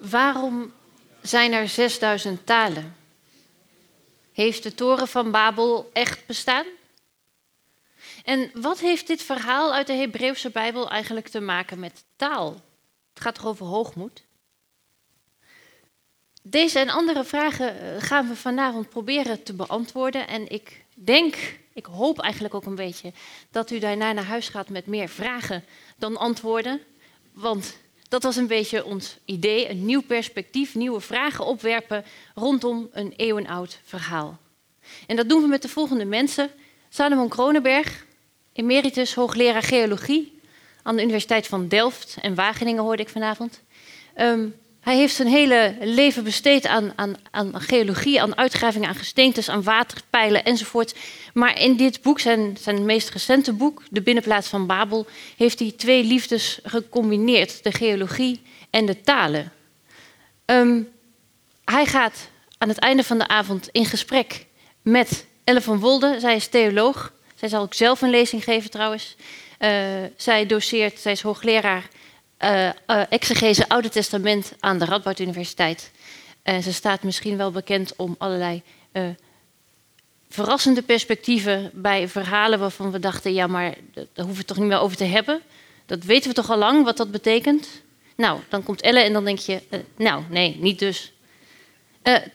Waarom zijn er 6000 talen? Heeft de toren van Babel echt bestaan? En wat heeft dit verhaal uit de Hebreeuwse Bijbel eigenlijk te maken met taal? Het gaat toch over hoogmoed? Deze en andere vragen eh, gaan we vanavond proberen te beantwoorden. En ik denk, ik hoop eigenlijk ook een beetje, dat u daarna naar huis gaat met meer vragen dan antwoorden. Want dat was een beetje ons idee, een nieuw perspectief, nieuwe vragen opwerpen rondom een eeuwenoud verhaal. En dat doen we met de volgende mensen. Salomon Kronenberg, emeritus hoogleraar geologie aan de Universiteit van Delft en Wageningen hoorde ik vanavond. Um, hij heeft zijn hele leven besteed aan, aan, aan geologie, aan uitgravingen, aan gesteentes, aan waterpijlen enzovoort. Maar in dit boek, zijn, zijn meest recente boek, De Binnenplaats van Babel, heeft hij twee liefdes gecombineerd: de geologie en de talen. Um, hij gaat aan het einde van de avond in gesprek met Elle van Wolde. Zij is theoloog. Zij zal ook zelf een lezing geven trouwens. Uh, zij doseert, zij is hoogleraar exegese Oude Testament aan de Radboud Universiteit. En ze staat misschien wel bekend om allerlei verrassende perspectieven bij verhalen waarvan we dachten, ja, maar daar hoeven we het toch niet meer over te hebben. Dat weten we toch al lang wat dat betekent. Nou, dan komt Elle en dan denk je, nou, nee, niet dus.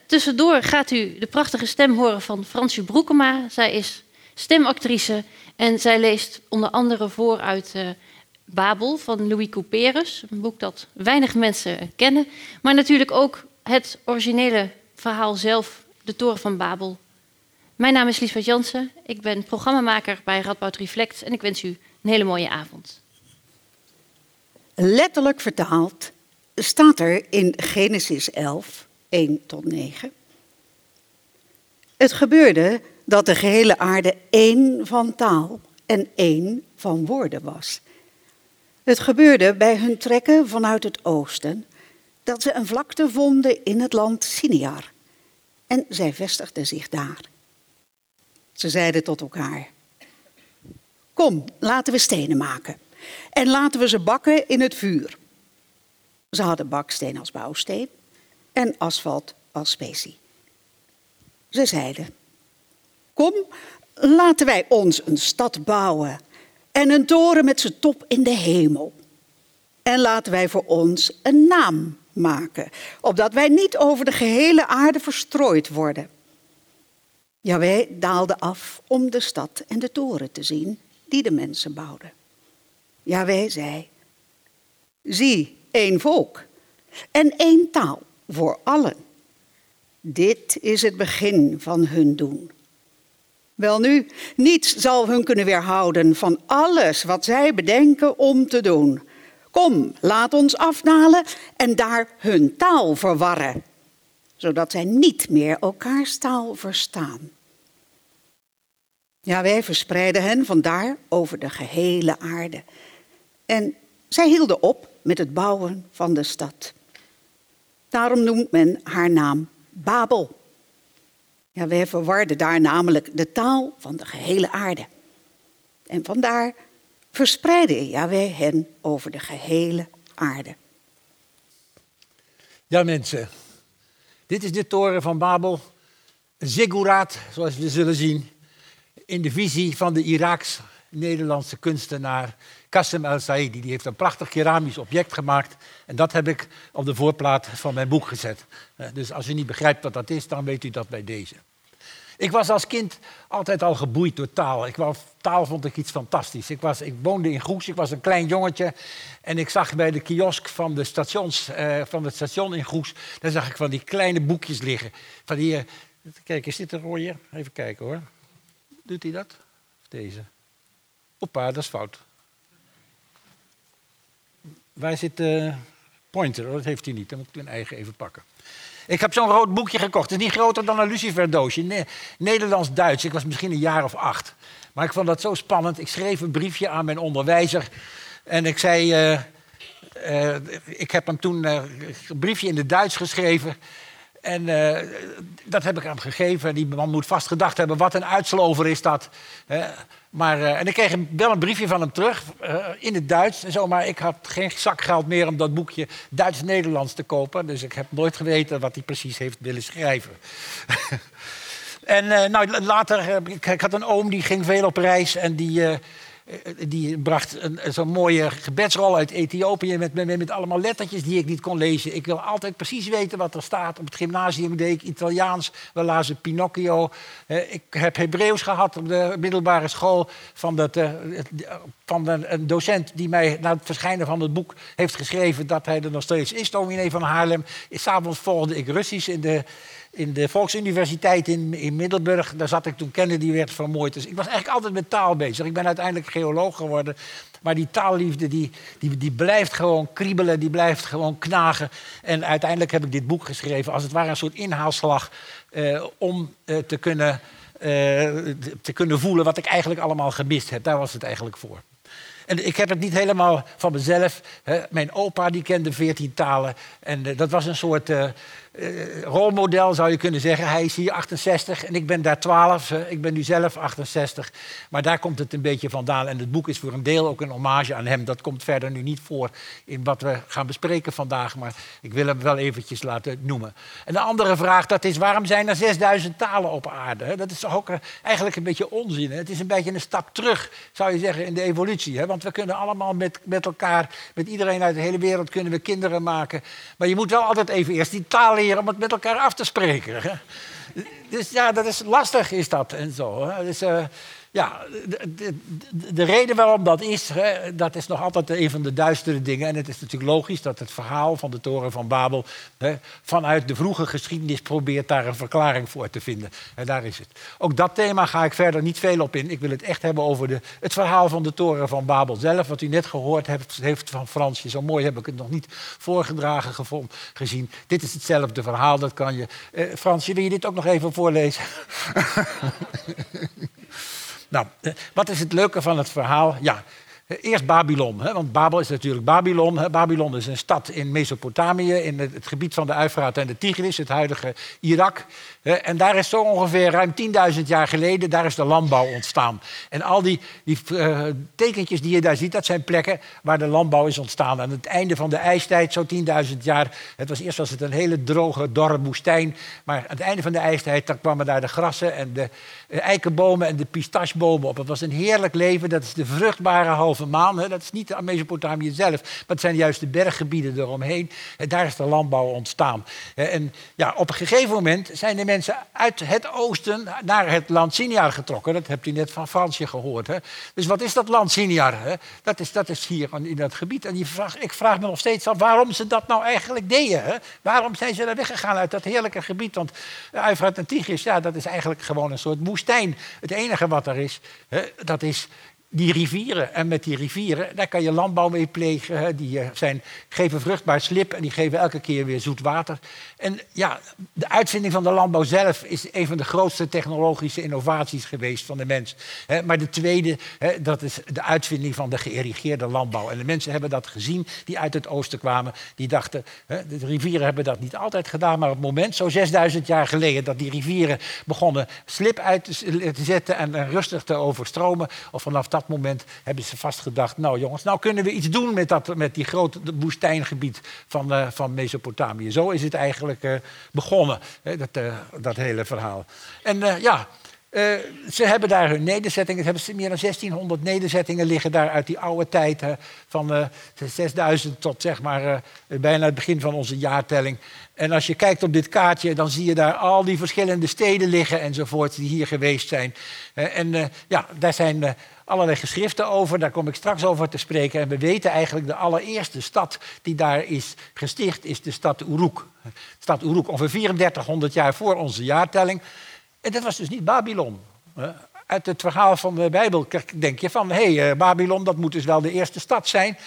tussendoor gaat u de prachtige stem horen van Fransje Broekema. Zij is stemactrice en zij leest onder andere voor uit Babel van Louis Couperus, een boek dat weinig mensen kennen, maar natuurlijk ook het originele verhaal zelf, de Toren van Babel. Mijn naam is Liesbeth Jansen, ik ben programmamaker bij Radboud Reflect en ik wens u een hele mooie avond. Letterlijk vertaald staat er in Genesis 11, 1 tot 9. Het gebeurde dat de gehele aarde één van taal en één van woorden was. Het gebeurde bij hun trekken vanuit het oosten dat ze een vlakte vonden in het land Siniar. En zij vestigden zich daar. Ze zeiden tot elkaar: Kom, laten we stenen maken en laten we ze bakken in het vuur. Ze hadden baksteen als bouwsteen en asfalt als specie. Ze zeiden: Kom, laten wij ons een stad bouwen en een toren met zijn top in de hemel. En laten wij voor ons een naam maken, opdat wij niet over de gehele aarde verstrooid worden. Ja, wij daalden af om de stad en de toren te zien die de mensen bouwden. Wij zei, zie, één volk en één taal voor allen. Dit is het begin van hun doen. Welnu, niets zal hun kunnen weerhouden van alles wat zij bedenken om te doen. Kom, laat ons afdalen en daar hun taal verwarren, zodat zij niet meer elkaars taal verstaan. Ja, wij verspreiden hen vandaar over de gehele aarde. En zij hielden op met het bouwen van de stad. Daarom noemt men haar naam Babel. Ja, wij verwarden daar namelijk de taal van de gehele aarde. En vandaar verspreidde Yahweh hen over de gehele aarde. Ja, mensen. Dit is de toren van Babel. Een zoals we zullen zien. In de visie van de Iraaks-Nederlandse kunstenaar Qassem El-Saidi. Die heeft een prachtig keramisch object gemaakt. En dat heb ik op de voorplaat van mijn boek gezet. Eh, dus als u niet begrijpt wat dat is, dan weet u dat bij deze. Ik was als kind altijd al geboeid door taal. Ik wou, taal vond ik iets fantastisch. Ik, was, ik woonde in Goes, ik was een klein jongetje. En ik zag bij de kiosk van, de stations, uh, van het station in Goes... daar zag ik van die kleine boekjes liggen. Van die, uh, kijk, is dit een rode? Even kijken hoor. Doet hij dat? Of deze? Oppa, dat is fout. Waar zit de pointer? Oh, dat heeft hij niet. Dan moet ik een eigen even pakken. Ik heb zo'n rood boekje gekocht. Het is niet groter dan een luciferdoosje. Nederlands-Duits. Ik was misschien een jaar of acht. Maar ik vond dat zo spannend. Ik schreef een briefje aan mijn onderwijzer. En ik zei... Uh, uh, ik heb hem toen uh, een briefje in het Duits geschreven. En dat heb ik hem gegeven. Die man moet vast gedacht hebben, wat een uitslover is dat. Maar, eh, en ik kreeg wel een briefje van hem terug eh, in het Duits en zo, maar ik had geen zakgeld meer om dat boekje Duits-Nederlands te kopen. Dus ik heb nooit geweten wat hij precies heeft willen schrijven. en eh, nou, later, ik, ik had een oom die ging veel op reis en die, die bracht een, zo'n mooie gebedsrol uit Ethiopië met, met, met allemaal lettertjes die ik niet kon lezen. Ik wil altijd precies weten wat er staat. Op het gymnasium deed ik Italiaans, we lazen Pinocchio. Eh, ik heb Hebreeuws gehad op de middelbare school van, dat, eh, van een, een docent die mij na het verschijnen van het boek heeft geschreven dat hij er nog steeds is, dominee van Haarlem. S'avonds volgde ik Russisch in de, in de Volksuniversiteit in, in Middelburg. Daar zat ik toen Kennedy werd vermoord. Dus ik was eigenlijk altijd met taal bezig. Ik ben uiteindelijk geoloog geworden. Maar die taalliefde die, die, die blijft gewoon kriebelen, die blijft gewoon knagen. En uiteindelijk heb ik dit boek geschreven als het ware een soort inhaalslag eh, om eh, te, kunnen, eh, te kunnen voelen wat ik eigenlijk allemaal gemist heb. Daar was het eigenlijk voor. En ik heb het niet helemaal van mezelf. Hè. Mijn opa die kende veertien talen. En dat was een soort eh, rolmodel, zou je kunnen zeggen. Hij is hier 68 en ik ben daar 12. eh, ik ben nu zelf 68. Maar daar komt het een beetje vandaan. En het boek is voor een deel ook een hommage aan hem. Dat komt verder nu niet voor in wat we gaan bespreken vandaag. Maar ik wil hem wel eventjes laten noemen. En de andere vraag, dat is waarom zijn er 6000 talen op aarde? Dat is toch ook eh, eigenlijk een beetje onzin. Hè? Het is een beetje een stap terug, zou je zeggen, in de evolutie. Hè? Want we kunnen allemaal met, met elkaar, met iedereen uit de hele wereld, kunnen we kinderen maken. Maar je moet wel altijd even eerst die taal om het met elkaar af te spreken. Dus ja, dat is lastig is dat en zo. Dus, eh, ja, de, de, de- de reden waarom dat is, hè, dat is nog altijd een van de duistere dingen. En het is natuurlijk logisch dat het verhaal van de Toren van Babel... Hè, vanuit de vroege geschiedenis probeert daar een verklaring voor te vinden. En daar is het. Ook dat thema ga ik verder niet veel op in. Ik wil het echt hebben over de, het verhaal van de Toren van Babel zelf. Wat u net gehoord hebt, heeft van Fransje. Zo mooi heb ik het nog niet voorgedragen gezien. Dit is hetzelfde verhaal, dat kan je... Eh, Fransje, wil je dit ook nog even voorlezen? Nou, eh, wat is het leuke van het verhaal? Ja, eh, eerst Babylon. Hè, want Babel is natuurlijk Babylon. Hè. Babylon is een stad in Mesopotamië, in het, gebied van de Uifraat en de Tigris, het huidige Irak. En daar is zo ongeveer ruim 10.000 jaar geleden, daar is de landbouw ontstaan. En al die, die eh, tekentjes die je daar ziet, dat zijn plekken waar de landbouw is ontstaan. Aan het einde van de ijstijd, zo 10.000 jaar. Het was, eerst was het een hele droge, dorre woestijn. Maar aan het einde van de ijstijd, dan kwamen daar de grassen en de eikenbomen en de pistachebomen op. Het was een heerlijk leven. Dat is de vruchtbare halve maan. Hè. Dat is niet de Mesopotamië zelf, maar het zijn juist de berggebieden eromheen. En daar is de landbouw ontstaan. En ja, op een gegeven moment zijn de mensen uit het oosten naar het land Sinjar getrokken. Dat hebt u net van Fransje gehoord. Hè. Dus wat is dat land Sinjar? Hè? Dat, is, dat is hier in dat gebied. En vraag, ik vraag me nog steeds af waarom ze dat nou eigenlijk deden. Hè? Waarom zijn ze daar weggegaan uit dat heerlijke gebied? Want Uifrat en Tigris, ja, dat is eigenlijk gewoon een soort woestijn. Het enige wat er is, hè, dat is die rivieren. En met die rivieren, daar kan je landbouw mee plegen. Die eh, zijn, geven vruchtbaar slip en die geven elke keer weer zoet water. En ja, de uitvinding van de landbouw zelf is een van de grootste technologische innovaties geweest van de mens. Hè. Maar de tweede, hè, dat is de uitvinding van de geïrrigeerde landbouw. En de mensen hebben dat gezien die uit het oosten kwamen. Die dachten, de rivieren hebben dat niet altijd gedaan. Maar op het moment, zo 6000 jaar geleden, dat die rivieren begonnen slip uit te zetten en rustig te overstromen. Of vanaf dat moment hebben ze vastgedacht, nou jongens, nou kunnen we iets doen met, dat, met die grote woestijngebied van, eh, van Mesopotamië. Zo is het eigenlijk eh, begonnen, hè, dat, eh, dat hele verhaal. En ja, ze hebben daar hun nederzettingen. Ze hebben meer dan 1600 nederzettingen liggen daar uit die oude tijd. van eh, 6000 tot zeg maar bijna het begin van onze jaartelling. En als je kijkt op dit kaartje, dan zie je daar al die verschillende steden liggen enzovoort die hier geweest zijn. En ja, daar zijn allerlei geschriften over, daar kom ik straks over te spreken. En we weten eigenlijk de allereerste stad die daar is gesticht, is de stad Uruk. De stad Uruk, ongeveer 3400 jaar voor onze jaartelling. En dat was dus niet Babylon. hè. Uit het verhaal van de Bijbel denk je van... hé, hey, eh, Babylon, dat moet dus wel de eerste stad zijn.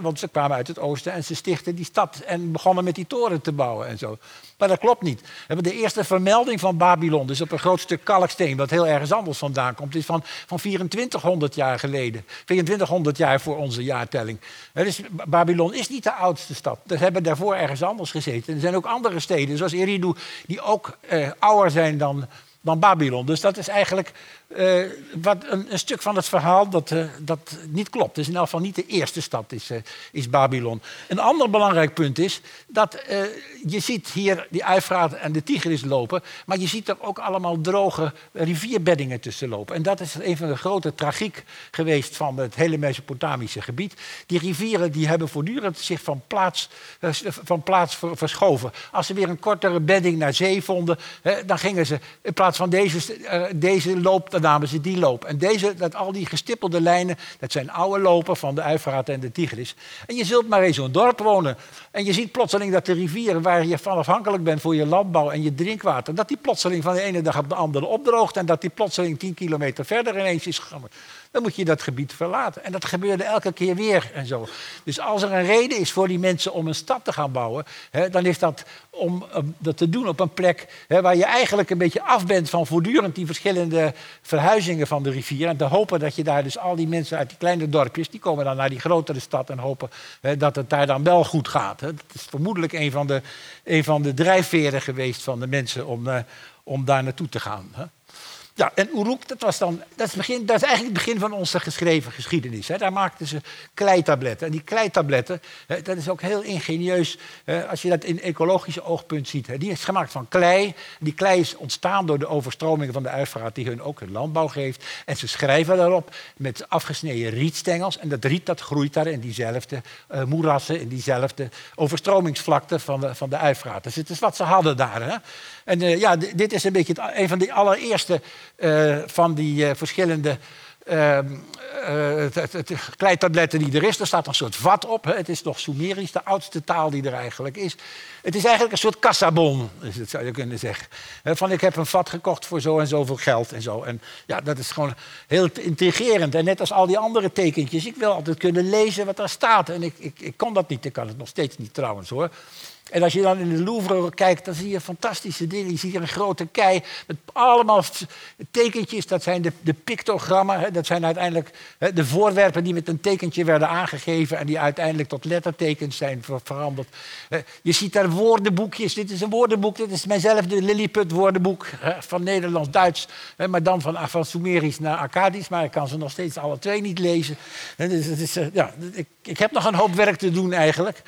Want ze kwamen uit het oosten en ze stichten die stad... en begonnen met die toren te bouwen en zo. Maar dat klopt niet. De eerste vermelding van Babylon... dus op een groot stuk kalksteen, wat heel ergens anders vandaan komt... is van, van 2400 jaar geleden. 2400 jaar voor onze jaartelling. Dus Babylon is niet de oudste stad. Ze hebben daarvoor ergens anders gezeten. Er zijn ook andere steden, zoals Eridu... die ook eh, ouder zijn dan dan Babylon. Dus dat is eigenlijk eh, wat een, stuk van het verhaal dat, uh, dat niet klopt. Dus in elk geval niet de eerste stad is, uh, is Babylon. Een ander belangrijk punt is dat je ziet hier die Eufraat en de Tigris lopen, maar je ziet er ook allemaal droge rivierbeddingen tussen lopen. En dat is een van de grote tragiek geweest van het hele Mesopotamische gebied. Die rivieren die hebben voortdurend zich van plaats, van plaats verschoven. Als ze weer een kortere bedding naar zee vonden, dan gingen ze in plaats van deze, deze loop dan namen ze die loop. En deze, dat, al die gestippelde lijnen, dat zijn oude lopen van de Uifraat en de Tigris. En je zult maar in zo'n dorp wonen. En je ziet plotseling dat de rivieren waar je van afhankelijk bent voor je landbouw en je drinkwater, dat die plotseling van de ene dag op de andere opdroogt en dat die plotseling tien kilometer verder ineens is gegaan dan moet je dat gebied verlaten. En dat gebeurde elke keer weer en zo. Dus als er een reden is voor die mensen om een stad te gaan bouwen, hè, dan is dat om dat te doen op een plek hè, waar je eigenlijk een beetje af bent van voortdurend die verschillende verhuizingen van de rivier. En te hopen dat je daar dus al die mensen uit die kleine dorpjes, die komen dan naar die grotere stad en hopen hè, dat het daar dan wel goed gaat. Hè. Dat is vermoedelijk een van de, een van de drijfveren geweest van de mensen om, uh, om daar naartoe te gaan. Hè. Ja, en Uruk, dat, was dan, dat, is begin, dat is eigenlijk het begin van onze geschreven geschiedenis. Hè. Daar maakten ze kleitabletten. En die kleitabletten, hè, dat is ook heel ingenieus hè, als je dat in ecologische oogpunt ziet. Hè. Die is gemaakt van klei. Die klei is ontstaan door de overstromingen van de Uifraat die hun ook hun landbouw geeft. En ze schrijven daarop met afgesneden rietstengels. En dat riet dat groeit daar in diezelfde uh, moerassen, in diezelfde overstromingsvlakte van de, van de Uifraat. Dus het is wat ze hadden daar. Hè. En uh, ja, dit is een beetje een van de allereerste uh, van die uh, verschillende kleitabletten die er is. Er staat een soort vat op. Hè. Het is nog Sumerisch, de oudste taal die er eigenlijk is. Het is eigenlijk een soort kassabon, zou je kunnen zeggen. Van ik heb een vat gekocht voor zo en zoveel geld en zo. En ja, dat is gewoon heel intrigerend. En net als al die andere tekentjes, ik wil altijd kunnen lezen wat er staat. En ik, ik, ik kon dat niet, ik kan het nog steeds niet trouwens hoor. En als je dan in de Louvre kijkt, dan zie je fantastische dingen. Je ziet hier een grote kei met allemaal tekentjes. Dat zijn de, de pictogrammen. Hè. Dat zijn uiteindelijk hè, de voorwerpen die met een tekentje werden aangegeven... en die uiteindelijk tot lettertekens zijn veranderd. Je ziet daar woordenboekjes. Dit is een woordenboek. Dit is mijnzelfde Lilliput woordenboek hè, van Nederlands-Duits. Maar dan van, van Sumerisch naar Akkadisch. Maar ik kan ze nog steeds alle twee niet lezen. Dus, eh, ja, ik, ik heb nog een hoop werk te doen eigenlijk.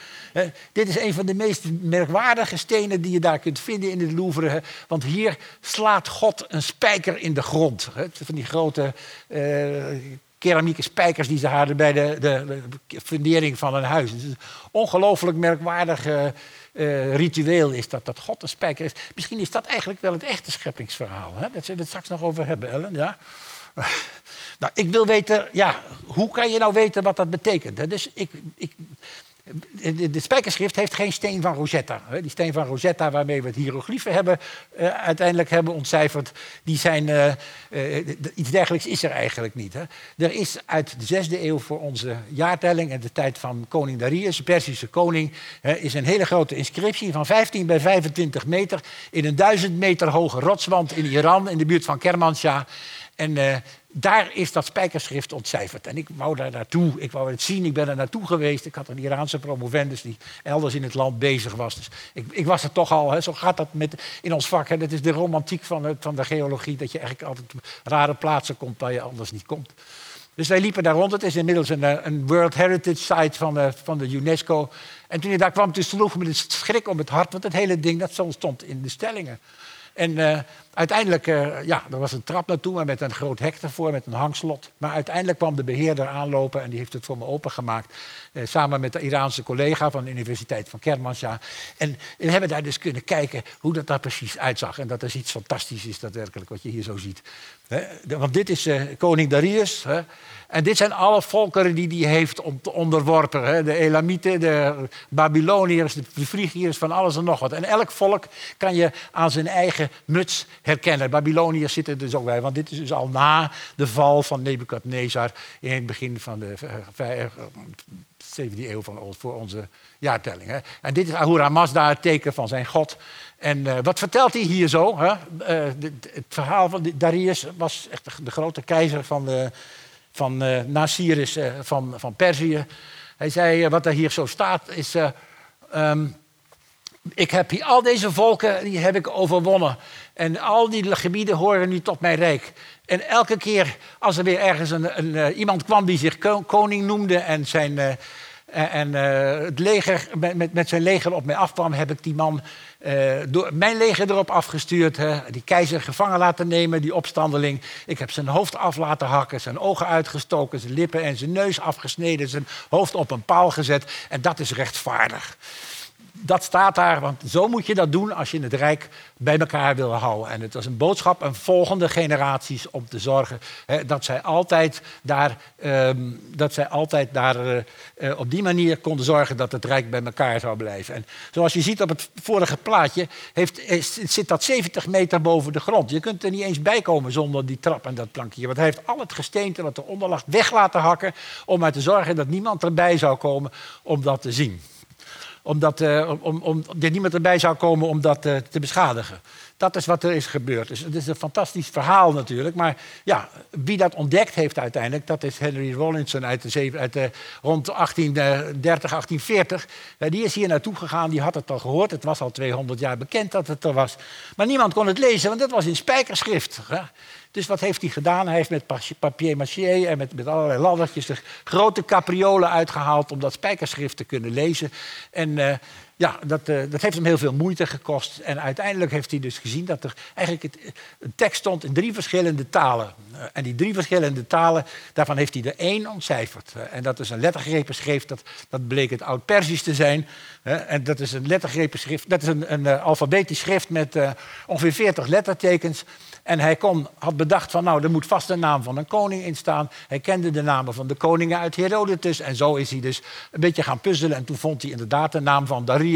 Dit is een van de meest merkwaardige stenen die je daar kunt vinden in het Louvre. Want hier slaat God een spijker in de grond. Van die grote uh, keramieke spijkers die ze hadden bij de, de, de fundering van een huis. Een ongelooflijk merkwaardig uh, ritueel is dat, dat God een spijker is. Misschien is dat eigenlijk wel het echte scheppingsverhaal. Hè? Dat zullen we het straks nog over hebben, Ellen. Ja? Nou, ik wil weten, ja, hoe kan je nou weten wat dat betekent? Dus ik, ik, de spijkerschrift heeft geen steen van Rosetta. Die steen van Rosetta waarmee we het hieroglyphen hebben, uh, uiteindelijk hebben ontcijferd, die zijn, uh, uh, iets dergelijks is er eigenlijk niet. Hè. Er is uit de zesde eeuw voor onze jaartelling en de tijd van koning Darius, de Persische koning, is een hele grote inscriptie van 15 bij 25 meter in een duizend meter hoge rotswand in Iran, in de buurt van Kermanshah. En daar is dat spijkerschrift ontcijferd. En ik wou daar naartoe, ik wou het zien, ik ben er naartoe geweest. Ik had een Iraanse promovendus die elders in het land bezig was. Dus ik, ik was er toch al, hè. zo gaat dat met, in ons vak. Hè. Dat is de romantiek van, van de geologie, dat je eigenlijk altijd rare plaatsen komt waar je anders niet komt. Dus wij liepen daar rond. Het is inmiddels een, eh, een World Heritage Site van de, van de UNESCO. En toen je daar kwam, toen sloeg me de schrik om het hart, want het hele ding dat stond in de stellingen. En uh, uiteindelijk, uh, ja, er was een trap naartoe, maar met een groot hek ervoor, met een hangslot. Maar uiteindelijk kwam de beheerder aanlopen en die heeft het voor me opengemaakt. Uh, samen met de Iraanse collega van de Universiteit van Kermanshah. En we hebben daar dus kunnen kijken hoe dat daar precies uitzag. En dat is iets fantastisch is, dat werkelijk, wat je hier zo ziet. want dit is koning Darius. En dit zijn alle volkeren die hij heeft onderworpen. De Elamieten, de Babyloniërs, de Frigiërs, van alles en nog wat. En elk volk kan je aan zijn eigen muts herkennen. Babyloniërs zitten er dus ook bij, want dit is dus al na de val van Nebukadnezar in het begin van de 7e eeuw van, voor onze jaartelling. Hè? En dit is Ahura Mazda, het teken van zijn God. En wat vertelt hij hier zo? Hè? Het verhaal van Darius was echt de grote keizer van de van uh, van, van Perzië. Hij zei, wat er hier zo staat, is... Um, ik heb hier al deze volken, die heb ik overwonnen. En al die gebieden horen nu tot mijn rijk. En elke keer als er weer ergens een, een, eh, iemand kwam die zich koning noemde en, zijn, uh, en uh, het leger, met, met zijn leger op mij afkwam, heb ik die man door mijn leger erop afgestuurd. Hè, die keizer gevangen laten nemen, die opstandeling. Ik heb zijn hoofd af laten hakken, zijn ogen uitgestoken, zijn lippen en zijn neus afgesneden, zijn hoofd op een paal gezet. En dat is rechtvaardig dat staat daar, want zo moet je dat doen als je het Rijk bij elkaar wil houden. En het was een boodschap aan volgende generaties om te zorgen hè, dat zij altijd daar, um, dat zij altijd daar uh, uh, op die manier konden zorgen dat het Rijk bij elkaar zou blijven. En zoals je ziet op het vorige plaatje, heeft, zit dat 70 meter boven de grond. Je kunt er niet eens bij komen zonder die trap en dat plankje. Want hij heeft al het gesteente wat eronder lag weg laten hakken om er te zorgen dat niemand erbij zou komen om dat te zien omdat uh, om, om, er niemand erbij zou komen om dat uh, te beschadigen. Dat is wat er is gebeurd. Dus het is een fantastisch verhaal natuurlijk. Maar ja, wie dat ontdekt heeft uiteindelijk, dat is Henry Rawlinson uit, de, uit de, rond 1830, 1840. Uh, die is hier naartoe gegaan, die had het al gehoord. Het was al 200 jaar bekend dat het er was. Maar niemand kon het lezen, want dat was in spijkerschrift. Dus wat heeft hij gedaan? Hij heeft met papier maché en met, met allerlei laddertjes de grote capriolen uitgehaald om dat spijkerschrift te kunnen lezen. En uh, ja, dat, uh, dat heeft hem heel veel moeite gekost. En uiteindelijk heeft hij dus gezien dat er eigenlijk het, een tekst stond in drie verschillende talen. Uh, en die drie verschillende talen, daarvan heeft hij er één ontcijferd. Uh, en dat is een lettergrepen schrift, dat, dat bleek het Oud-Persisch te zijn. en dat is een lettergrepen schrift, dat is een, een alfabetisch schrift met ongeveer 40 lettertekens. En hij kon, had bedacht van nou, er moet vast een naam van een koning in staan. Hij kende de namen van de koningen uit Herodotus. En zo is hij dus een beetje gaan puzzelen. En toen vond hij inderdaad de naam van Darius.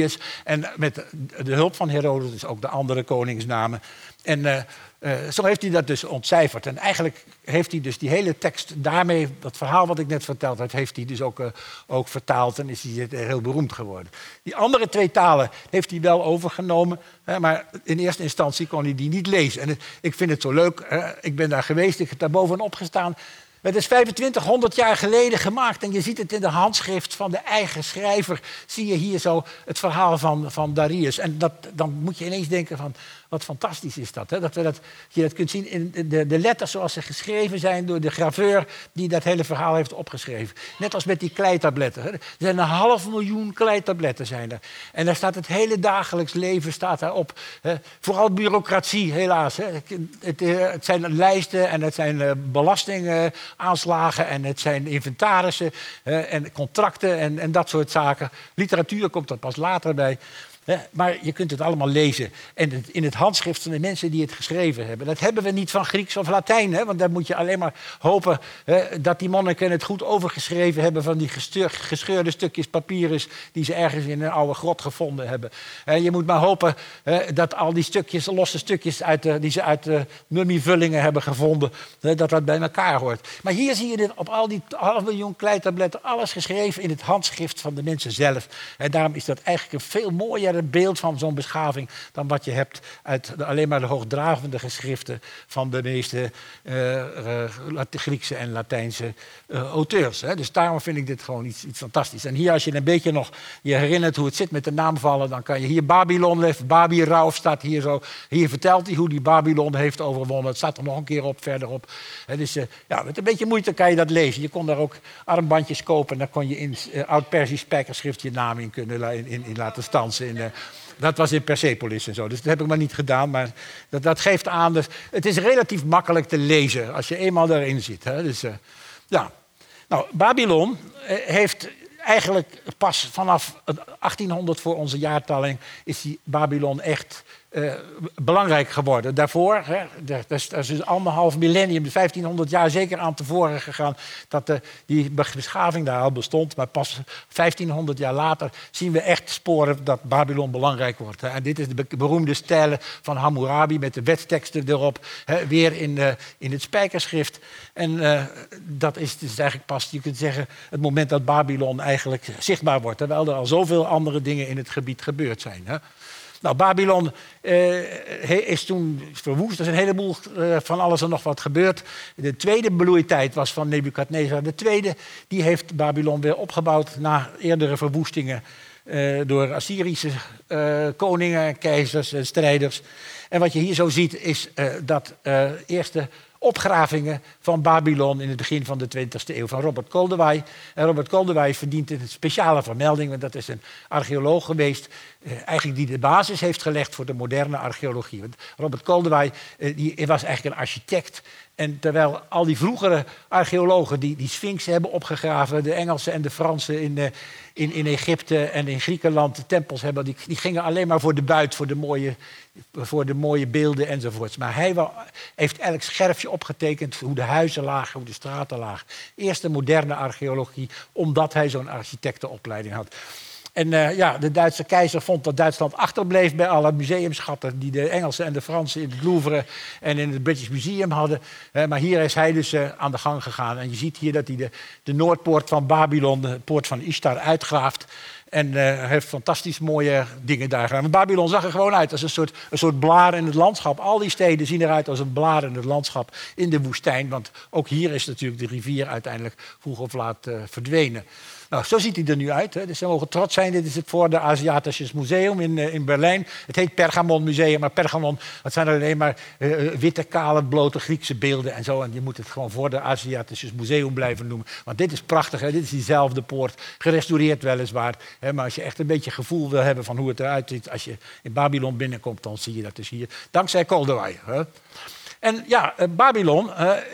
En met de hulp van Herodotus ook de andere koningsnamen. En uh, uh, zo heeft hij dat dus ontcijferd. En eigenlijk heeft hij dus die hele tekst daarmee, dat verhaal wat ik net verteld heb, heeft hij dus ook, uh, ook vertaald en is hij heel beroemd geworden. Die andere twee talen heeft hij wel overgenomen, hè, maar in eerste instantie kon hij die niet lezen. En ik vind het zo leuk, ik ben daar geweest, ik heb daar bovenop gestaan. Het is 2500 jaar geleden gemaakt en je ziet het in de handschrift van de eigen schrijver. Zie je hier zo het verhaal van, van Darius. En dat, dan moet je ineens denken van, wat fantastisch is dat. Hè? Dat, we dat je dat kunt zien in de, de letters zoals ze geschreven zijn door de graveur die dat hele verhaal heeft opgeschreven. Net als met die kleitabletten. Hè? Er zijn een half miljoen kleitabletten zijn er. En daar staat het hele dagelijks leven staat daarop. Hè? Vooral bureaucratie, helaas. Hè? Het, eh, zijn lijsten en het zijn uh, belastingaanslagen en het zijn inventarissen en contracten en, en dat soort zaken. Literatuur komt er pas later bij. Maar je kunt het allemaal lezen. En in het handschrift van de mensen die het geschreven hebben. Dat hebben we niet van Grieks of Latijn. Hè? Want dan moet je alleen maar hopen dat die monniken het goed overgeschreven hebben van die gescheurde stukjes papyrus die ze ergens in een oude grot gevonden hebben. En je moet maar hopen dat al die stukjes, losse stukjes uit die ze uit de mummievullingen hebben gevonden, dat dat bij elkaar hoort. Maar hier zie je dit op al die half miljoen kleitabletten, alles geschreven in het handschrift van de mensen zelf. En daarom is dat eigenlijk een veel mooier een beeld van zo'n beschaving dan wat je hebt uit de, alleen maar de hoogdravende geschriften van de meeste uh, uh, Griekse en Latijnse uh, auteurs. Hè. Dus daarom vind ik dit gewoon iets, iets fantastisch. En hier, als je een beetje nog je herinnert hoe het zit met de naamvallen, dan kan je hier Babylon, Babi Rauf staat hier zo. Hier vertelt hij hoe die Babylon heeft overwonnen. Het staat er nog een keer op, verderop. Hè, dus ja, met een beetje moeite kan je dat lezen. Je kon daar ook armbandjes kopen en daar kon je in oud-Persisch spijkerschrift je naam in kunnen in, in, laten stansen. Dat was in Persepolis en zo. Dus dat heb ik maar niet gedaan. Maar dat, dat geeft aan. Dus het is relatief makkelijk te lezen als je eenmaal daarin zit. Hè. Dus, uh, ja. Nou, Babylon uh, heeft eigenlijk pas vanaf 1800 voor onze jaartelling is die Babylon echt uh, belangrijk geworden. Daarvoor, hè, dat, is, dat is anderhalf millennium, 1500 jaar zeker aan tevoren gegaan, dat de, die beschaving daar al bestond. Maar pas 1500 jaar later zien we echt sporen dat Babylon belangrijk wordt. Hè. En dit is de beroemde stijlen van Hammurabi met de wetsteksten erop, hè, weer in, uh, in het spijkerschrift. En dat is dus eigenlijk pas, je kunt zeggen, het moment dat Babylon eigenlijk zichtbaar wordt. Terwijl er al zoveel andere dingen in het gebied gebeurd zijn. Hè. Nou, Babylon uh, is toen verwoest. Er is een heleboel uh, van alles en nog wat gebeurd. De tweede bloeitijd was van Nebukadnezar. Tweede die heeft Babylon weer opgebouwd na eerdere verwoestingen. eh, door Assyrische eh, koningen, keizers en strijders. En wat je hier zo ziet is dat eerste opgravingen van Babylon in het begin van de 20e eeuw van Robert Koldewey. En Robert Koldewey verdient een speciale vermelding, want dat is een archeoloog geweest, eh, eigenlijk die de basis heeft gelegd voor de moderne archeologie. Want Robert Koldewey eh, die was eigenlijk een architect en terwijl al die vroegere archeologen die, die Sphinx hebben opgegraven, de Engelsen en de Fransen in, uh, in, in Egypte en in Griekenland de tempels hebben, die, die gingen alleen maar voor de buit, voor de mooie, voor de mooie beelden enzovoorts. Maar hij wel, heeft elk scherfje opgetekend hoe de huizen lagen, hoe de straten lagen. Eerste moderne archeologie, omdat hij zo'n architectenopleiding had. En uh, ja, de Duitse keizer vond dat Duitsland achterbleef bij alle museumschatten die de Engelsen en de Fransen in het Louvre en in het British Museum hadden. Maar hier is hij dus uh, aan de gang gegaan. En je ziet hier dat hij de, de Noordpoort van Babylon, de poort van Ishtar, uitgraaft. En hij heeft fantastisch mooie dingen daar gedaan. Babylon zag er gewoon uit als een soort, een soort blaar in het landschap. Al die steden zien eruit als een blaar in het landschap in de woestijn. Want ook hier is natuurlijk de rivier uiteindelijk vroeg of laat verdwenen. Nou, zo ziet hij er nu uit. Hè. Dus ze mogen trots zijn. Dit is het voor de Aziatische Museum in, uh, in Berlijn. Het heet Pergamon Museum, maar Pergamon, dat zijn alleen maar uh, witte, kale, blote Griekse beelden en zo. En je moet het gewoon voor de Aziatische Museum blijven noemen. Want dit is prachtig, hè. dit is diezelfde poort. Gerestaureerd weliswaar. Hè. Maar als je echt een beetje gevoel wil hebben van hoe het eruit ziet... als je in Babylon binnenkomt, dan zie je dat dus hier. Dankzij Koldewey. Hè. En ja, Babylon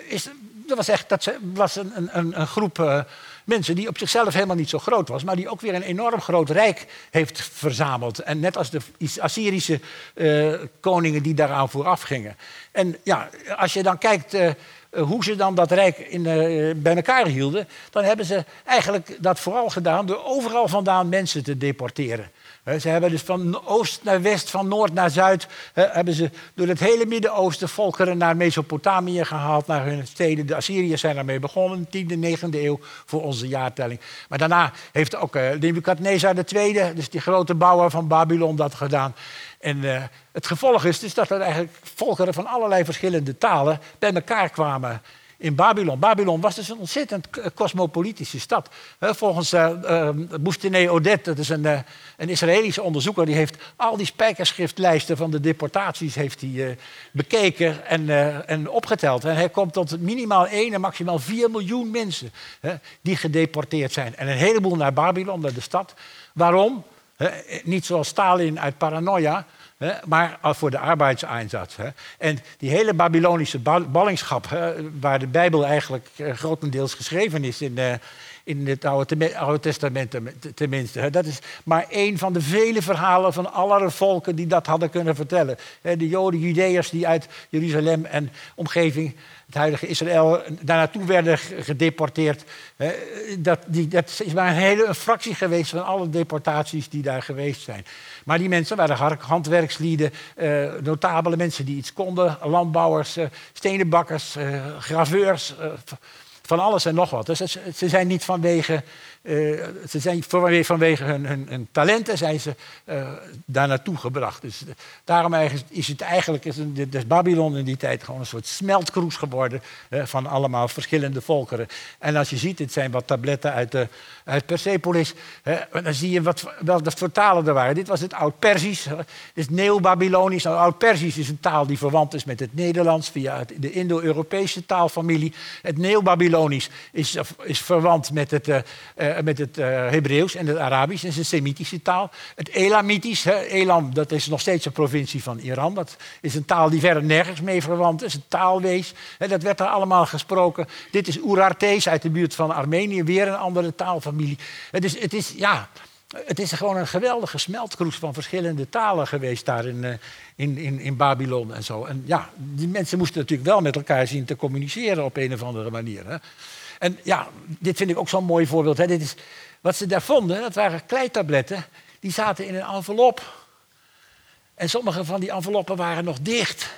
is, dat was echt dat was een, een, een groep mensen die op zichzelf helemaal niet zo groot was, maar die ook weer een enorm groot rijk heeft verzameld. En net als de Assyrische uh, koningen die daaraan vooraf gingen. En ja, als je dan kijkt uh, hoe ze dan dat rijk in, uh, bij elkaar hielden, dan hebben ze eigenlijk dat vooral gedaan door overal vandaan mensen te deporteren. Ze hebben dus van oost naar west, van noord naar zuid, hebben ze door het hele Midden-Oosten volkeren naar Mesopotamië gehaald, naar hun steden. De Assyriërs zijn daarmee begonnen, 10e, 9e eeuw voor onze jaartelling. Maar daarna heeft ook uh, Nebukadnezar II, dus die grote bouwer van Babylon, dat gedaan. En uh, het gevolg is dus dat er eigenlijk volkeren van allerlei verschillende talen bij elkaar kwamen in Babylon. Babylon was dus een ontzettend cosmopolitische stad. Volgens uh, uh, Boustine Odet, dat is een, uh, een Israëlische onderzoeker, die heeft al die spijkerschriftlijsten van de deportaties heeft hij, bekeken en, en opgeteld. En hij komt tot minimaal 1 en maximaal 4 miljoen mensen die gedeporteerd zijn. En een heleboel naar Babylon, naar de stad. Waarom? Niet zoals Stalin uit paranoia, Maar voor de arbeidseinsatz. En die hele Babylonische ballingschap, waar de Bijbel eigenlijk eh, grotendeels geschreven is in, uh, in het Oude, Testament tenminste. Dat is maar één van de vele verhalen van alle volken die dat hadden kunnen vertellen. De Joden, Judeërs die uit Jeruzalem en omgeving het huidige Israël daar naartoe werden gedeporteerd. Dat, die, dat is maar een hele fractie geweest van alle deportaties die daar geweest zijn. Maar die mensen waren handwerkslieden, eh, notabele mensen die iets konden, landbouwers, eh, stenenbakkers, eh, graveurs, van alles en nog wat. Dus ze zijn niet vanwege uh, ze zijn vanwege hun, hun, hun talenten zijn ze uh, daar naartoe gebracht. Dus daarom is het eigenlijk is, een, is Babylon in die tijd gewoon een soort smeltkroes geworden van allemaal verschillende volkeren. En als je ziet, dit zijn wat tabletten uit, de, uit Persepolis, dan zie je wat, welke voor talen er waren. Dit was het Oud-Persisch, dit is Neo-Babylonisch. Nou, Oud-Persisch is een taal die verwant is met het Nederlands via de Indo-Europese taalfamilie. Het Neo-Babylonisch is, is verwant met het uh, het uh, Hebreeuws en het Arabisch. Dat is een Semitische taal. Het Elamitisch, Elam, dat is nog steeds een provincie van Iran. Dat is een taal die verder nergens mee verwant is. Een taalwees. Hè, dat werd er allemaal gesproken. Dit is Urartees uit de buurt van Armenië. Weer een andere taalfamilie. Is, het is, ja, het is gewoon een geweldige smeltkroes van verschillende talen geweest daar in, uh, in, in, in Babylon en zo. En ja, die mensen moesten natuurlijk wel met elkaar zien te communiceren op een of andere manier. Hè. En ja, dit vind ik ook zo'n mooi voorbeeld. Hè. Dit is, wat ze daar vonden, dat waren kleitabletten. Die zaten in een envelop. En sommige van die enveloppen waren nog dicht.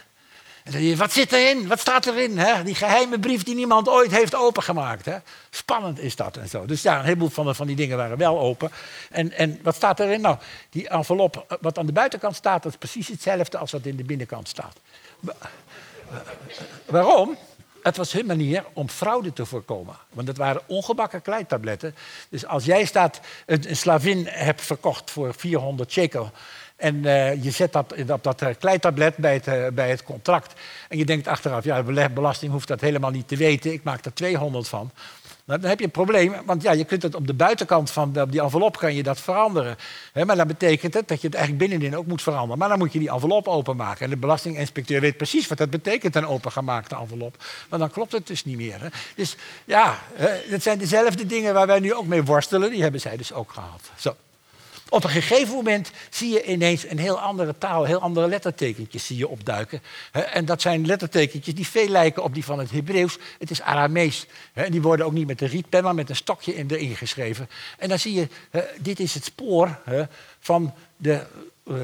Wat zit erin? Wat staat erin? Hè? Die geheime brief die niemand ooit heeft opengemaakt. Hè? Spannend is dat en zo. Dus ja, een heleboel van, van die dingen waren wel open. En, en wat staat erin? Nou, die envelop, wat aan de buitenkant staat, dat is precies hetzelfde als wat in de binnenkant staat. Waarom? het was hun manier om fraude te voorkomen. Want het waren ongebakken kleitabletten. Dus als jij staat, een, een slavin hebt verkocht voor 400 shekel... En uh, je zet dat op dat uh, kleitablet bij het, uh, bij het contract. En je denkt achteraf, ja, de belasting hoeft dat helemaal niet te weten. Ik maak er 200 van. Nou, dan heb je een probleem, want ja, je kunt het op de buitenkant van de, die envelop kan je dat veranderen. Maar dan betekent het dat je het eigenlijk binnenin ook moet veranderen. Maar dan moet je die envelop openmaken. En de belastinginspecteur weet precies wat dat betekent, een opengemaakte envelop. Maar dan klopt het dus niet meer. Dus ja, het zijn dezelfde dingen waar wij nu ook mee worstelen. Die hebben zij dus ook gehad. Zo. Op een gegeven moment zie je ineens een heel andere taal, heel andere lettertekentjes zie je opduiken. En dat zijn lettertekentjes die veel lijken op die van het Hebreeuws. Het is Aramees. En die worden ook niet met de rietpen, maar met een stokje in erin geschreven. En dan zie je, dit is het spoor van de eh,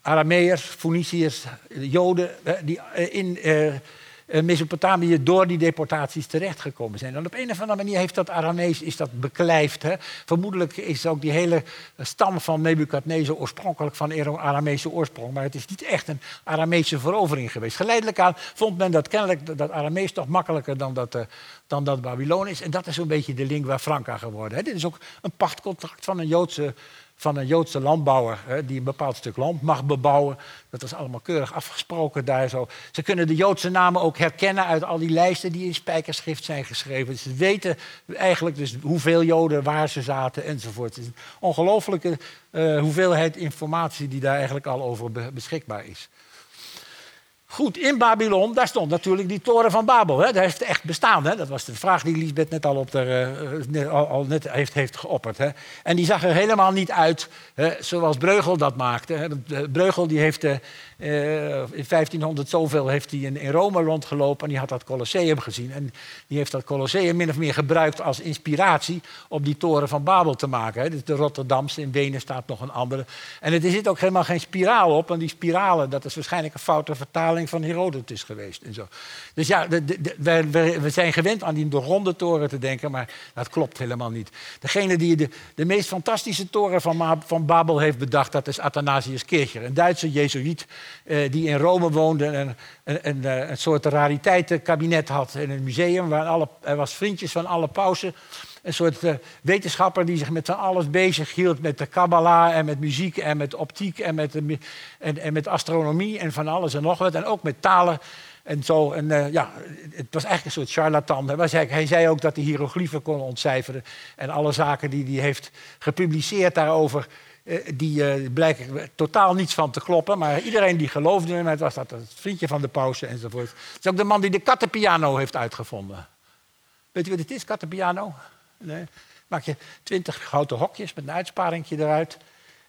Arameërs, Phoeniciërs, Joden, die in eh, Mesopotamië door die deportaties terechtgekomen zijn. En op een of andere manier heeft dat Aramees is dat beklijft. Hè. Vermoedelijk is ook die hele stam van Nebukadnezar oorspronkelijk van Aramese oorsprong. Maar het is niet echt een Aramese verovering geweest. Geleidelijk aan vond men dat kennelijk dat Aramees toch makkelijker dan dat, uh, dan dat Babylonisch. En dat is zo'n beetje de lingua franca geworden. Hè. Dit is ook een pachtcontract van een Joodse van een Joodse landbouwer hè, die een bepaald stuk land mag bebouwen. Dat is allemaal keurig afgesproken daar zo. Ze kunnen de Joodse namen ook herkennen uit al die lijsten die in spijkerschrift zijn geschreven. Ze weten eigenlijk dus hoeveel Joden waar ze zaten enzovoort. Het is een ongelooflijke uh, hoeveelheid informatie die daar eigenlijk al over beschikbaar is. Goed, in Babylon, daar stond natuurlijk die toren van Babel. Hè? Daar heeft echt bestaan. Hè? Dat was de vraag die Lisbeth net al, op de, uh, al, al, net heeft, heeft geopperd. Hè? En die zag er helemaal niet uit hè, zoals Breugel dat maakte. Hè? Breugel die heeft uh, in 1500 zoveel heeft hij in, Rome rondgelopen en die had dat Colosseum gezien. En die heeft dat Colosseum min of meer gebruikt als inspiratie om die toren van Babel te maken. Dus de Rotterdamse, in Wenen staat nog een andere. En er zit ook helemaal geen spiraal op, want die spiralen, dat is waarschijnlijk een foute vertaling van Herodotus geweest. En zo. Dus ja, we, zijn gewend aan die ronde toren te denken, maar dat klopt helemaal niet. Degene die de, de meest fantastische toren van, van Babel heeft bedacht, dat is Athanasius Kircher, een Duitse jezuïet eh, die in Rome woonde en een, een, een, soort rariteitenkabinet had in een museum. Waar alle, hij was vriendjes van alle pausen een soort uh, wetenschapper die zich met van alles bezig hield. Met de Kabbalah en met muziek en met optiek en met, en, en met astronomie en van alles en nog wat. En ook met talen en zo. En ja, het was eigenlijk een soort charlatan. Hij, hij zei ook dat hij hieroglyphen kon ontcijferen. En alle zaken die hij heeft gepubliceerd daarover... Uh, die uh, blijken totaal niets van te kloppen. Maar iedereen die geloofde hem, het was dat het vriendje van de pauze enzovoort. Het is ook de man die de kattenpiano heeft uitgevonden. Weet u wat het is, kattenpiano? Nee. Maak je twintig grote hokjes met een uitsparingje eruit.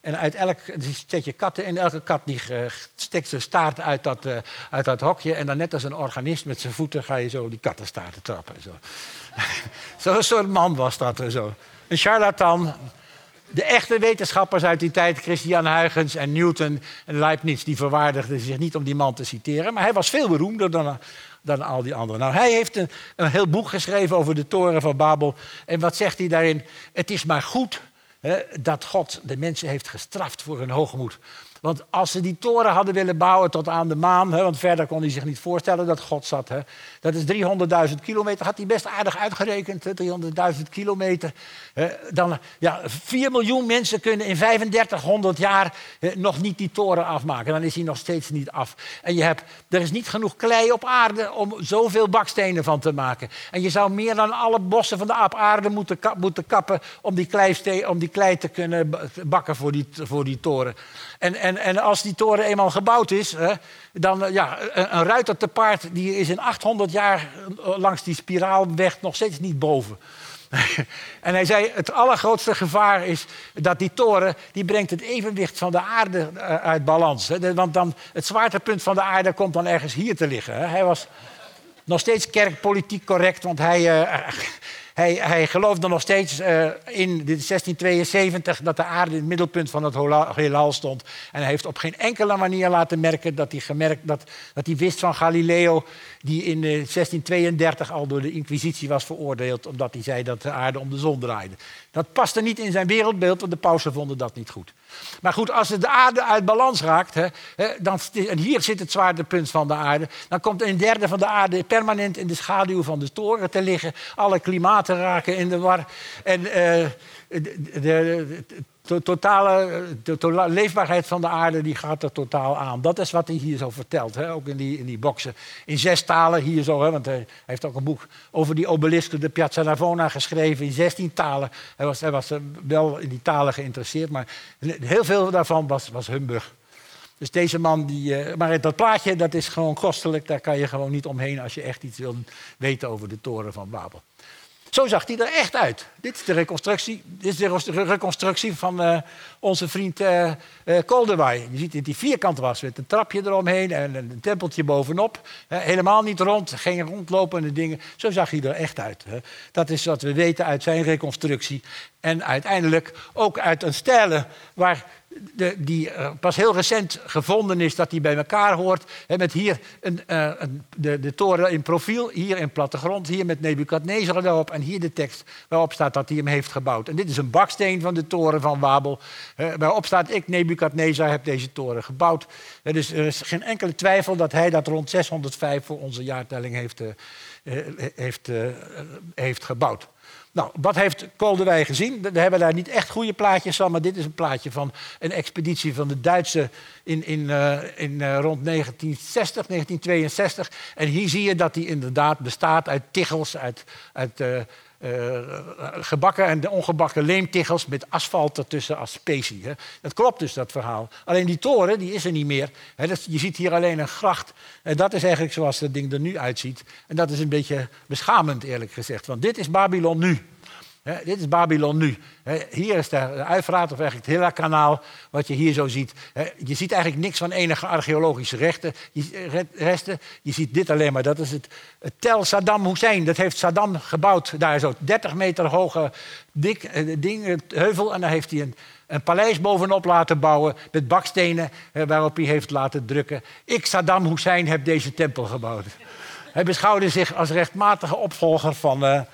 En uit elk, zet je katten in. Elke kat die uh, steekt zijn staart uit dat, uit dat hokje. En dan net als een organist met zijn voeten ga je zo die kattenstaarten trappen. Zo'n zo soort man was dat. Zo. Een charlatan. De echte wetenschappers uit die tijd, Christian Huygens en Newton en Leibniz, die verwaardigden zich niet om die man te citeren. Maar hij was veel beroemder dan, dan al die anderen. Nou, hij heeft een, een heel boek geschreven over de toren van Babel. En wat zegt hij daarin? Het is maar goed hè, dat God de mensen heeft gestraft voor hun hoogmoed. Want als ze die toren hadden willen bouwen tot aan de maan, hè, want verder kon hij zich niet voorstellen dat God zat. Hè, dat is 300.000 kilometer, had hij best aardig uitgerekend, 300.000 kilometer. Hè, dan, ja, 4 miljoen mensen kunnen in 3500 jaar nog niet die toren afmaken. Dan is hij nog steeds niet af. En je hebt, er is niet genoeg klei op aarde om zoveel bakstenen van te maken. En je zou meer dan alle bossen van de aarde moeten, moeten kappen om die, klei, om die klei te kunnen bakken voor die, voor die toren. En, en, als die toren eenmaal gebouwd is, hè, dan ja, een, ruiter te paard die is in 800 jaar langs die spiraalweg nog steeds niet boven. en hij zei, het allergrootste gevaar is dat die toren, die brengt het evenwicht van de aarde eh, uit balans. Hè. Want dan, het zwaartepunt van de aarde komt dan ergens hier te liggen. Hè. Hij was nog steeds kerkpolitiek correct, want hij, hij, hij geloofde nog steeds uh, in 1672 dat de aarde in het middelpunt van het heelal stond. En hij heeft op geen enkele manier laten merken dat hij, gemerkt, dat, dat hij wist van Galileo, die in 1632 al door de Inquisitie was veroordeeld, omdat hij zei dat de aarde om de zon draaide. Dat paste niet in zijn wereldbeeld, want de pausen vonden dat niet goed. Maar goed, als de aarde uit balans raakt, hè, dan, en hier zit het zwaartepunt van de aarde, dan komt een derde van de aarde permanent in de schaduw van de toren te liggen. Alle klimaten raken in de war. En de, de totale de leefbaarheid van de aarde die gaat er totaal aan. Dat is wat hij hier zo vertelt, hè? ook in die, in die boxen. In zes talen hier zo, hè? want hij heeft ook een boek over die obelisken, de Piazza Navona, geschreven in zestien talen. Hij was, hij was wel in die talen geïnteresseerd, maar heel veel daarvan was, was humbug. Dus deze man, die, uh, maar dat plaatje dat is gewoon kostelijk, daar kan je gewoon niet omheen als je echt iets wil weten over de toren van Babel. Zo zag hij er echt uit. Dit is de reconstructie, dit is de reconstructie van uh, onze vriend uh, Je ziet dat hij vierkant was met een trapje eromheen en een tempeltje bovenop. helemaal niet rond, geen rondlopende dingen. Zo zag hij er echt uit. Dat is wat we weten uit zijn reconstructie. En uiteindelijk ook uit een stijle waar de, die uh, pas heel recent gevonden is dat die bij elkaar hoort. Met hier een, uh, een, de, de, toren in profiel, hier in plattegrond, hier met Nebukadnezar erop en hier de tekst waarop staat dat hij hem heeft gebouwd. En dit is een baksteen van de toren van Babel, uh, waarop staat ik, Nebukadnezar, heb deze toren gebouwd. dus er is geen enkele twijfel dat hij dat rond 605 voor onze jaartelling heeft, heeft, heeft gebouwd. Nou, wat heeft Koldewij gezien? We hebben daar niet echt goede plaatjes van, maar dit is een plaatje van een expeditie van de Duitsers in, in, uh, in uh, rond 1960, 1962. En hier zie je dat die inderdaad bestaat uit tichels, uit, uit uh, gebakken en ongebakken leemtichels met asfalt ertussen als specie. Hè. Dat klopt dus, dat verhaal. Alleen die toren, die is er niet meer. Hè. Je ziet hier alleen een gracht. En dat is eigenlijk zoals dat ding er nu uitziet. En dat is een beetje beschamend, eerlijk gezegd. Want dit is Babylon nu dit is Babylon nu. hier is de Uifraat, of eigenlijk het hele kanaal, wat je hier zo ziet. je ziet eigenlijk niks van enige archeologische rechten, resten. Je ziet dit alleen maar. Dat is het, Tel Saddam Hussein. Dat heeft Saddam gebouwd. Daar zo 30 meter hoge dik, eh, ding, heuvel. En daar heeft hij een, een paleis bovenop laten bouwen met bakstenen waarop hij heeft laten drukken. Ik, Saddam Hussein, heb deze tempel gebouwd. Hij beschouwde zich als rechtmatige opvolger van...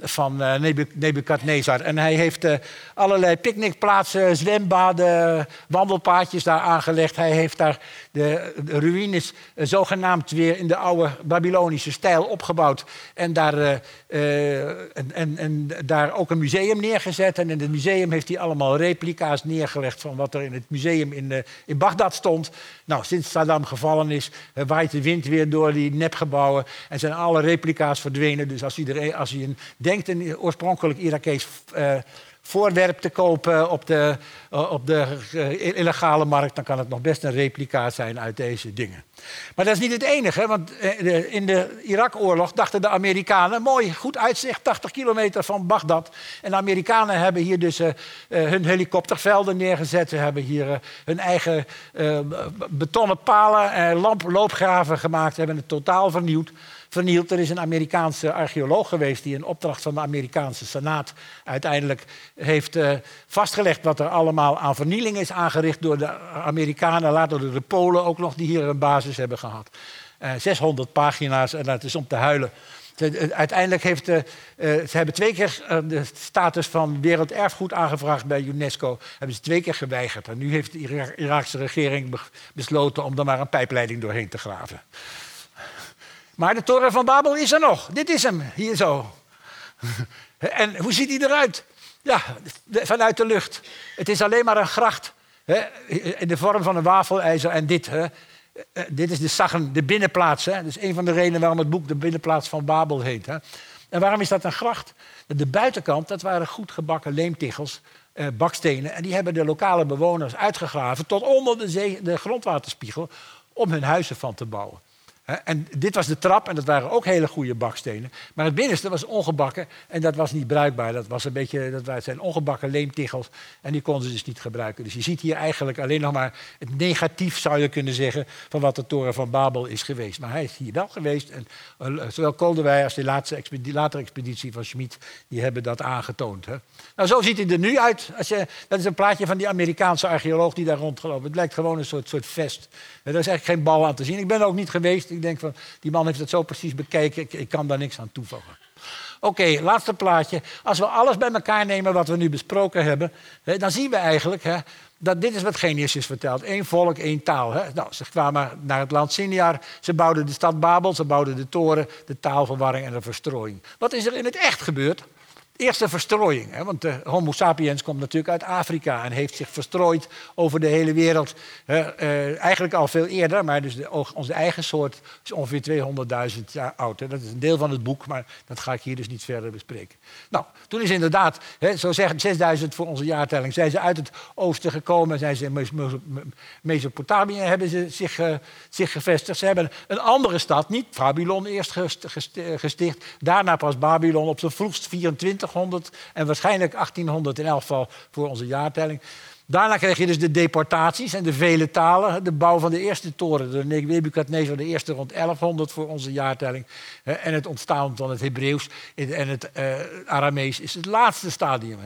van uh, Nebukadnezar. En hij heeft uh, allerlei picknickplaatsen, zwembaden, wandelpaadjes daar aangelegd. Hij heeft daar de, ruïnes uh, zogenaamd weer in de oude Babylonische stijl opgebouwd. En daar, en, en, en, daar ook een museum neergezet. En in het museum heeft hij allemaal replica's neergelegd van wat er in het museum in, in Bagdad stond. Nou, sinds Saddam gevallen is, waait de wind weer door die nepgebouwen en zijn alle replica's verdwenen. Dus als iedereen, als hij een denkt een oorspronkelijk Irakees uh, voorwerp te kopen op de, uh, op de uh, illegale markt, dan kan het nog best een replica zijn uit deze dingen. Maar dat is niet het enige, want in de Irak-oorlog dachten de Amerikanen, mooi, goed uitzicht, 80 kilometer van Bagdad. En de Amerikanen hebben hier dus hun helikoptervelden neergezet, ze hebben hier hun eigen betonnen palen en loopgraven gemaakt, ze hebben het totaal vernieuwd vernield. Er is een Amerikaanse archeoloog geweest die in opdracht van de Amerikaanse Senaat uiteindelijk heeft uh, vastgelegd wat er allemaal aan vernieling is aangericht door de Amerikanen, later door de Polen ook nog, die hier een basis hebben gehad. Uh, eh, 600 pagina's en dat is om te huilen. Uiteindelijk heeft uh, ze hebben twee keer de status van werelderfgoed aangevraagd bij UNESCO. Hebben ze twee keer geweigerd. En nu heeft de Iraakse regering besloten om er maar een pijpleiding doorheen te graven. Maar de toren van Babel is er nog. Dit is hem, hier zo. En hoe ziet hij eruit? Ja, vanuit de lucht. Het is alleen maar een gracht. Hè, in de vorm van een wafelijzer. En dit, hè, eh, dit is de Sachen, de binnenplaats. Hè. Dat is een van de redenen waarom het boek de binnenplaats van Babel heet. Hè. En waarom is dat een gracht? De buitenkant, dat waren goed gebakken leemtichels, eh, bakstenen. En die hebben de lokale bewoners uitgegraven tot onder de, de grondwaterspiegel om hun huizen van te bouwen. En dit was de trap en dat waren ook hele goede bakstenen. Maar het binnenste was ongebakken en dat was niet bruikbaar. Dat, was een beetje, dat zijn ongebakken leemtichels en die konden ze dus niet gebruiken. Dus je ziet hier eigenlijk alleen nog maar het negatief, zou je kunnen zeggen, van wat de toren van Babel is geweest. Maar hij is hier wel geweest en uh, zowel Koldewij als de laatste expeditie, latere expeditie van Schmid, die hebben dat aangetoond. Hè. Nou, zo ziet hij er nu uit. Als je, dat is een plaatje van die Amerikaanse archeoloog die daar rondgeloopt. Het lijkt gewoon een soort, soort vest. Er is eigenlijk geen bal aan te zien. Ik ben er ook niet geweest. Ik denk van, die man heeft het zo precies bekeken. Ik, ik kan daar niks aan toevoegen. Oké, laatste plaatje. Als we alles bij elkaar nemen wat we nu besproken hebben, hè, dan zien we eigenlijk hè, dat dit is wat Genesis vertelt. Eén volk, één taal. Hè. Nou, ze kwamen naar het land Sinjar, ze bouwden de stad Babel, ze bouwden de toren, de taalverwarring en de verstrooiing. Wat is er in het echt gebeurd? Eerste verstrooiing, hè, want de Homo sapiens komt natuurlijk uit Afrika en heeft zich verstrooid over de hele wereld. Eh, eigenlijk al veel eerder, maar dus onze eigen soort is ongeveer 200.000 jaar oud. Hè. Dat is een deel van het boek, maar dat ga ik hier dus niet verder bespreken. Nou, toen is inderdaad, hè, zo zeggen 6000 voor onze jaartelling, zijn ze uit het oosten gekomen, zijn ze in Mesopotamië hebben ze zich, uh, zich gevestigd. Ze hebben een andere stad, niet Babylon eerst gesticht, daarna pas Babylon op zijn vroegst 24 en waarschijnlijk 1800 in elk geval voor onze jaartelling. Daarna kreeg je dus de deportaties en de vele talen. De bouw van de eerste toren door Nebukadnezar de eerste rond 1100 voor onze jaartelling. En het ontstaan van het Hebreeuws en het uh, Aramees is het laatste stadium.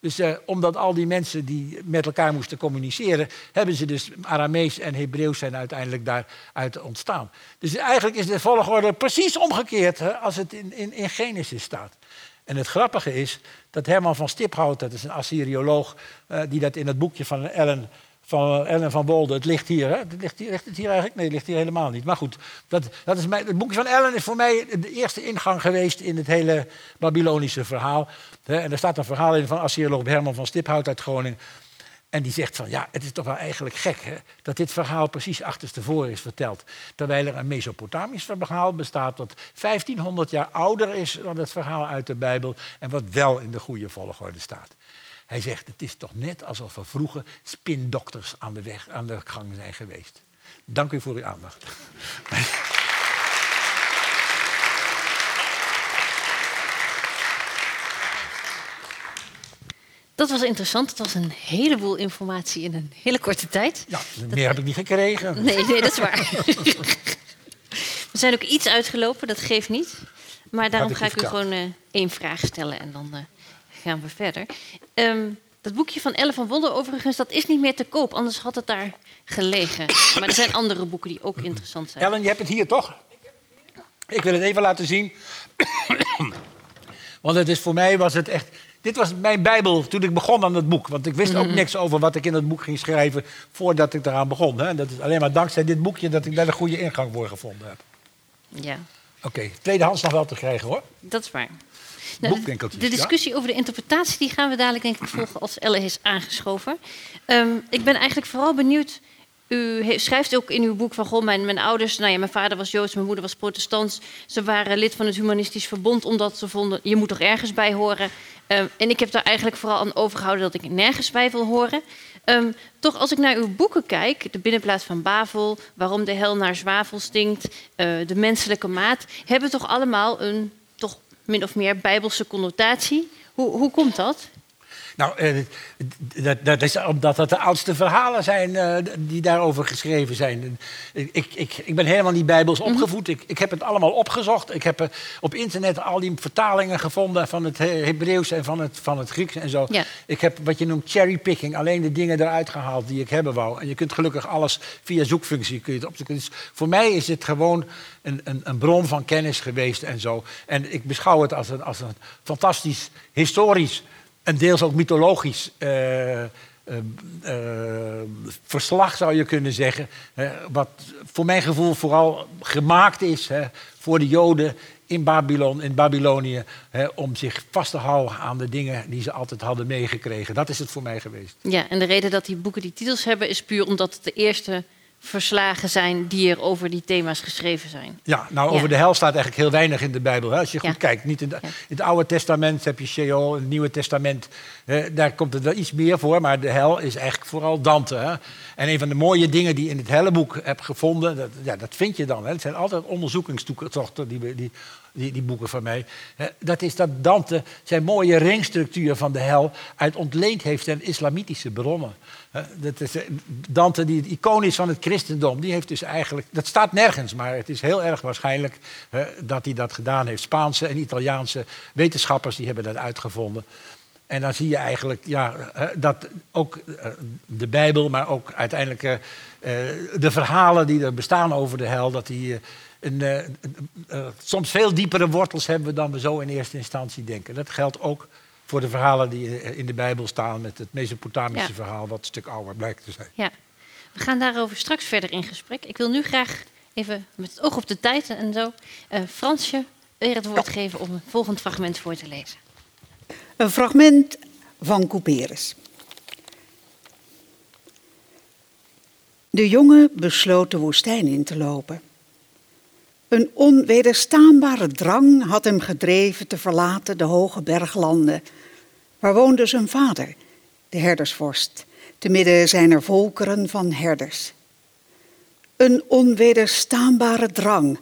Dus uh, omdat al die mensen die met elkaar moesten communiceren, hebben ze dus Aramees en Hebreeuws zijn uiteindelijk daaruit ontstaan. Dus eigenlijk is de volgorde precies omgekeerd als het in, in, in Genesis staat. En het grappige is dat Herman van Stiphout, dat is een Assyrioloog, uh, die dat in het boekje van Ellen van Ellen van Wolde. Het ligt hier, hè? Het ligt, hier, ligt het hier eigenlijk? Nee, het ligt hier helemaal niet. Maar goed, dat, dat is mijn, het boekje van Ellen is voor mij de eerste ingang geweest in het hele Babylonische verhaal. En er staat een verhaal in van Assyrioloog Herman van Stiphout uit Groningen. En die zegt van ja, het is toch wel eigenlijk gek hè, dat dit verhaal precies achterstevoren is verteld. Terwijl er een Mesopotamisch verhaal bestaat dat 1500 jaar ouder is dan het verhaal uit de Bijbel en wat wel in de goede volgorde staat. Hij zegt het is toch net alsof er vroeger spindokters aan de, weg, aan de gang zijn geweest. Dank u voor uw aandacht. Dat was interessant. Het was een heleboel informatie in een hele korte tijd. Ja, meer heb ik niet gekregen. Nee, nee dat is waar. we zijn ook iets uitgelopen, dat geeft niet. Maar daarom ga ik u gewoon uh, één vraag stellen en dan uh, gaan we verder. Um, dat boekje van Elle van Wonder overigens, dat is niet meer te koop. Anders had het daar gelegen. Maar er zijn andere boeken die ook interessant zijn. Ellen, je hebt het hier toch? Ik wil het even laten zien. Want het is, voor mij was het echt dit was mijn Bijbel toen ik begon aan het boek. Want ik wist ook mhm. niks over wat ik in het boek ging schrijven voordat ik eraan begon. Hè. Dat is alleen maar dankzij dit boekje dat ik daar de goede ingang voor gevonden heb. Ja. Oké, okay. tweedehands nog wel te krijgen hoor. Dat is waar. Nou, de discussie over de interpretatie die gaan we dadelijk denk ik volgen als Elle is aangeschoven. Um, ik ben eigenlijk vooral benieuwd u schrijft ook in uw boek van goh, mijn, mijn ouders, nou ja, mijn vader was Joods, mijn moeder was protestants. Ze waren lid van het Humanistisch Verbond omdat ze vonden, je moet toch ergens bij horen. Um, en ik heb daar eigenlijk vooral aan overgehouden dat ik nergens bij wil horen. Um, toch, als ik naar uw boeken kijk, de binnenplaats van Bavel, waarom de hel naar zwavel stinkt, uh, de menselijke maat, hebben toch allemaal een toch min of meer bijbelse connotatie. Hoe, hoe komt dat? Nou, eh, dat, dat, is omdat dat de oudste verhalen zijn uh, die daarover geschreven zijn. Ik, ik, ik ben helemaal niet bijbels mhm. opgevoed. ik, ik heb het allemaal opgezocht. Ik heb uh, op internet al die vertalingen gevonden van het Hebreeuws en van het, van het Grieks en zo. Ik heb wat je noemt cherrypicking, alleen de dingen eruit gehaald die ik hebben wou. En je kunt gelukkig alles via zoekfunctie kun je het opzoeken. Dus voor mij is het gewoon een, een, een, bron van kennis geweest en zo. En ik beschouw het als een, als een fantastisch historisch en deels ook mythologisch uh, verslag, zou je kunnen zeggen. wat voor mijn gevoel vooral gemaakt is voor de Joden in Babylon, in Babylonië, om zich vast te houden aan de dingen die ze altijd hadden meegekregen. Dat is het voor mij geweest. Ja, en de reden dat die boeken die titels hebben is puur omdat het de eerste verslagen zijn die er over die thema's geschreven zijn. Ja, nou Ja. over de hel staat eigenlijk heel weinig in de Bijbel. Hè? Als je goed Ja. kijkt, niet in, de- Ja. in het Oude Testament heb je Sheol, in het Nieuwe Testament, eh, daar komt het wel iets meer voor, maar de hel is eigenlijk vooral Dante. Hè? En een van de mooie dingen die je in het Helleboek heb gevonden, dat, ja, dat vind je dan. Hè? Het zijn altijd onderzoekingstochten, die, die, die, die boeken van mij. Hè? Dat is dat Dante zijn mooie ringstructuur van de hel uit ontleend heeft aan islamitische bronnen. Dat is, eh, Dante, die het iconisch van het christendom, die heeft dus eigenlijk, dat staat nergens, maar het is heel erg waarschijnlijk dat hij dat gedaan heeft. Spaanse en Italiaanse wetenschappers die hebben dat uitgevonden. En dan zie je eigenlijk ja, dat ook eh, de Bijbel, maar ook uiteindelijk eh, de verhalen die er bestaan over de hel, dat die soms veel diepere wortels hebben dan we zo in eerste instantie denken. Dat geldt ook voor de verhalen die eh, in de Bijbel staan met het Mesopotamische Ja. verhaal, wat een stuk ouder blijkt te zijn. Ja, we gaan daarover straks verder in gesprek. Ik wil nu graag even met het oog op de tijd en zo eh, Fransje weer het woord geven om het volgend fragment voor te lezen. Een fragment van Couperus. De jongen besloot de woestijn in te lopen. Een onwederstaanbare drang had hem gedreven te verlaten de hoge berglanden. Waar woonde zijn vader, de herdersvorst, te midden zijner volkeren van herders. Een onwederstaanbare drang,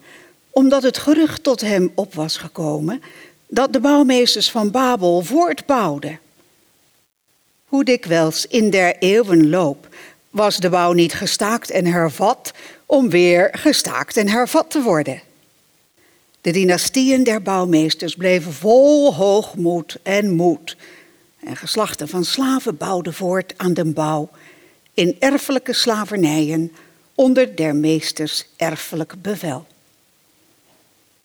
omdat het gerucht tot hem op was gekomen dat de bouwmeesters van Babel voortbouwden. Hoe dikwijls in der eeuwenloop was de bouw niet gestaakt en hervat om weer gestaakt en hervat te worden. De dynastieën der bouwmeesters bleven vol hoogmoed en moed. En geslachten van slaven bouwden voort aan de bouw in erfelijke slavernijen onder der meesters erfelijk bevel.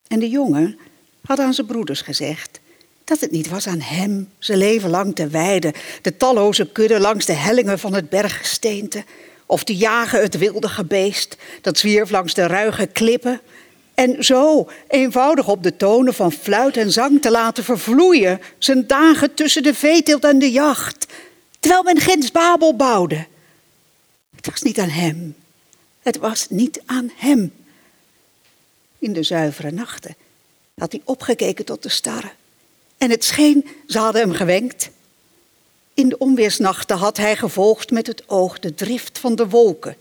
En de jongen had aan zijn broeders gezegd dat het niet was aan hem zijn leven lang te wijden, de talloze kudden langs de hellingen van het berggesteente, of te jagen het wilde gebeest dat zwierf langs de ruige klippen, en zo eenvoudig op de tonen van fluit en zang te laten vervloeien zijn dagen tussen de veeteelt en de jacht, terwijl men ginds Babel bouwde. Het was niet aan hem. Het was niet aan hem. In de zuivere nachten had hij opgekeken tot de starren. En het scheen, ze hadden hem gewenkt. In de onweersnachten had hij gevolgd met het oog de drift van de wolken.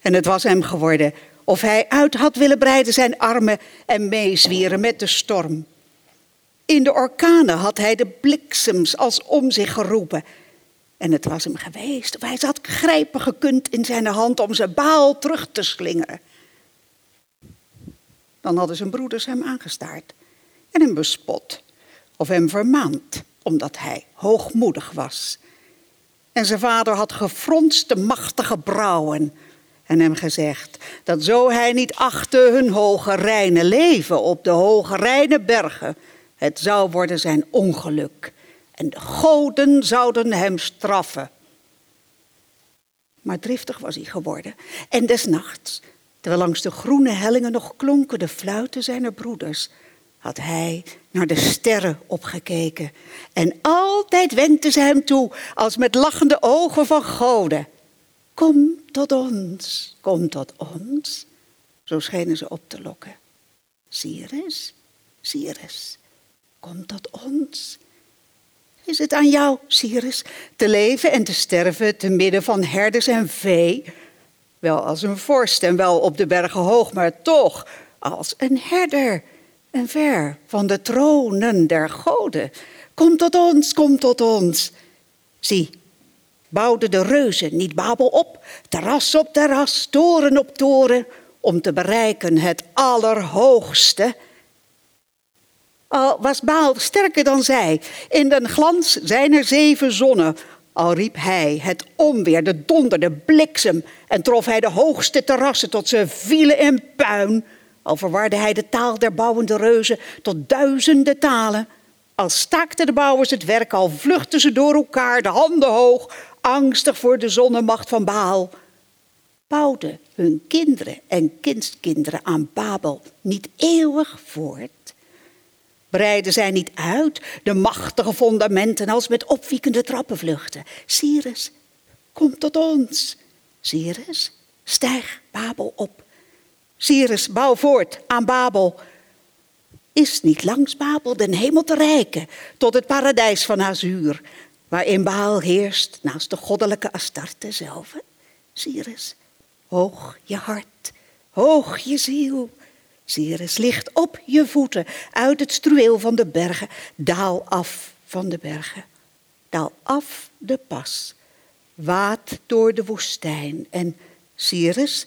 En het was hem geworden of hij uit had willen breiden zijn armen en meezwieren met de storm. In de orkanen had hij de bliksems als om zich geroepen. En het was hem geweest of hij zat grijpen gekund in zijn hand om zijn baal terug te slingeren. Dan hadden zijn broeders hem aangestaard en hem bespot of hem vermaand, omdat hij hoogmoedig was. En zijn vader had gefronste machtige brauwen en hem gezegd dat zo hij niet achtte hun hoge reine leven op de hoge reine bergen, het zou worden zijn ongeluk en de goden zouden hem straffen. Maar driftig was hij geworden en des nachts, terwijl langs de groene hellingen nog klonken de fluiten zijner broeders, had hij naar de sterren opgekeken. En altijd wenkte ze hem toe als met lachende ogen van goden. Kom tot ons, kom tot ons. Zo schenen ze op te lokken. Cyrus, Cyrus, kom tot ons. Is het aan jou, Cyrus, te leven en te sterven te midden van herders en vee? Wel als een vorst en wel op de bergen hoog, maar toch als een herder en ver van de tronen der goden. Kom tot ons, kom tot ons. Zie, bouwden de reuzen niet Babel op, terras op terras, toren op toren, om te bereiken het allerhoogste. Al was Baal sterker dan zij, in den glans zijner zeven zonnen, al riep hij het onweer, de donder, de bliksem, en trof hij de hoogste terrassen tot ze vielen in puin, al verwarde hij de taal der bouwende reuzen tot duizenden talen. Al staakten de bouwers het werk, al vluchtten ze door elkaar, de handen hoog, angstig voor de zonnemacht van Baal. Bouwden hun kinderen en kindskinderen aan Babel niet eeuwig voort? Breiden zij niet uit de machtige fundamenten als met opwiekende trappenvluchten? Cyrus, kom tot ons. Cyrus, stijg Babel op. Cyrus, bouw voort aan Babel. Is niet langs Babel den hemel te reiken tot het paradijs van Azuur, waarin Baal heerst naast de goddelijke Astarte zelf? Cyrus, hoog je hart, hoog je ziel. Cyrus, licht op je voeten uit het struweel van de bergen, daal af van de bergen, daal af de pas, waad door de woestijn en Cyrus,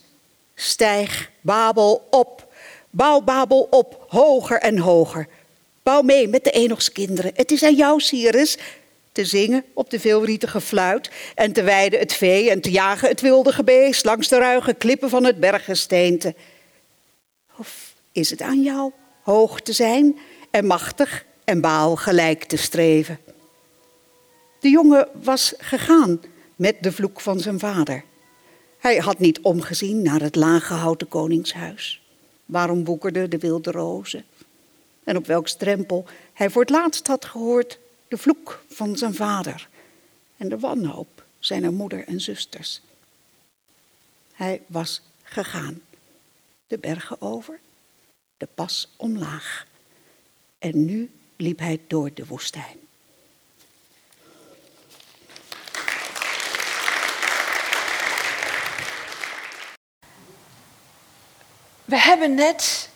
stijg Babel op, bouw Babel op, hoger en hoger. Bouw mee met de Enogskinderen. Het is aan jou, Cyrus, te zingen op de veelrietige fluit en te weiden het vee en te jagen het wilde gebeest langs de ruige klippen van het berggesteente. Of is het aan jou hoog te zijn en machtig en baal gelijk te streven? De jongen was gegaan met de vloek van zijn vader. Hij had niet omgezien naar het laaggehouden koningshuis. Waarom woekerden de wilde rozen? En op welk strempel hij voor het laatst had gehoord de vloek van zijn vader en de wanhoop zijn moeder en zusters. Hij was gegaan, de bergen over, de pas omlaag. En nu liep hij door de woestijn. We hebben net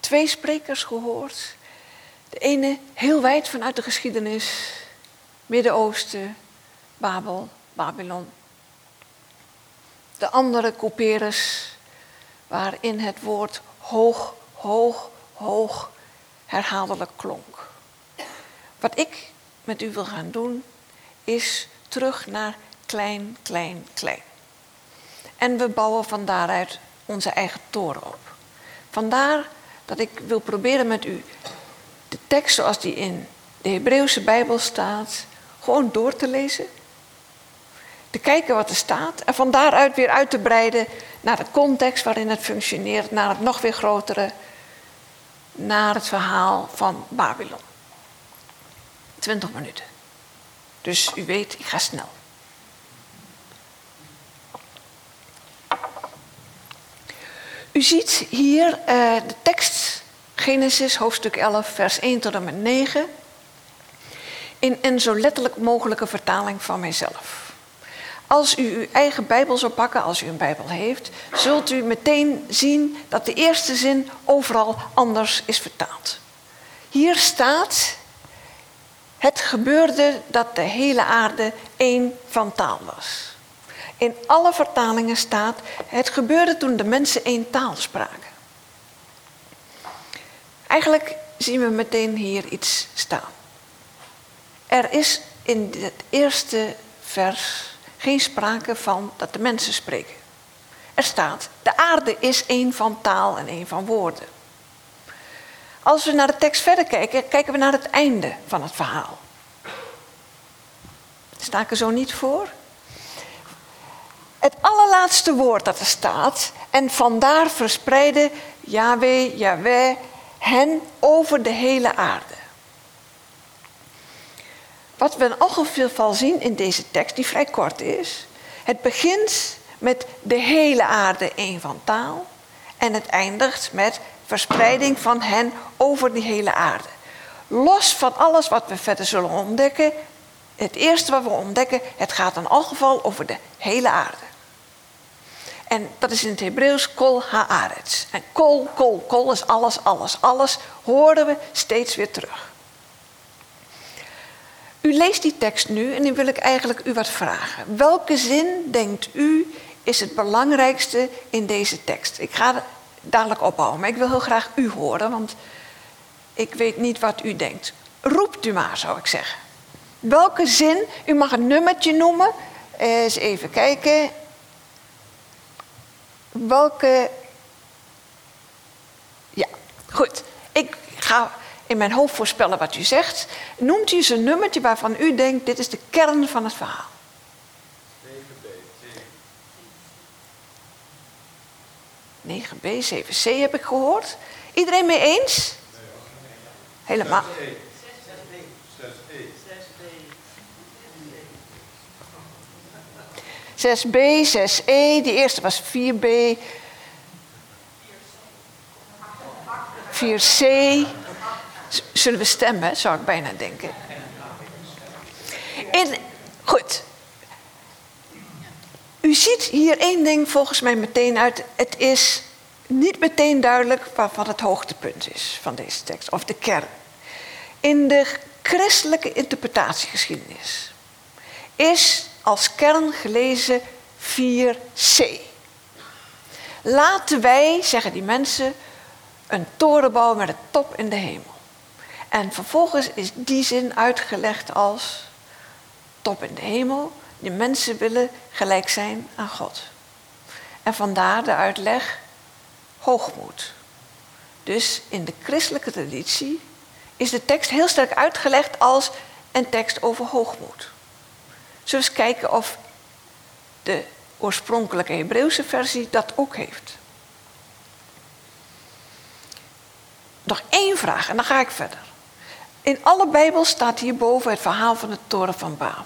twee sprekers gehoord. De ene heel wijd vanuit de geschiedenis, Midden-Oosten, Babel, Babylon. De andere couperus, waarin het woord hoog, hoog, hoog herhaaldelijk klonk. Wat ik met u wil gaan doen, is terug naar klein, klein, klein. En we bouwen van daaruit onze eigen toren op. Vandaar dat ik wil proberen met u de tekst zoals die in de Hebreeuwse Bijbel staat, gewoon door te lezen. Te kijken wat er staat en van daaruit weer uit te breiden naar de context waarin het functioneert, naar het nog weer grotere, naar het verhaal van Babylon. 20 minuten. Dus u weet, ik ga snel. U ziet hier uh, de tekst Genesis hoofdstuk 11 vers 1 tot en met 9 in een zo letterlijk mogelijke vertaling van mijzelf. Als u uw eigen Bijbel zou pakken, als u een Bijbel heeft, zult u meteen zien dat de eerste zin overal anders is vertaald. Hier staat: Het gebeurde dat de hele aarde één van taal was. In alle vertalingen staat: Het gebeurde toen de mensen één taal spraken. Eigenlijk zien we meteen hier iets staan. Er is in het eerste vers geen sprake van dat de mensen spreken. Er staat, de aarde is één van taal en één van woorden. Als we naar de tekst verder kijken, kijken we naar het einde van het verhaal. Sta er zo niet voor? Het allerlaatste woord dat er staat, en vandaar verspreidde Yahweh, Yahweh hen over de hele aarde. Wat we in algemeen geval zien in deze tekst, die vrij kort is, het begint met de hele aarde één van taal en het eindigt met verspreiding van hen over die hele aarde. Los van alles wat we verder zullen ontdekken, het eerste wat we ontdekken, het gaat in geval over de hele aarde. En dat is in het Hebreeuws kol haaretz. En kol, kol, kol is alles, alles, alles. Horen we steeds weer terug. U leest die tekst nu en nu wil ik eigenlijk u wat vragen. Welke zin denkt u is het belangrijkste in deze tekst? Ik ga dadelijk ophouden, maar ik wil heel graag u horen, want ik weet niet wat u denkt. Roept u maar, zou ik zeggen. Welke zin, u mag een nummertje noemen. Eens even kijken welke. Ja, goed. Ik ga in mijn hoofd voorspellen wat u zegt. Noemt u eens een nummertje waarvan u denkt: dit is de kern van het verhaal. 9b, 7c heb ik gehoord. Iedereen mee eens? Helemaal. 6b. 6b, 6e, die eerste was 4b, 4c. Zullen we stemmen, zou ik bijna denken. In, goed. U ziet hier één ding volgens mij meteen uit. Het is niet meteen duidelijk wat het hoogtepunt is van deze tekst, of de kern. In de christelijke interpretatiegeschiedenis is als kern gelezen 4c. Laten wij, zeggen die mensen, een toren bouwen met een top in de hemel. En vervolgens is die zin uitgelegd als top in de hemel. De mensen willen gelijk zijn aan God. En vandaar de uitleg hoogmoed. Dus in de christelijke traditie is de tekst heel sterk uitgelegd als een tekst over hoogmoed. Zullen we eens kijken of de oorspronkelijke Hebreeuwse versie dat ook heeft. Nog één vraag en dan ga ik verder. In alle Bijbels staat hierboven het verhaal van de toren van Babel.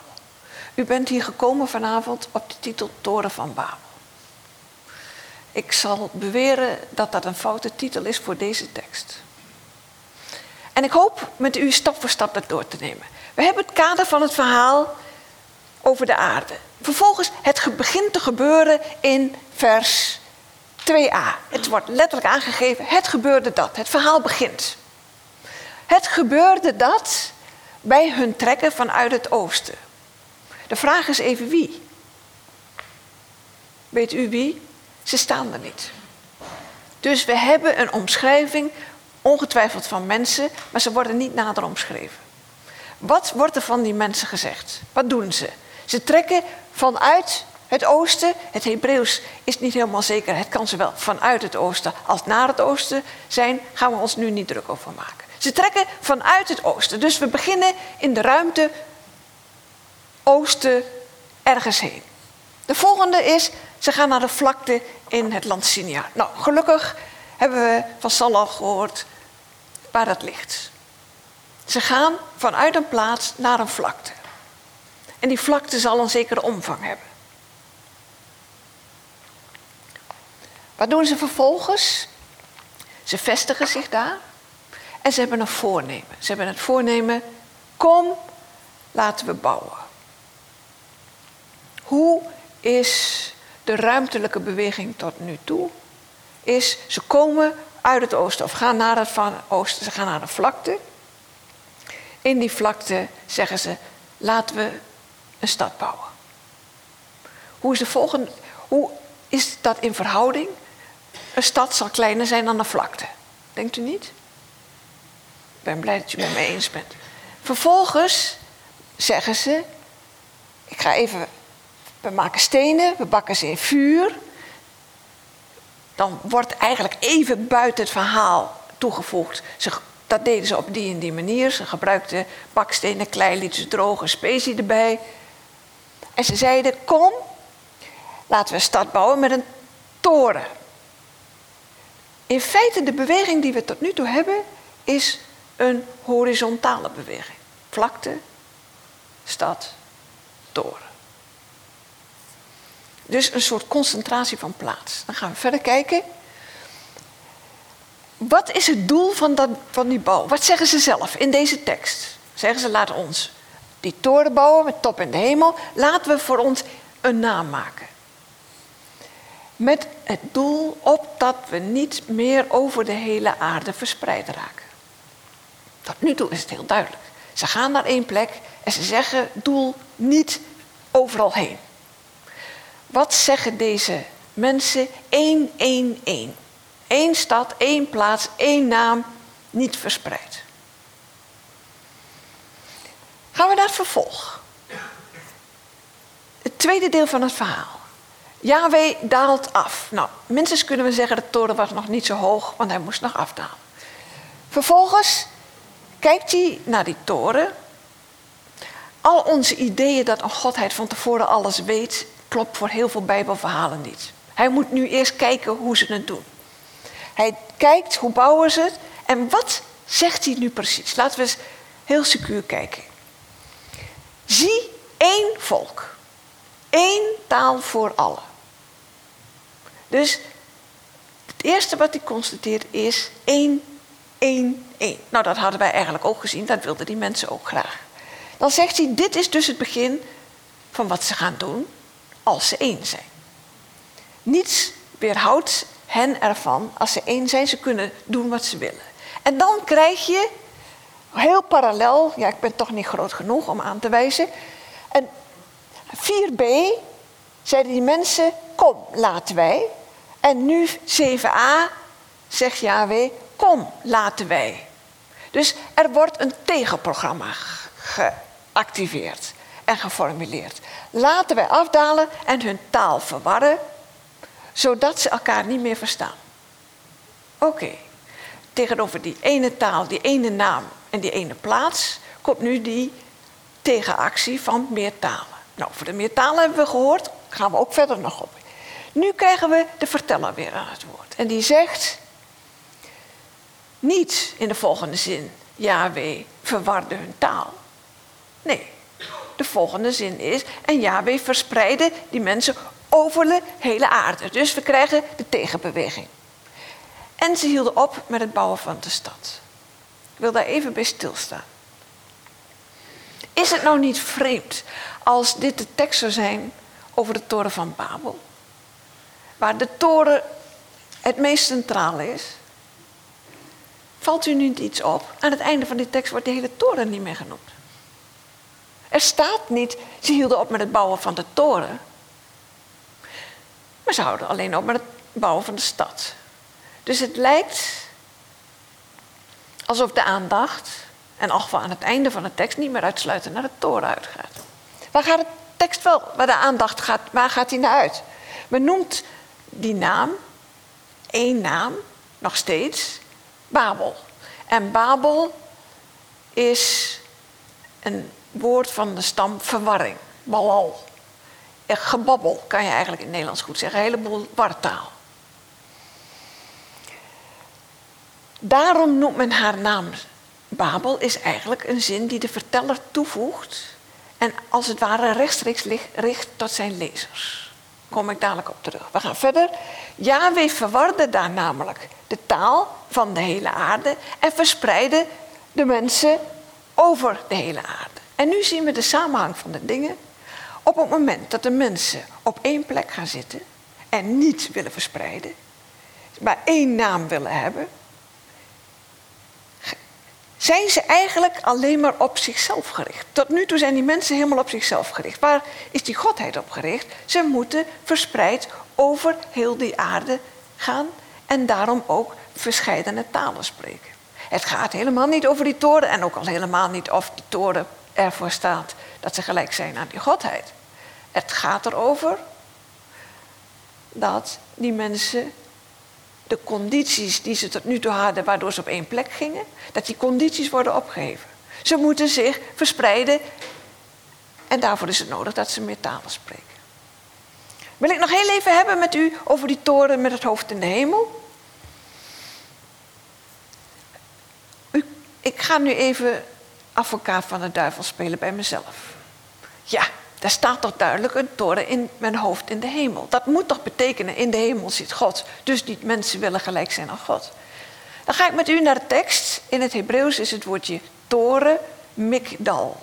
U bent hier gekomen vanavond op de titel Toren van Babel. Ik zal beweren dat dat een foute titel is voor deze tekst. En ik hoop met u stap voor stap dat door te nemen. We hebben het kader van het verhaal over de aarde. Vervolgens, het begint te gebeuren in vers 2a. Het wordt letterlijk aangegeven, het gebeurde dat. Het verhaal begint. Het gebeurde dat bij hun trekken vanuit het oosten. De vraag is even wie. Weet u wie? Ze staan er niet. Dus we hebben een omschrijving, ongetwijfeld van mensen, maar ze worden niet nader omschreven. Wat wordt er van die mensen gezegd? Wat doen ze? Ze trekken vanuit het oosten. Het Hebreeuws is niet helemaal zeker. Het kan zowel vanuit het oosten als naar het oosten zijn. Gaan we ons nu niet druk over maken. Ze trekken vanuit het oosten. Dus we beginnen in de ruimte oosten ergens heen. De volgende is, ze gaan naar de vlakte in het land Sinjar. Nou, gelukkig hebben we van Salah gehoord waar dat ligt. Ze gaan vanuit een plaats naar een vlakte. En die vlakte zal een zekere omvang hebben. Wat doen ze vervolgens? Ze vestigen zich daar en ze hebben een voornemen. Ze hebben het voornemen, kom, laten we bouwen. Hoe is de ruimtelijke beweging tot nu toe? Is ze komen uit het oosten of gaan naar het van oosten, ze gaan naar de vlakte. In die vlakte zeggen ze, laten we een stad bouwen. Hoe is, de volgende, hoe is dat in verhouding? Een stad zal kleiner zijn dan een vlakte. Denkt u niet? Ik ben blij dat u het met me eens bent. Vervolgens zeggen ze: Ik ga even. We maken stenen, we bakken ze in vuur. Dan wordt eigenlijk even buiten het verhaal toegevoegd. Ze, dat deden ze op die en die manier. Ze gebruikten bakstenen, klei, lieten ze drogen, specie erbij. En ze zeiden: Kom, laten we een stad bouwen met een toren. In feite, de beweging die we tot nu toe hebben, is een horizontale beweging. Vlakte, stad, toren. Dus een soort concentratie van plaats. Dan gaan we verder kijken. Wat is het doel van, dat, van die bouw? Wat zeggen ze zelf in deze tekst? Zeggen ze, laat ons die toren bouwen met top in de hemel. Laten we voor ons een naam maken. Met het doel opdat we niet meer over de hele aarde verspreid raken. Tot nu toe is het heel duidelijk. Ze gaan naar één plek en ze zeggen doel niet overal heen. Wat zeggen deze mensen? Eén, één, één. Eén stad, één plaats, één naam, niet verspreid. Gaan we naar het vervolg. Het tweede deel van het verhaal. Yahweh daalt af. Nou, minstens kunnen we zeggen, de toren was nog niet zo hoog, want hij moest nog afdalen. Vervolgens kijkt hij naar die toren. Al onze ideeën dat een godheid van tevoren alles weet, klopt voor heel veel bijbelverhalen niet. Hij moet nu eerst kijken hoe ze het doen. Hij kijkt hoe bouwen ze het en wat zegt hij nu precies. Laten we eens heel secuur kijken. Zie één volk Eén taal voor allen. Dus het eerste wat hij constateert is één, één, één. Nou, dat hadden wij eigenlijk ook gezien, dat wilden die mensen ook graag. Dan zegt hij, dit is dus het begin van wat ze gaan doen als ze één zijn. Niets weerhoudt hen ervan als ze één zijn, ze kunnen doen wat ze willen. En dan krijg je heel parallel, ja, ik ben toch niet groot genoeg om aan te wijzen. En 4b zeiden die mensen: Kom, laten wij. En nu 7a zegt Yahweh: Kom, laten wij. Dus er wordt een tegenprogramma geactiveerd en geformuleerd. Laten wij afdalen en hun taal verwarren, zodat ze elkaar niet meer verstaan. Oké, tegenover die ene taal, die ene naam en die ene plaats komt nu die tegenactie van meer talen. Nou, voor de meer talen hebben we gehoord, gaan we ook verder nog op. Nu krijgen we de verteller weer aan het woord. En die zegt, niet in de volgende zin, Yahweh verwarde hun taal. Nee, de volgende zin is, en Yahweh verspreidde die mensen over de hele aarde. Dus we krijgen de tegenbeweging. En ze hielden op met het bouwen van de stad. Wil daar even bij stilstaan. Is het nou niet vreemd als dit de tekst zou zijn over de toren van Babel? Waar de toren het meest centraal is. Valt u niet iets op? Aan het einde van die tekst wordt de hele toren niet meer genoemd. Er staat niet, ze hielden op met het bouwen van de toren. Maar ze houden alleen op met het bouwen van de stad. Dus het lijkt alsof de aandacht, en al aan het einde van de tekst, niet meer uitsluitend naar de toren uitgaat. Waar gaat de tekst wel, waar de aandacht gaat, waar gaat die naar uit? Men noemt die naam, één naam, nog steeds, Babel. En Babel is een woord van de stam verwarring, balal. Gebabbel kan je eigenlijk in het Nederlands goed zeggen, een heleboel wartaal. Daarom noemt men haar naam Babel, is eigenlijk een zin die de verteller toevoegt en als het ware rechtstreeks richt tot zijn lezers. Kom ik dadelijk op terug. We gaan verder. Yahweh verwarde daar namelijk de taal van de hele aarde en verspreidde de mensen over de hele aarde. En nu zien we de samenhang van de dingen. Op het moment dat de mensen op één plek gaan zitten en niet willen verspreiden, maar één naam willen hebben, zijn ze eigenlijk alleen maar op zichzelf gericht. Tot nu toe zijn die mensen helemaal op zichzelf gericht. Waar is die godheid op gericht? Ze moeten verspreid over heel die aarde gaan en daarom ook verscheidene talen spreken. Het gaat helemaal niet over die toren en ook al helemaal niet of die toren ervoor staat dat ze gelijk zijn aan die godheid. Het gaat erover dat die mensen de condities die ze tot nu toe hadden, waardoor ze op één plek gingen, dat die condities worden opgeheven. Ze moeten zich verspreiden en daarvoor is het nodig dat ze meer talen spreken. Wil ik nog heel even hebben met u over die toren met het hoofd in de hemel? Ik ga nu even advocaat van de duivel spelen bij mezelf. Ja, daar staat toch duidelijk een toren in mijn hoofd in de hemel. Dat moet toch betekenen, in de hemel zit God. Dus die mensen willen gelijk zijn aan God. Dan ga ik met u naar de tekst. In het Hebreeuws is het woordje toren mikdal.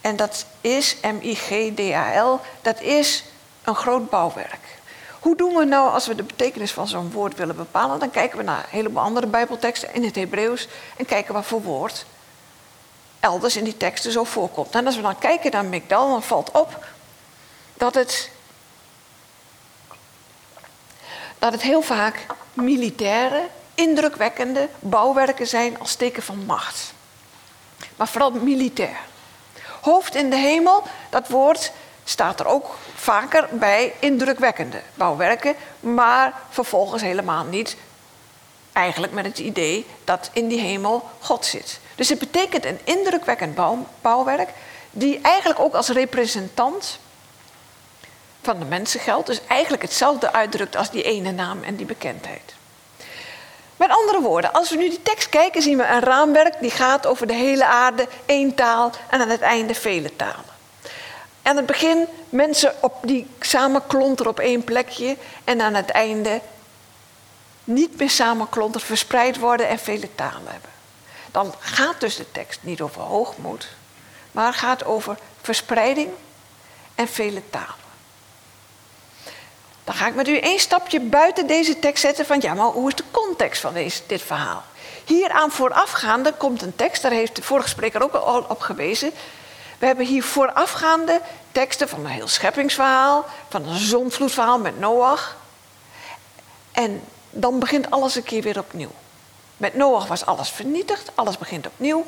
En dat is M-I-G-D-A-L. Dat is een groot bouwwerk. Hoe doen we nou als we de betekenis van zo'n woord willen bepalen? Dan kijken we naar een heleboel andere Bijbelteksten in het Hebreeuws en kijken wat voor woord elders in die teksten zo voorkomt. En als we dan kijken naar Migdal, dan valt op dat het, dat het heel vaak militaire, indrukwekkende bouwwerken zijn als teken van macht. Maar vooral militair. Hoofd in de hemel, dat woord staat er ook vaker bij indrukwekkende bouwwerken, maar vervolgens helemaal niet eigenlijk met het idee dat in die hemel God zit. Dus het betekent een indrukwekkend bouwwerk, die eigenlijk ook als representant van de mensen geldt. Dus eigenlijk hetzelfde uitdrukt als die ene naam en die bekendheid. Met andere woorden, als we nu die tekst kijken, zien we een raamwerk die gaat over de hele aarde, één taal en aan het einde vele talen. aan het begin mensen op die samen klonteren op één plekje en aan het einde niet meer samen klonteren, verspreid worden en vele talen hebben. Dan gaat dus de tekst niet over hoogmoed, maar gaat over verspreiding en vele talen. Dan ga ik met u één stapje buiten deze tekst zetten van ja, maar hoe is de context van deze, dit verhaal? Hieraan voorafgaande komt een tekst, daar heeft de vorige spreker ook al op gewezen. We hebben hier voorafgaande teksten van een heel scheppingsverhaal, van een zonvloedverhaal met Noach. En dan begint alles een keer weer opnieuw. Met Noach was alles vernietigd, alles begint opnieuw.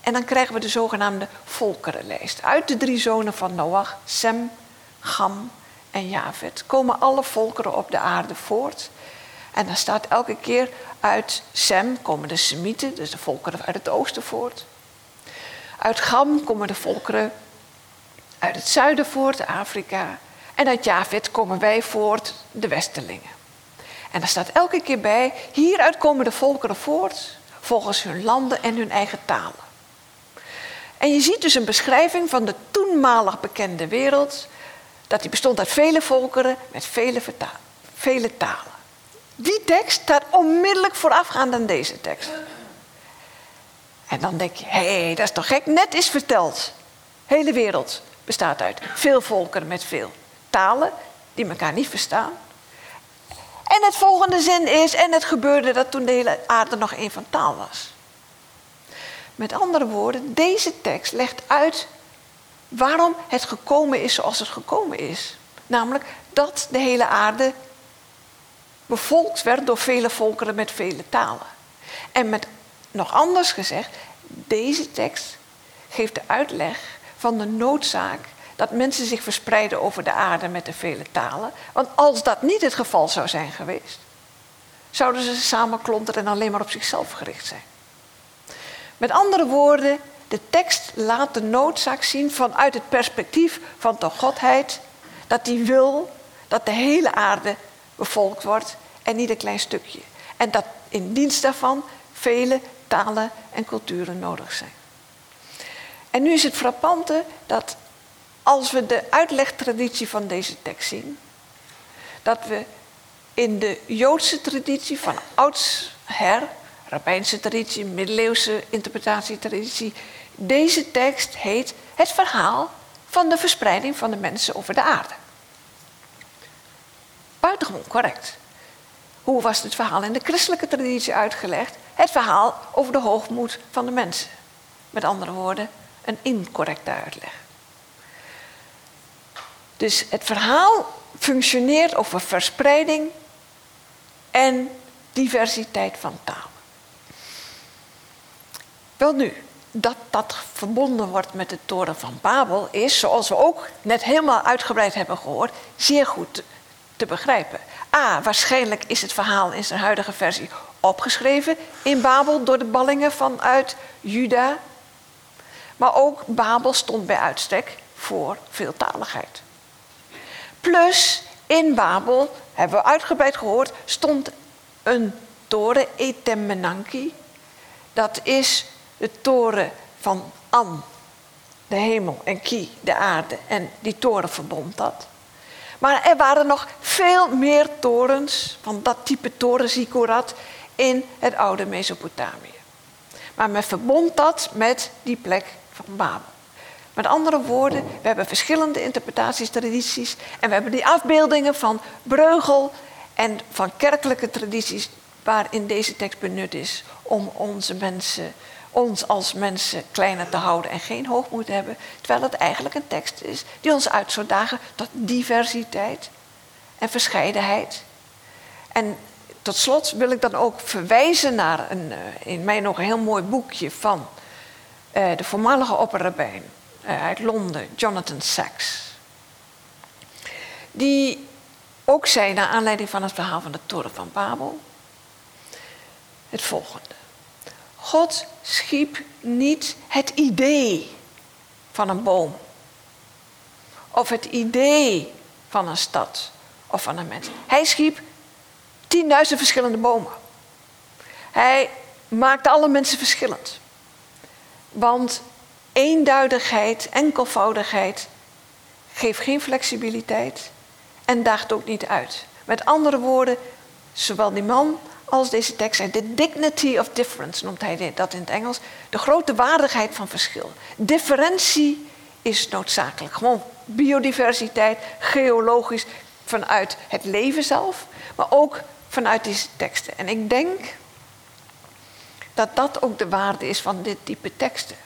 En dan krijgen we de zogenaamde volkerenlijst. Uit de drie zonen van Noach, Sem, Gam en Javed, komen alle volkeren op de aarde voort. En dan staat elke keer uit Sem komen de Semieten, dus de volkeren uit het oosten voort. Uit Gam komen de volkeren uit het zuiden voort, Afrika. En uit Javed komen wij voort, de Westelingen. En daar staat elke keer bij, hieruit komen de volkeren voort, volgens hun landen en hun eigen talen. En je ziet dus een beschrijving van de toenmalig bekende wereld, dat die bestond uit vele volkeren met vele, vele talen. Die tekst staat onmiddellijk voorafgaand aan deze tekst. En dan denk je, hé, hey, dat is toch gek? Net is verteld. Hele wereld bestaat uit veel volkeren met veel talen die elkaar niet verstaan. En het volgende zin is, en het gebeurde dat toen de hele aarde nog één van taal was. Met andere woorden, deze tekst legt uit waarom het gekomen is zoals het gekomen is. Namelijk dat de hele aarde bevolkt werd door vele volkeren met vele talen. En met nog anders gezegd, deze tekst geeft de uitleg van de noodzaak dat mensen zich verspreiden over de aarde met de vele talen. Want als dat niet het geval zou zijn geweest, zouden ze samen klonteren en alleen maar op zichzelf gericht zijn. Met andere woorden, de tekst laat de noodzaak zien vanuit het perspectief van de Godheid, dat die wil dat de hele aarde bevolkt wordt en niet een klein stukje. En dat in dienst daarvan vele talen en culturen nodig zijn. En nu is het frappante dat als we de uitlegtraditie van deze tekst zien, dat we in de Joodse traditie van oudsher, rabbijnse traditie, middeleeuwse interpretatietraditie, deze tekst heet het verhaal van de verspreiding van de mensen over de aarde. Buitengewoon correct. Hoe was het verhaal in de christelijke traditie uitgelegd? Het verhaal over de hoogmoed van de mensen. Met andere woorden, een incorrecte uitleg. Dus het verhaal functioneert over verspreiding en diversiteit van taal. Wel nu, dat dat verbonden wordt met de toren van Babel is, zoals we ook net helemaal uitgebreid hebben gehoord, zeer goed te begrijpen. A, waarschijnlijk is het verhaal in zijn huidige versie opgeschreven in Babel door de ballingen vanuit Juda. Maar ook Babel stond bij uitstek voor veeltaligheid. Plus in Babel, hebben we uitgebreid gehoord, stond een toren Etemenanki. Dat is de toren van An, de hemel, en Ki, de aarde. En die toren verbond dat. Maar er waren nog veel meer torens van dat type toren Zikorat in het oude Mesopotamië. Maar men verbond dat met die plek van Babel. Met andere woorden, we hebben verschillende interpretaties, tradities en we hebben die afbeeldingen van Breugel en van kerkelijke tradities waarin deze tekst benut is om onze mensen ons als mensen kleiner te houden en geen hoogmoed hebben, terwijl het eigenlijk een tekst is die ons uit zou dagen tot diversiteit en verscheidenheid. En tot slot wil ik dan ook verwijzen naar een eh, in mij nog een heel mooi boekje van uh, de voormalige opperrabijn uit Londen, Jonathan Sachs. Die ook zei, naar aanleiding van het verhaal van de Toren van Babel, het volgende. God schiep niet het idee van een boom. Of het idee van een stad of van een mens. Hij schiep tienduizend verschillende bomen. Hij maakte alle mensen verschillend. Want eenduidigheid, enkelvoudigheid geeft geen flexibiliteit en daagt ook niet uit. Met andere woorden, zowel die man als deze tekst zijn the dignity of difference, noemt hij dat in het Engels. De grote waardigheid van verschil. Differentie is noodzakelijk. Gewoon biodiversiteit, geologisch, vanuit het leven zelf, maar ook vanuit deze teksten. En ik denk dat dat ook de waarde is van dit type teksten.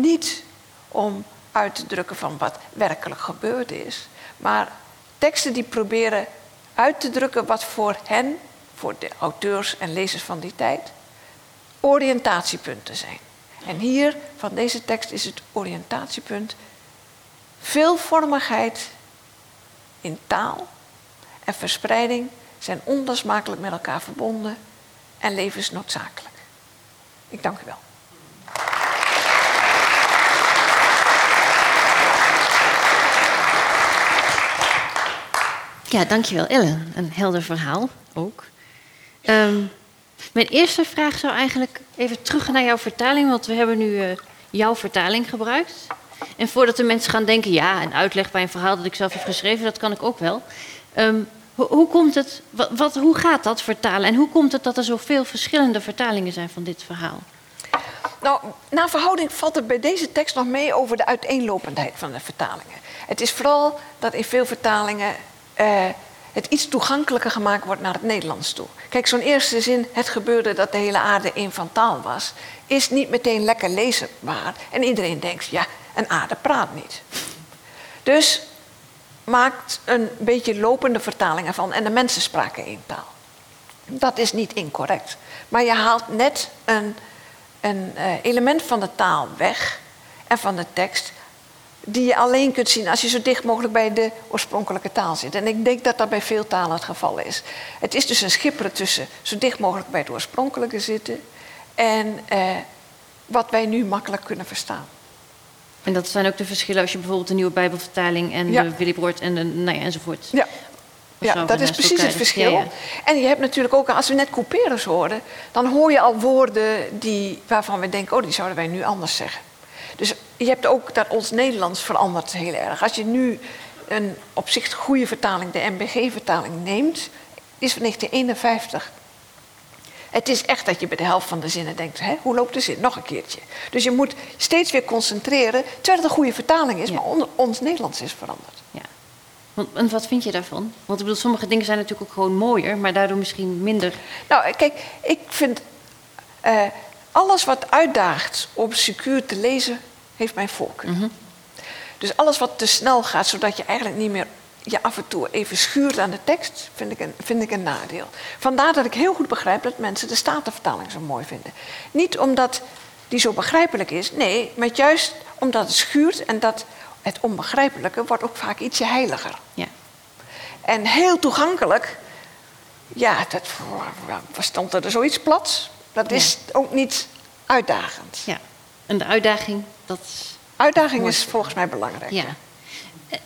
Niet om uit te drukken van wat werkelijk gebeurd is, maar teksten die proberen uit te drukken wat voor hen, voor de auteurs en lezers van die tijd, oriëntatiepunten zijn. En hier van deze tekst is het oriëntatiepunt veelvormigheid in taal en verspreiding zijn onlosmakelijk met elkaar verbonden en levensnoodzakelijk. Ik dank u wel. Ja, dankjewel Ellen. Een helder verhaal ook. Ehm, mijn eerste vraag zou eigenlijk even terug naar jouw vertaling, want we hebben nu uh, jouw vertaling gebruikt. En voordat de mensen gaan denken, ja, een uitleg bij een verhaal dat ik zelf heb geschreven, dat kan ik ook wel. Um, hoe, komt het, wat, hoe gaat dat vertalen en hoe komt het dat er zoveel verschillende vertalingen zijn van dit verhaal? Nou, naar verhouding valt het bij deze tekst nog mee over de uiteenlopendheid van de vertalingen. Het is vooral dat in veel vertalingen uh, het iets toegankelijker gemaakt wordt naar het Nederlands toe. Kijk, zo'n eerste zin, het gebeurde dat de hele aarde één van taal was, is niet meteen lekker leesbaar. En iedereen denkt, ja, een aarde praat niet. Dus maakt een beetje lopende vertaling ervan en de mensen spraken één taal. Dat is niet incorrect. Maar je haalt net een, een uh, element van de taal weg en van de tekst die je alleen kunt zien als je zo dicht mogelijk bij de oorspronkelijke taal zit. En ik denk dat dat bij veel talen het geval is. Het is dus een schipperen tussen zo dicht mogelijk bij het oorspronkelijke zitten en eh, wat wij nu makkelijk kunnen verstaan. En dat zijn ook de verschillen als je bijvoorbeeld de nieuwe Bijbelvertaling en de Willibrord en de, nou ja, enzovoort. Ja. Ja, dat is precies het verschil. En je hebt natuurlijk ook, als we net couperus hoorden, dan hoor je al woorden die, waarvan we denken, oh, die zouden wij nu anders zeggen. Dus je hebt ook dat ons Nederlands verandert heel erg. Als je nu een op zich goede vertaling, de MBG-vertaling, neemt, is van 1951. Het is echt dat je bij de helft van de zinnen denkt: hè, hoe loopt de zin? Nog een keertje. Dus je moet steeds weer concentreren, terwijl het een goede vertaling is, maar ons Nederlands is veranderd. Ja. Want, en wat vind je daarvan? Want ik bedoel, sommige dingen zijn natuurlijk ook gewoon mooier, maar daardoor misschien minder. Nou, kijk, ik vind uh, alles wat uitdaagt om secuur te lezen, heeft mijn voorkeur. Mm Dus alles wat te snel gaat, zodat je eigenlijk niet meer je af en toe even schuurt aan de tekst, vind ik, een, vind ik een nadeel. Vandaar dat ik heel goed begrijp dat mensen de Statenvertaling zo mooi vinden. Niet omdat die zo begrijpelijk is, nee, maar juist omdat het schuurt en dat het onbegrijpelijke wordt ook vaak ietsje heiliger. Ja. En heel toegankelijk, ja, dat stond er zoiets plats. Dat is ook niet uitdagend. Ja, en de uitdaging, dat... Uitdaging is volgens mij belangrijk. Ja.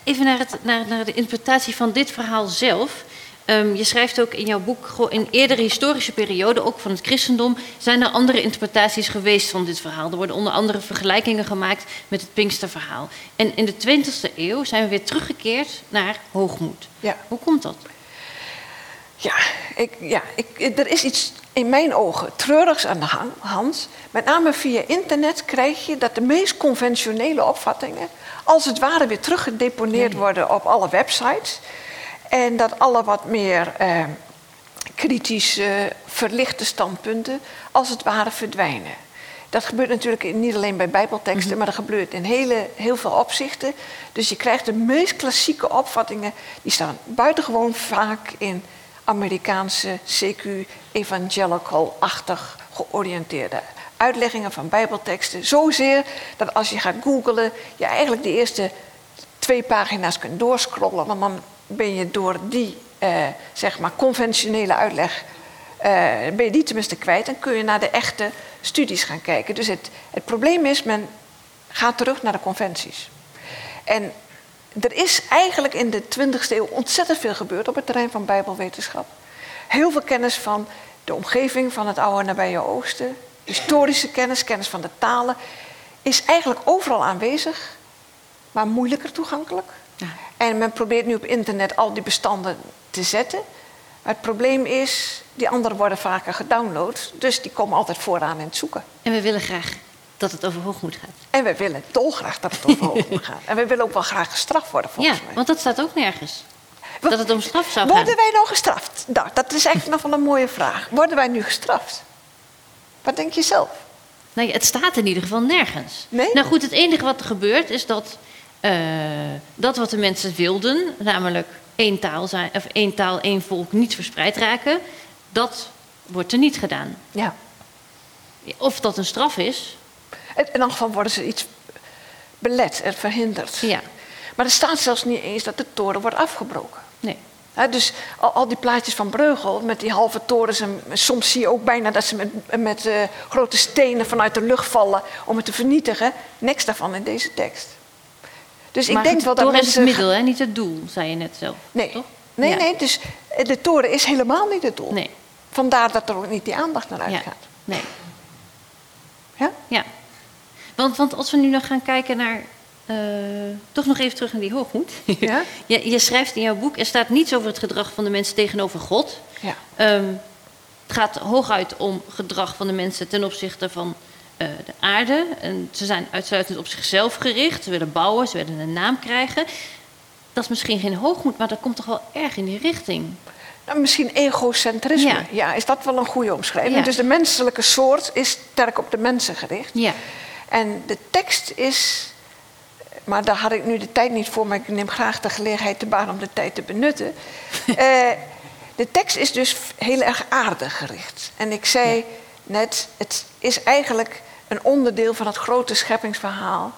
Even naar, het, naar, naar de interpretatie van dit verhaal zelf. Um, je schrijft ook in jouw boek, in eerdere historische perioden, ook van het christendom, zijn er andere interpretaties geweest van dit verhaal. Er worden onder andere vergelijkingen gemaakt met het Pinksterverhaal. En in de 20e eeuw zijn we weer teruggekeerd naar hoogmoed. Ja. Hoe komt dat? Ja, ik, ja ik, er is iets in mijn ogen treurigs aan de hand. Met name via internet krijg je dat de meest conventionele opvattingen als het ware weer teruggedeponeerd worden op alle websites. En dat alle wat meer eh, kritische, verlichte standpunten als het ware verdwijnen. Dat gebeurt natuurlijk niet alleen bij Bijbelteksten, mhm. maar dat gebeurt in hele, heel veel opzichten. Dus je krijgt de meest klassieke opvattingen, die staan buitengewoon vaak in Amerikaanse CQ evangelical-achtig georiënteerde uitleggingen van Bijbelteksten. Zozeer dat als je gaat googlen, je eigenlijk de eerste twee pagina's kunt doorscrollen. Want dan ben je door die eh, zeg maar conventionele uitleg. Uh, ben je die tenminste kwijt en kun je naar de echte studies gaan kijken. Dus het, het probleem is, men gaat terug naar de conventies. En er is eigenlijk in de 20e eeuw ontzettend veel gebeurd op het terrein van Bijbelwetenschap. Heel veel kennis van de omgeving van het oude nabije Oosten, historische kennis, kennis van de talen, is eigenlijk overal aanwezig, maar moeilijker toegankelijk. Ja. En men probeert nu op internet al die bestanden te zetten. Maar het probleem is, die anderen worden vaker gedownload. Dus die komen altijd vooraan in het zoeken. En we willen graag dat het over hoogmoed gaat. En we willen dolgraag dat het over hoogmoed gaat. En we willen ook wel graag gestraft worden, Ja, volgens mij. want dat staat ook nergens. Dat het om straf zou gaan. Worden wij nou gestraft? Nou, dat is eigenlijk nog wel een mooie vraag. Worden wij nu gestraft? Wat denk je zelf? Nou ja, het staat in ieder geval nergens. Nee? Nou goed, het enige wat er gebeurt is dat eh, dat wat de mensen wilden, namelijk één taal, zijn, of één taal, één volk, niet verspreid raken, dat wordt er niet gedaan. Ja. Of dat een straf is, In elk geval worden ze iets belet en verhinderd. ja, Maar er staat zelfs niet eens dat de toren wordt afgebroken. nee. Dus al, al die plaatjes van Breugel met die halve torens. En soms zie je ook bijna dat ze met, met eh, grote stenen vanuit de lucht vallen om het te vernietigen. Niks daarvan in deze tekst. Dus maar ik denk het wel dat toren is het middel, hè, niet het doel, zei je net zelf. Nee, toch? nee, Ja. nee. Dus eh, de toren is helemaal niet het doel. Nee, Vandaar dat er ook niet die aandacht naar ja, uitgaat. nee. Ja? Ja. Want, want als we nu nog gaan kijken naar. eh, toch nog even terug naar die hoogmoed. Ja? je, je schrijft in jouw boek: er staat niets over het gedrag van de mensen tegenover God. Ja. Ehm, het gaat hooguit om gedrag van de mensen ten opzichte van eh, de aarde. En ze zijn uitsluitend op zichzelf gericht. Ze willen bouwen, ze willen een naam krijgen. Dat is misschien geen hoogmoed, maar dat komt toch wel erg in die richting. Nou, misschien egocentrisme. Ja. Ja. is dat wel een goede omschrijving? Ja. Dus de menselijke soort is sterk op de mensen gericht. Ja, En de tekst is, maar daar had ik nu de tijd niet voor, maar ik neem graag de gelegenheid te baan om de tijd te benutten. Eh, de tekst is dus heel erg aardig gericht. En ik zei net, het is eigenlijk een onderdeel van het grote scheppingsverhaal.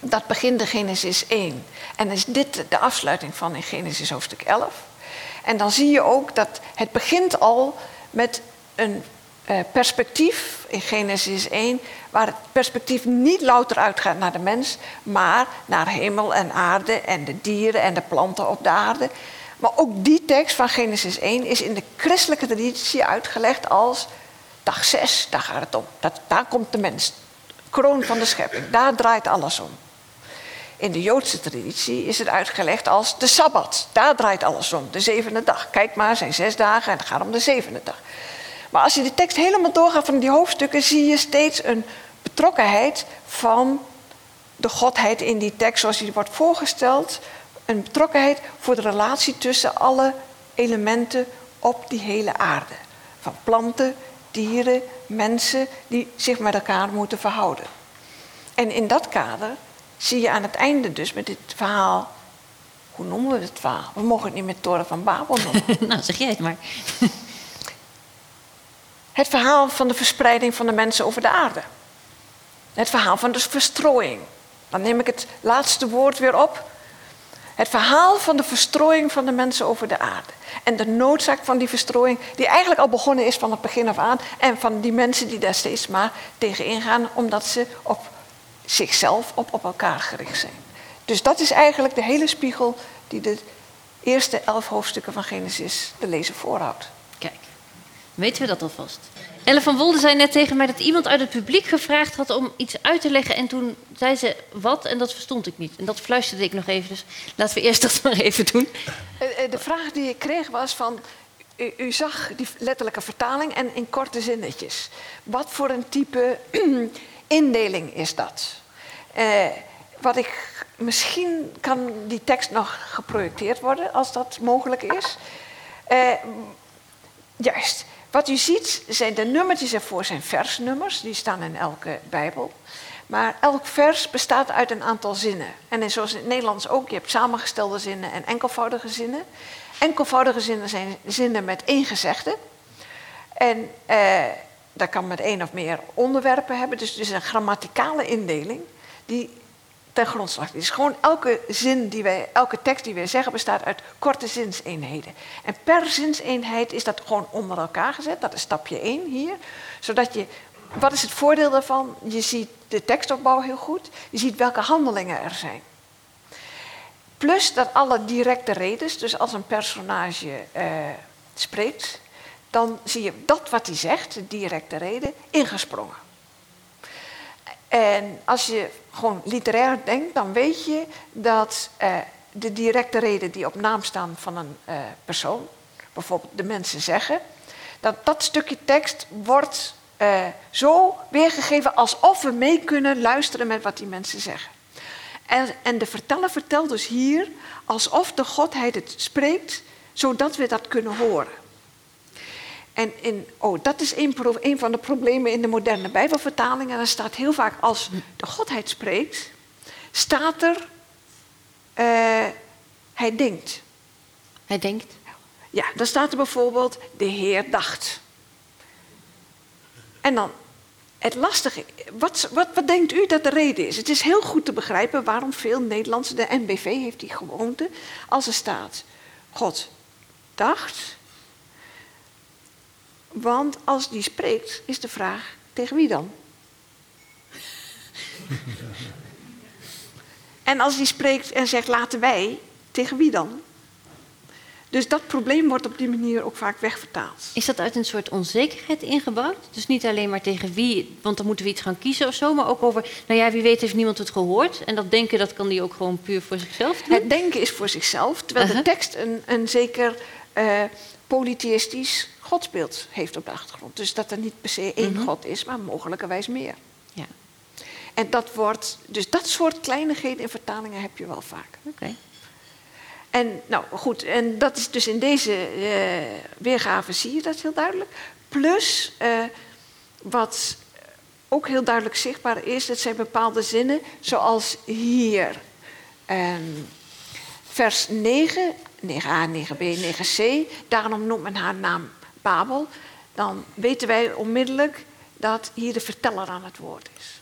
Dat begint in Genesis 1. En is dit de afsluiting van in Genesis hoofdstuk 11. En dan zie je ook dat het begint al met een eh, perspectief in Genesis 1, waar het perspectief niet louter uitgaat naar de mens, maar naar hemel en aarde en de dieren en de planten op de aarde. Maar ook die tekst van Genesis 1 is in de christelijke traditie uitgelegd als dag 6, daar gaat het om. Dat, daar komt de mens, kroon van de schepping, daar draait alles om. In de Joodse traditie is het uitgelegd als de Sabbat. Daar draait alles om, de zevende dag. Kijk maar, zijn zes dagen en het gaat om de zevende dag. Maar als je de tekst helemaal doorgaat van die hoofdstukken, zie je steeds een betrokkenheid van de godheid in die tekst zoals die wordt voorgesteld. Een betrokkenheid voor de relatie tussen alle elementen op die hele aarde. Van planten, dieren, mensen die zich met elkaar moeten verhouden. En in dat kader zie je aan het einde dus met dit verhaal. Hoe noemen we het verhaal? We mogen het niet met Toren van Babel noemen. nou zeg jij het maar. Het verhaal van de verspreiding van de mensen over de aarde. Het verhaal van de verstrooiing. Dan neem ik het laatste woord weer op. Het verhaal van de verstrooiing van de mensen over de aarde. En de noodzaak van die verstrooiing, die eigenlijk al begonnen is van het begin af aan. En van die mensen die daar steeds maar tegen ingaan, omdat ze op zichzelf, op, op elkaar gericht zijn. Dus dat is eigenlijk de hele spiegel die de eerste elf hoofdstukken van Genesis de lezer voorhoudt. Weten we dat alvast. Elle van Wolde zei net tegen mij dat iemand uit het publiek gevraagd had om iets uit te leggen. En toen zei ze wat en dat verstond ik niet. En dat fluisterde ik nog even, dus laten we eerst dat maar even doen. Eh, eh, De vraag die ik kreeg was van... U, zag die letterlijke vertaling en in korte zinnetjes. Wat voor een type indeling is dat? Eh, wat ik, misschien kan die tekst nog geprojecteerd worden als dat mogelijk is. Juist. Wat u ziet zijn de nummertjes ervoor zijn versnummers. Die staan in elke Bijbel. Maar elk vers bestaat uit een aantal zinnen. En zoals in het Nederlands ook, je hebt samengestelde zinnen en enkelvoudige zinnen. Enkelvoudige zinnen zijn zinnen met één gezegde. En eh, dat kan met één of meer onderwerpen hebben. Dus het is een grammaticale indeling die grondslag ligt. Dus gewoon elke zin die wij, elke tekst die wij zeggen bestaat uit korte zinseenheden. En per zinseenheid is dat gewoon onder elkaar gezet. Dat is stapje 1 hier. Zodat je, wat is het voordeel daarvan? Je ziet de tekstopbouw heel goed. Je ziet welke handelingen er zijn. Plus dat alle directe redenen, dus als een personage eh, spreekt, dan zie je dat wat hij zegt, de directe reden, ingesprongen. En als je gewoon literair denkt, dan weet je dat eh, de directe reden die op naam staan van een eh, persoon, bijvoorbeeld de mensen zeggen, dat dat stukje tekst wordt eh, zo weergegeven alsof we mee kunnen luisteren met wat die mensen zeggen. En, en de verteller vertelt dus hier alsof de Godheid het spreekt, zodat we dat kunnen horen. En in, oh, dat is een, van de problemen in de moderne Bijbelvertalingen. Er staat heel vaak als de Godheid spreekt, staat er, eh, hij denkt. Hij denkt. Ja, dan staat er bijvoorbeeld, de Heer dacht. En dan, het lastige, wat, wat, wat denkt u dat de reden is? Het is heel goed te begrijpen waarom veel Nederlandse, de NBV heeft die gewoonte, als er staat, God dacht. Want als die spreekt, is de vraag, tegen wie dan? en als die spreekt en zegt, laten wij, tegen wie dan? Dus dat probleem wordt op die manier ook vaak wegvertaald. Is dat uit een soort onzekerheid ingebouwd? Dus niet alleen maar tegen wie, want dan moeten we iets gaan kiezen of zo, maar ook over, nou ja, wie weet heeft niemand het gehoord. En dat denken, dat kan die ook gewoon puur voor zichzelf doen. Het denken is voor zichzelf, terwijl de Uh-huh. tekst een, een zeker eh polytheïstisch godsbeeld heeft op de achtergrond. Dus dat er niet per se één God is, maar mogelijkerwijs meer. Ja, En dat wordt, dus dat soort kleinigheden in vertalingen heb je wel vaak. oké. En nou goed, en dat is dus in deze eh, weergave zie je dat heel duidelijk. Plus, eh, wat ook heel duidelijk zichtbaar is, dat zijn bepaalde zinnen, zoals hier. Vers 9, 9a, 9b, 9c, daarom noemt men haar naam Babel. Dan weten wij onmiddellijk dat hier de verteller aan het woord is.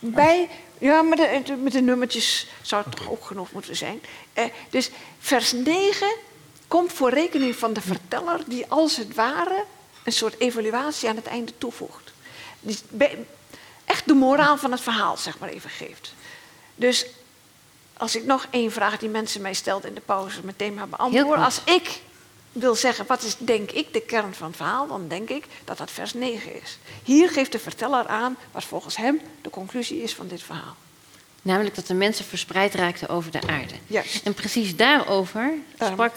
Bij, ja, maar de, met de nummertjes zou het toch ook genoeg moeten zijn. Eh, dus vers 9 komt voor rekening van de verteller, die als het ware een soort evaluatie aan het einde toevoegt. Die echt de moraal van het verhaal, zeg maar, even geeft. Dus als ik nog één vraag die mensen mij stelden in de pauze meteen maar beantwoorden. goed. Als ik wil zeggen, wat is denk ik de kern van het verhaal, dan denk ik dat dat vers 9 is. Hier geeft de verteller aan wat volgens hem de conclusie is van dit verhaal. Namelijk dat de mensen verspreid raakten over de aarde. Juist. En precies daarover Ehm. sprak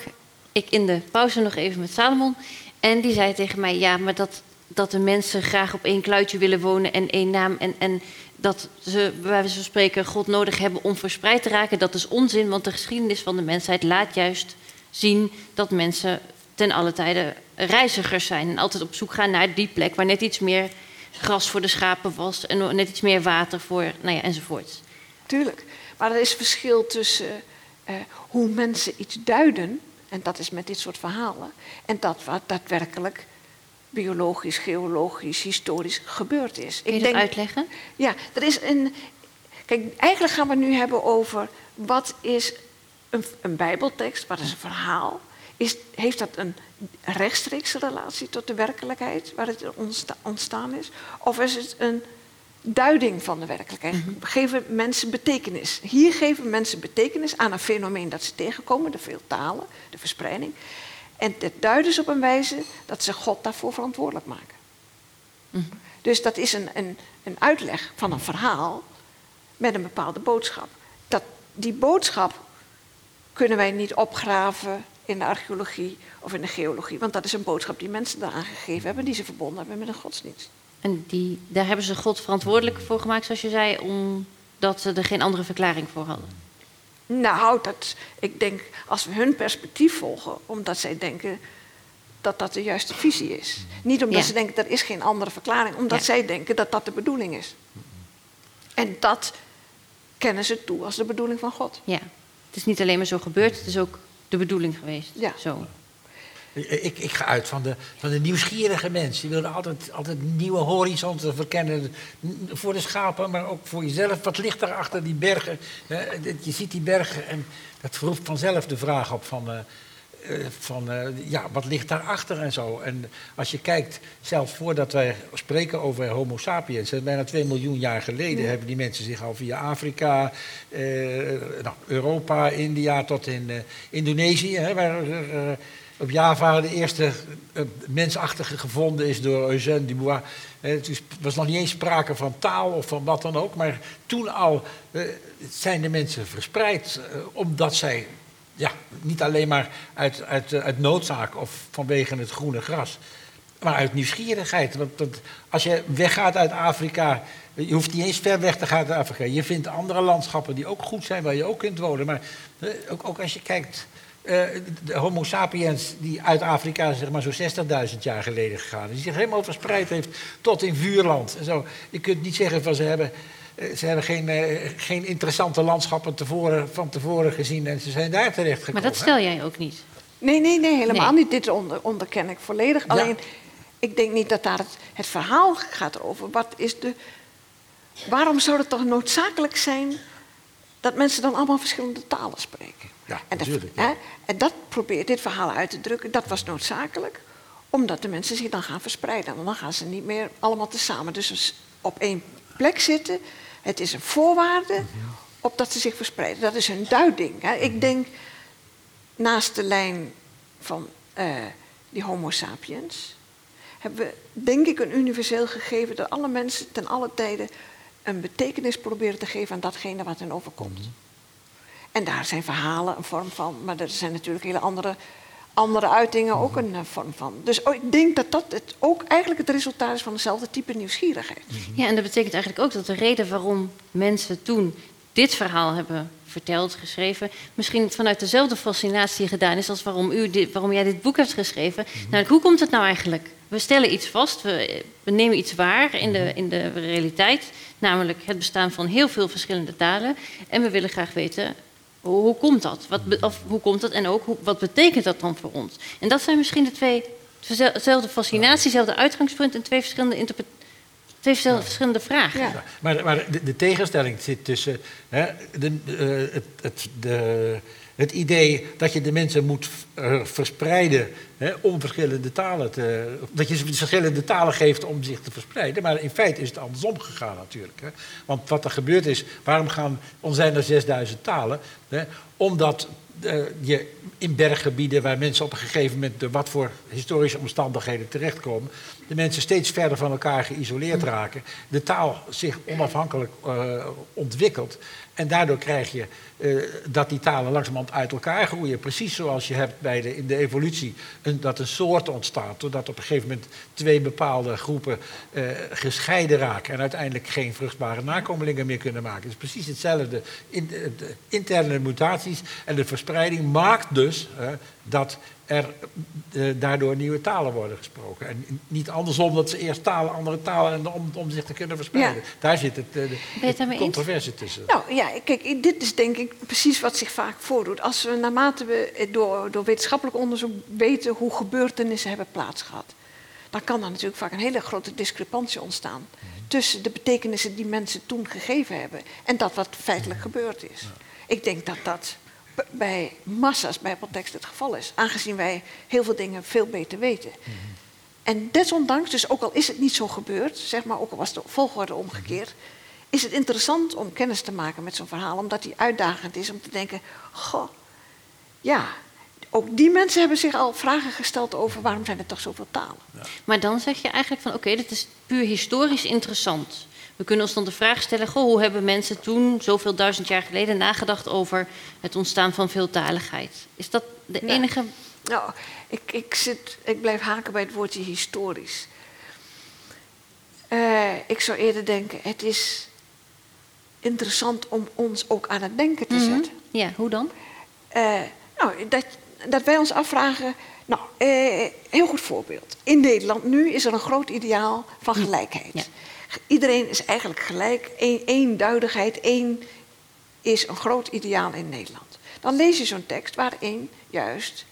ik in de pauze nog even met Salomon. En die zei tegen mij, ja, maar dat, dat de mensen graag op één kluitje willen wonen en één naam. En, en dat ze, bij wijze van spreken, God nodig hebben om verspreid te raken. Dat is onzin, want de geschiedenis van de mensheid laat juist zien dat mensen ten alle tijde reizigers zijn. En altijd op zoek gaan naar die plek waar net iets meer gras voor de schapen was. En net iets meer water voor, nou ja, enzovoort. Tuurlijk. Maar er is verschil tussen eh, hoe mensen iets duiden, en dat is met dit soort verhalen, en dat wat daadwerkelijk biologisch, geologisch, historisch gebeurd is. Kun je dat uitleggen? Ja, er is een. Kijk, eigenlijk gaan we het nu hebben over wat is een, een Bijbeltekst, wat is een verhaal? Is, heeft dat een rechtstreekse relatie tot de werkelijkheid waar het ontsta- ontstaan is? Of is het een duiding van de werkelijkheid? Geven mensen betekenis? Hier geven mensen betekenis aan een fenomeen dat ze tegenkomen, de veeltalen, de verspreiding. En dat duiden ze op een wijze dat ze God daarvoor verantwoordelijk maken. Dus dat is een, een, een uitleg van een verhaal met een bepaalde boodschap. Dat, die boodschap kunnen wij niet opgraven in de archeologie of in de geologie, want dat is een boodschap die mensen daaraan gegeven hebben, die ze verbonden hebben met een godsdienst. En die, daar hebben ze God verantwoordelijk voor gemaakt, zoals je zei, omdat ze er geen andere verklaring voor hadden. Nou, dat, ik denk als we hun perspectief volgen, omdat zij denken dat dat de juiste visie is. Niet omdat Ja. ze denken er is geen andere verklaring, omdat Ja. zij denken dat dat de bedoeling is. En dat kennen ze toe als de bedoeling van God. Ja. Het is niet alleen maar zo gebeurd, het is ook de bedoeling geweest. Ja. Zo. Ik, ik ga uit van de, van de nieuwsgierige mens. Die willen altijd, altijd nieuwe horizonten verkennen. Voor de schapen, maar ook voor jezelf. Wat ligt daar achter die bergen? Je ziet die bergen en dat roept vanzelf de vraag op van... eh, van eh, ja, wat ligt daarachter en zo. En als je kijkt, zelfs voordat wij spreken over Homo sapiens, bijna 2 miljoen jaar geleden hebben die mensen zich al via Afrika, eh, nou, Europa, India tot in eh, Indonesië, hè, waar, op Java de eerste mensachtige gevonden is door Eugène Dubois. Het was nog niet eens sprake van taal of van wat dan ook, maar toen al zijn de mensen verspreid omdat zij ja, niet alleen maar uit, uit, uit noodzaak of vanwege het groene gras, maar uit nieuwsgierigheid. Want, als je weggaat uit Afrika, je hoeft niet eens ver weg te gaan uit Afrika. Je vindt andere landschappen die ook goed zijn, waar je ook kunt wonen. Maar ook, ook als je kijkt uh, de Homo sapiens die uit Afrika zeg maar zo'n 60.000 jaar geleden gegaan is, die zich helemaal verspreid heeft tot in vuurland. En zo. Je kunt niet zeggen van ze hebben, ze hebben geen, uh, geen interessante landschappen tevoren, van tevoren gezien en ze zijn daar terecht gekomen. Maar dat stel jij ook niet. Nee, nee, nee, helemaal nee. niet. Dit onder, onderken ik volledig. Ja. Alleen, ik denk niet dat daar het, het verhaal gaat over. Wat is de, waarom zou het toch noodzakelijk zijn dat mensen dan allemaal verschillende talen spreken? Ja, en, dat, natuurlijk. hè, en dat probeert dit verhaal uit te drukken. Dat was noodzakelijk, omdat de mensen zich dan gaan verspreiden. En dan gaan ze niet meer allemaal tezamen. Dus op één plek zitten, het is een voorwaarde op dat ze zich verspreiden. Dat is hun duiding. Hè. Ik denk, naast de lijn van uh, die Homo sapiens, hebben we denk ik een universeel gegeven dat alle mensen ten alle tijden een betekenis proberen te geven aan datgene wat hen overkomt. En daar zijn verhalen een vorm van, maar er zijn natuurlijk hele andere, andere uitingen ook een uh, vorm van. Dus oh, ik denk dat dat het ook eigenlijk het resultaat is van dezelfde type nieuwsgierigheid. Ja, en dat betekent eigenlijk ook dat de reden waarom mensen toen dit verhaal hebben verteld, geschreven, misschien vanuit dezelfde fascinatie gedaan is als waarom, u dit, waarom jij dit boek hebt geschreven. Namelijk, hoe komt het nou eigenlijk? We stellen iets vast, we, we nemen iets waar in de, in de realiteit, namelijk het bestaan van heel veel verschillende talen. En we willen graag weten hoe, hoe komt dat? Wat, of, hoe komt dat? En ook hoe, wat betekent dat dan voor ons? En dat zijn misschien de twee, dezelfde fascinatie, dezelfde uitgangspunt en twee verschillende interpretaties. Twee ja. verschillende vragen. Ja. Maar, maar de, de, tegenstelling zit tussen hè, de, het, het, de, het idee dat je de mensen moet uh, verspreiden hè, om verschillende talen te. dat je ze verschillende talen geeft om zich te verspreiden. Maar in feite is het andersom gegaan natuurlijk. Hè. Want wat er gebeurd is, waarom gaan, zijn er 6000 talen? Hè, omdat uh, je in berggebieden waar mensen op een gegeven moment door wat voor historische omstandigheden terechtkomen, de mensen steeds verder van elkaar geïsoleerd raken, de taal zich onafhankelijk uh, ontwikkelt. En daardoor krijg je uh, dat die talen langzamerhand uit elkaar groeien. Precies zoals je hebt bij de, in de evolutie een, dat een soort ontstaat. Doordat op een gegeven moment twee bepaalde groepen uh, gescheiden raken. En uiteindelijk geen vruchtbare nakomelingen meer kunnen maken. Het is precies hetzelfde. In, de, interne mutaties en de verspreiding maakt dus dat er uh, daardoor nieuwe talen worden gesproken. En niet andersom dat ze eerst talen, andere talen en om, om zich te kunnen verspreiden. Ja. Daar zit het, uh, de, de controversie tussen. Nou ja, kijk, dit is denk ik precies wat zich vaak voordoet. Als we naarmate we door, door wetenschappelijk onderzoek weten hoe gebeurtenissen hebben plaatsgehad, dan kan er natuurlijk vaak een hele grote discrepantie ontstaan tussen de betekenissen die mensen toen gegeven hebben en dat wat feitelijk gebeurd is. Ik denk dat dat bij massa's bijbeltekst het geval is. Aangezien wij heel veel dingen veel beter weten. Mm -hmm. En desondanks, dus ook al is het niet zo gebeurd, zeg maar, ook al was de volgorde omgekeerd, is het interessant om kennis te maken met zo'n verhaal, omdat die uitdagend is om te denken: goh, ja, ook die mensen hebben zich al vragen gesteld over waarom zijn er toch zoveel talen. Ja. Maar dan zeg je eigenlijk van oké, okay, dit is puur historisch interessant. We kunnen ons dan de vraag stellen: goh, hoe hebben mensen toen, zoveel duizend jaar geleden, nagedacht over het ontstaan van veeltaligheid? Is dat de Ja. enige. Nou, ik, ik, zit, ik blijf haken bij het woordje historisch. Uh, ik zou eerder denken: het is interessant om ons ook aan het denken te Mhm. zetten. Ja, hoe dan? Uh, nou, dat, dat wij ons afvragen. Nou, eh, heel goed voorbeeld. In Nederland nu is er een groot ideaal van gelijkheid. Ja. Iedereen is eigenlijk gelijk. Eén, eenduidigheid, één is een groot ideaal in Nederland. Dan lees je zo'n tekst waarin juist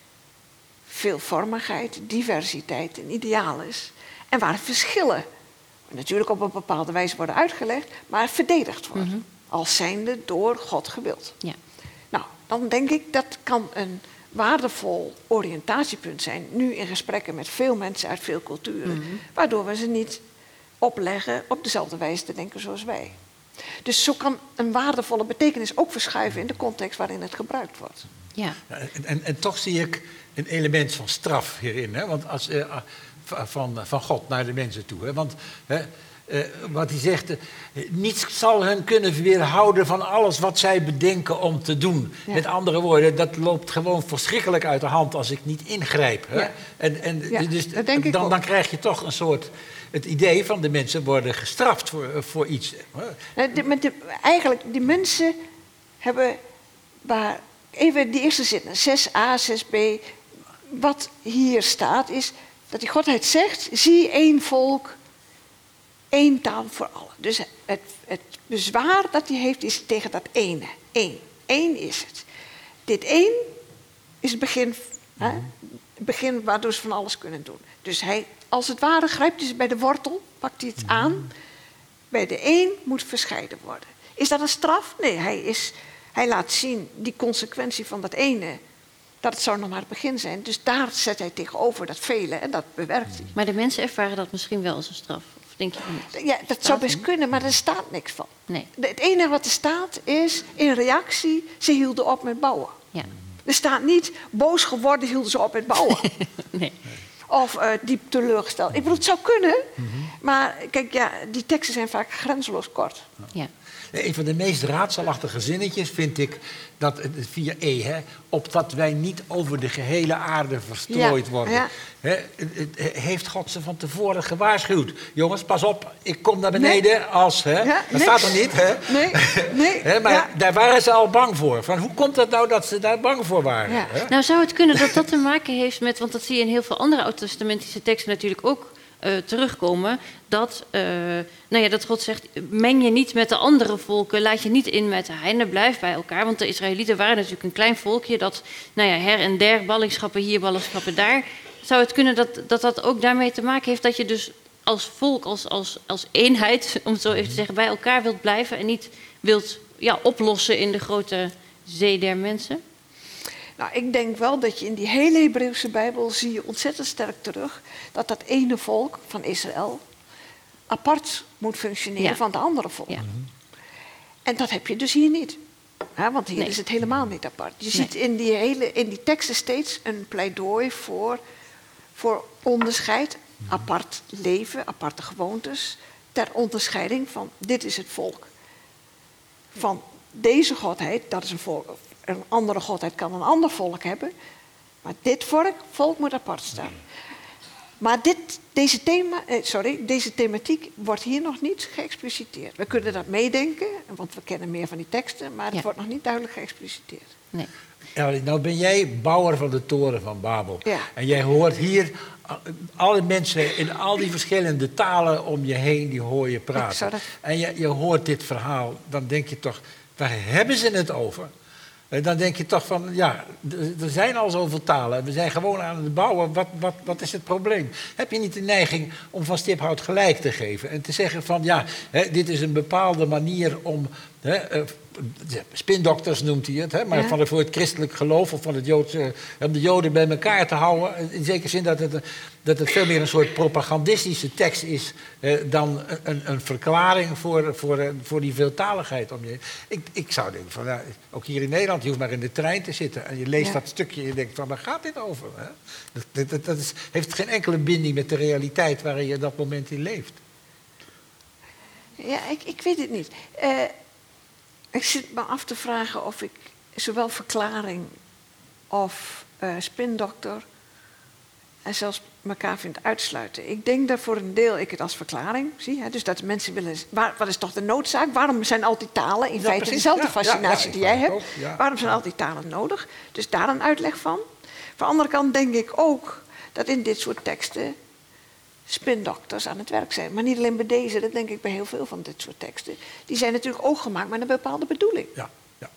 veelvormigheid, diversiteit een ideaal is. En waar verschillen natuurlijk op een bepaalde wijze worden uitgelegd, maar verdedigd worden. Mhm. Als zijnde door God gewild. Ja. Nou, dan denk ik dat kan een waardevol oriëntatiepunt zijn. Nu in gesprekken met veel mensen uit veel culturen. Mhm. Waardoor we ze niet opleggen op dezelfde wijze te denken zoals wij. Dus zo kan een waardevolle betekenis ook verschuiven in de context waarin het gebruikt wordt. Ja. En, en, en toch zie ik een element van straf hierin. Hè? Want als, eh, van, van God naar de mensen toe. Hè? Want hè, eh, wat hij zegt, eh, niets zal hen kunnen weerhouden van alles wat zij bedenken om te doen. Ja. Met andere woorden, dat loopt gewoon verschrikkelijk uit de hand als ik niet ingrijp. Hè? Ja. En, en Ja, dus dan, dan krijg je toch een soort. Het idee van de mensen worden gestraft voor, eh, voor iets. hè? De- met de- eigenlijk, die mensen hebben, waar, even die eerste zin, 6a, 6b. Wat hier staat is dat die Godheid zegt, zie één volk, één taal voor allen. Dus het, het bezwaar dat hij heeft is tegen dat ene. Eén. Eén is het. Dit één is het begin, hè, het begin waardoor ze van alles kunnen doen. Dus hij, als het ware, grijpt hij ze bij de wortel, pakt hij het aan. Bij de een moet verscheiden worden. Is dat een straf? Nee, hij, is, hij laat zien die consequentie van dat ene. Dat het zou nog maar het begin zijn. Dus daar zet hij tegenover dat vele en dat bewerkt hij. Maar de mensen ervaren dat misschien wel als een straf. Denk je van niet? Ja, dat zou best kunnen, maar er staat niks van. Nee. Het enige wat er staat is, in reactie, ze hielden op met bouwen. Ja. Er staat niet, boos geworden hielden ze op met bouwen. Nee. Of eh, diep teleurgesteld. Ik bedoel, het zou kunnen, maar kijk, ja, die teksten zijn vaak grenzeloos kort. Ja. Een van de meest raadselachtige zinnetjes vind ik dat via E, hè, opdat wij niet over de gehele aarde verstrooid Ja, worden. ja. Heeft God ze van tevoren gewaarschuwd? Jongens, pas op, ik kom naar beneden als. Hè, Ja, dat niks. staat er niet, hè? Nee, nee. Hè, maar ja. daar waren ze al bang voor. Van, hoe komt het nou dat ze daar bang voor waren? Nou zou het kunnen dat dat te maken heeft met, want dat zie je in heel veel andere oud-testamentische teksten natuurlijk ook eh, terugkomen, dat, eh, nou ja, dat God zegt, meng je niet met de andere volken, laat je niet in met de heiden, blijf bij elkaar. Want de Israëlieten waren natuurlijk een klein volkje dat, nou ja, her en der, ballingschappen hier, ballingschappen daar. Zou het kunnen dat, dat dat ook daarmee te maken heeft dat je dus als volk, als, als, als eenheid, om het zo even te zeggen, bij elkaar wilt blijven en niet wilt ja, oplossen in de grote zee der mensen? Nou, ik denk wel dat je in die hele Hebreeuwse Bijbel zie je ontzettend sterk terug dat dat ene volk van Israël apart moet functioneren Ja. van de andere volk. Ja. En dat heb je dus hier niet. Want hier Nee. is het helemaal niet apart. Je Nee. ziet in die, hele, in die teksten steeds een pleidooi voor, voor onderscheid, apart leven, aparte gewoontes, ter onderscheiding van dit is het volk. Van deze godheid, dat is een volk, een andere godheid kan een ander volk hebben, maar dit volk, volk moet apart staan. Maar dit, deze, thema, eh, sorry, deze thematiek wordt hier nog niet geëxpliciteerd. We kunnen dat meedenken, want we kennen meer van die teksten, maar het Ja. wordt nog niet duidelijk geëxpliciteerd. Nee. Nou ben jij bouwer van de toren van Babel. Ja. En jij hoort hier a- alle mensen in al die verschillende talen om je heen, die hoor je praten. dat- En je, je hoort dit verhaal, dan denk je toch, waar hebben ze het over? En dan denk je toch van, ja, er zijn al zoveel talen. We zijn gewoon aan het bouwen. Wat, wat, wat is het probleem? Heb je niet de neiging om van stiphout gelijk te geven? En te zeggen van, ja, hè, dit is een bepaalde manier om... Hè, eh, spindokters noemt hij het, hè, maar Ja. van het, voor het christelijk geloof of van het Joodse... om de Joden bij elkaar te houden. In zekere zin dat het, dat het veel meer een soort propagandistische tekst is... eh, dan een, een verklaring voor, voor, voor die veeltaligheid om je. Ik, ik zou denken van, ja, ook hier in Nederland, je hoeft maar in de trein te zitten... en je leest Ja. dat stukje en je denkt van, waar gaat dit over? Hè? Dat, dat, dat, dat is, heeft geen enkele binding met de realiteit waarin je dat moment in leeft. Ja, ik, ik weet het niet. Eh, ik zit me af te vragen of ik zowel verklaring of eh, spindokter en zelfs elkaar vind uitsluiten. Ik denk dat voor een deel ik het als verklaring zie. Hè, dus dat mensen willen... Waar, wat is toch de noodzaak? Waarom zijn al die talen in Ja, feite precies. dezelfde Ja, fascinatie ja, die jij hebt? ook. Waarom zijn al die talen nodig? Dus daar een uitleg van. Van de andere kant denk ik ook dat in dit soort teksten spindokters aan het werk zijn. Maar niet alleen bij deze, dat denk ik bij heel veel van dit soort teksten. Die zijn natuurlijk ook gemaakt met een bepaalde bedoeling. Ja, ja.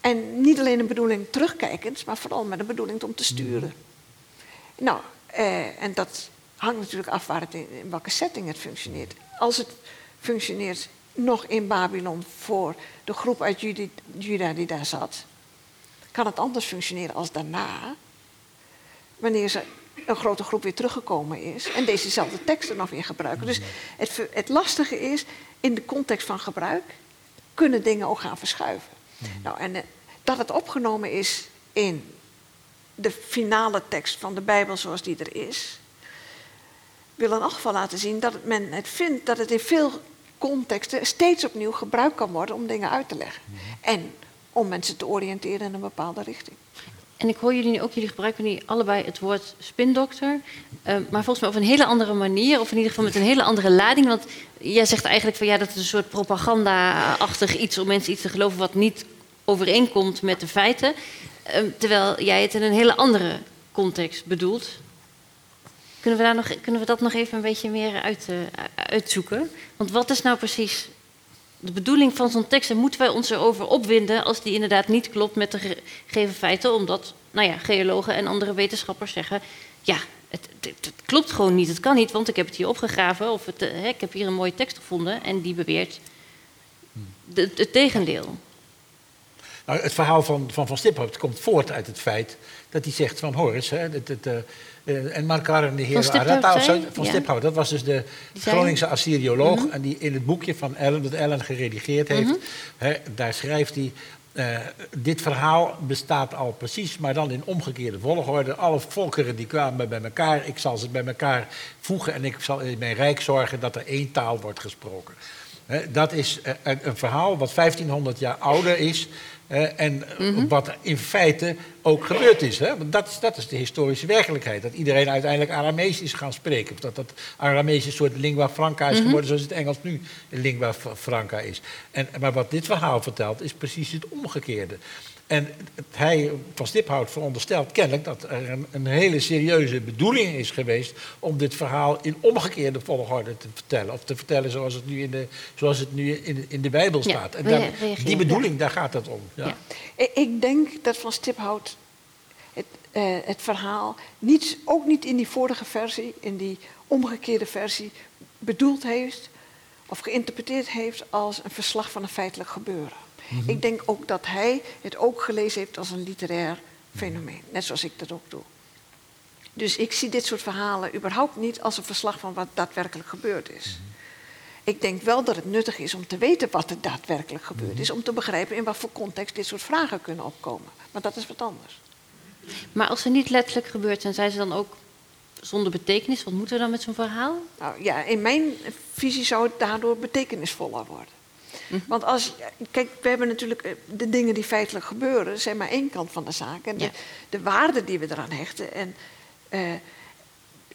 En niet alleen een bedoeling terugkijkend, maar vooral met een bedoeling om te sturen. Nou, eh, en dat hangt natuurlijk af waar het in, in welke setting het functioneert. Als het functioneert nog in Babylon voor de groep uit Judi- Juda die daar zat, kan het anders functioneren als daarna, wanneer ze een grote groep weer teruggekomen is en dezezelfde teksten nog weer gebruiken. Dus het, het lastige is, in de context van gebruik kunnen dingen ook gaan verschuiven. Nou, en eh, dat het opgenomen is in de finale tekst van de Bijbel zoals die er is, wil in elk geval laten zien dat men het vindt dat het in veel contexten steeds opnieuw gebruikt kan worden om dingen uit te leggen. En om mensen te oriënteren in een bepaalde richting. En ik hoor jullie nu ook, jullie gebruiken nu allebei het woord spindokter. Uh, maar volgens mij op een hele andere manier, of in ieder geval met een hele andere lading. Want jij zegt eigenlijk van ja, dat is een soort propaganda-achtig iets om mensen iets te geloven wat niet overeenkomt met de feiten. Uh, terwijl jij het in een hele andere context bedoelt. Kunnen we, daar nog, kunnen we dat nog even een beetje meer uit, uh, uitzoeken? Want wat is nou precies de bedoeling van zo'n tekst? En moeten wij ons erover opwinden als die inderdaad niet klopt met de gegeven feiten? Omdat nou ja, geologen en andere wetenschappers zeggen: ja, het, het, klopt gewoon niet. Het kan niet, want ik heb het hier opgegraven. Of het, hè, ik heb hier een mooie tekst gevonden en die beweert het tegendeel. Nou, het verhaal van Van, van Stiphout komt voort uit het feit dat hij zegt van Horus, hè, het, het, uh, en Markar en de heer van ja. Stiphout, dat was dus de Groningse Assyrioloog. Mm -hmm. En die in het boekje van Ellen, dat Ellen geredigeerd heeft, mm -hmm. hè, daar schrijft hij. Uh, dit verhaal bestaat al precies, maar dan in omgekeerde volgorde. Alle volkeren die kwamen bij elkaar, ik zal ze bij elkaar voegen en ik zal in mijn rijk zorgen dat er één taal wordt gesproken. He, dat is een, een, verhaal wat 1500 jaar ouder is uh, en mm -hmm. wat in feite ook gebeurd is. Hè? Want dat, dat is de historische werkelijkheid. Dat iedereen uiteindelijk Aramees is gaan spreken. Of dat dat Aramees een soort lingua franca is geworden, mm -hmm. zoals het Engels nu lingua franca is. En, maar wat dit verhaal vertelt, is precies het omgekeerde. En hij van Stiphout veronderstelt kennelijk dat er een, een, hele serieuze bedoeling is geweest om dit verhaal in omgekeerde volgorde te vertellen. Of te vertellen zoals het nu in de, zoals het nu in, in de Bijbel staat. Ja, en daar, die bedoeling, ja. daar gaat het om. Ja. Ik denk dat van Stiphout het, uh, het verhaal niet, ook niet in die vorige versie, in die omgekeerde versie, bedoeld heeft of geïnterpreteerd heeft als een verslag van een feitelijk gebeuren. Mm-hmm. Ik denk ook dat hij het ook gelezen heeft als een literair fenomeen. Net zoals ik dat ook doe. Dus ik zie dit soort verhalen überhaupt niet als een verslag van wat daadwerkelijk gebeurd is. Mm-hmm. Ik denk wel dat het nuttig is om te weten wat er daadwerkelijk gebeurd mm-hmm. is. Om te begrijpen in wat voor context dit soort vragen kunnen opkomen. Maar dat is wat anders. Maar als ze niet letterlijk gebeurd zijn, zijn ze dan ook zonder betekenis? Wat moeten we dan met zo'n verhaal? Nou ja, in mijn visie zou het daardoor betekenisvoller worden. Mhm. Want als, kijk, we hebben natuurlijk eh, de dingen die feitelijk gebeuren, zijn maar één kant van de zaak. En de, de waarde die we eraan hechten. En uh,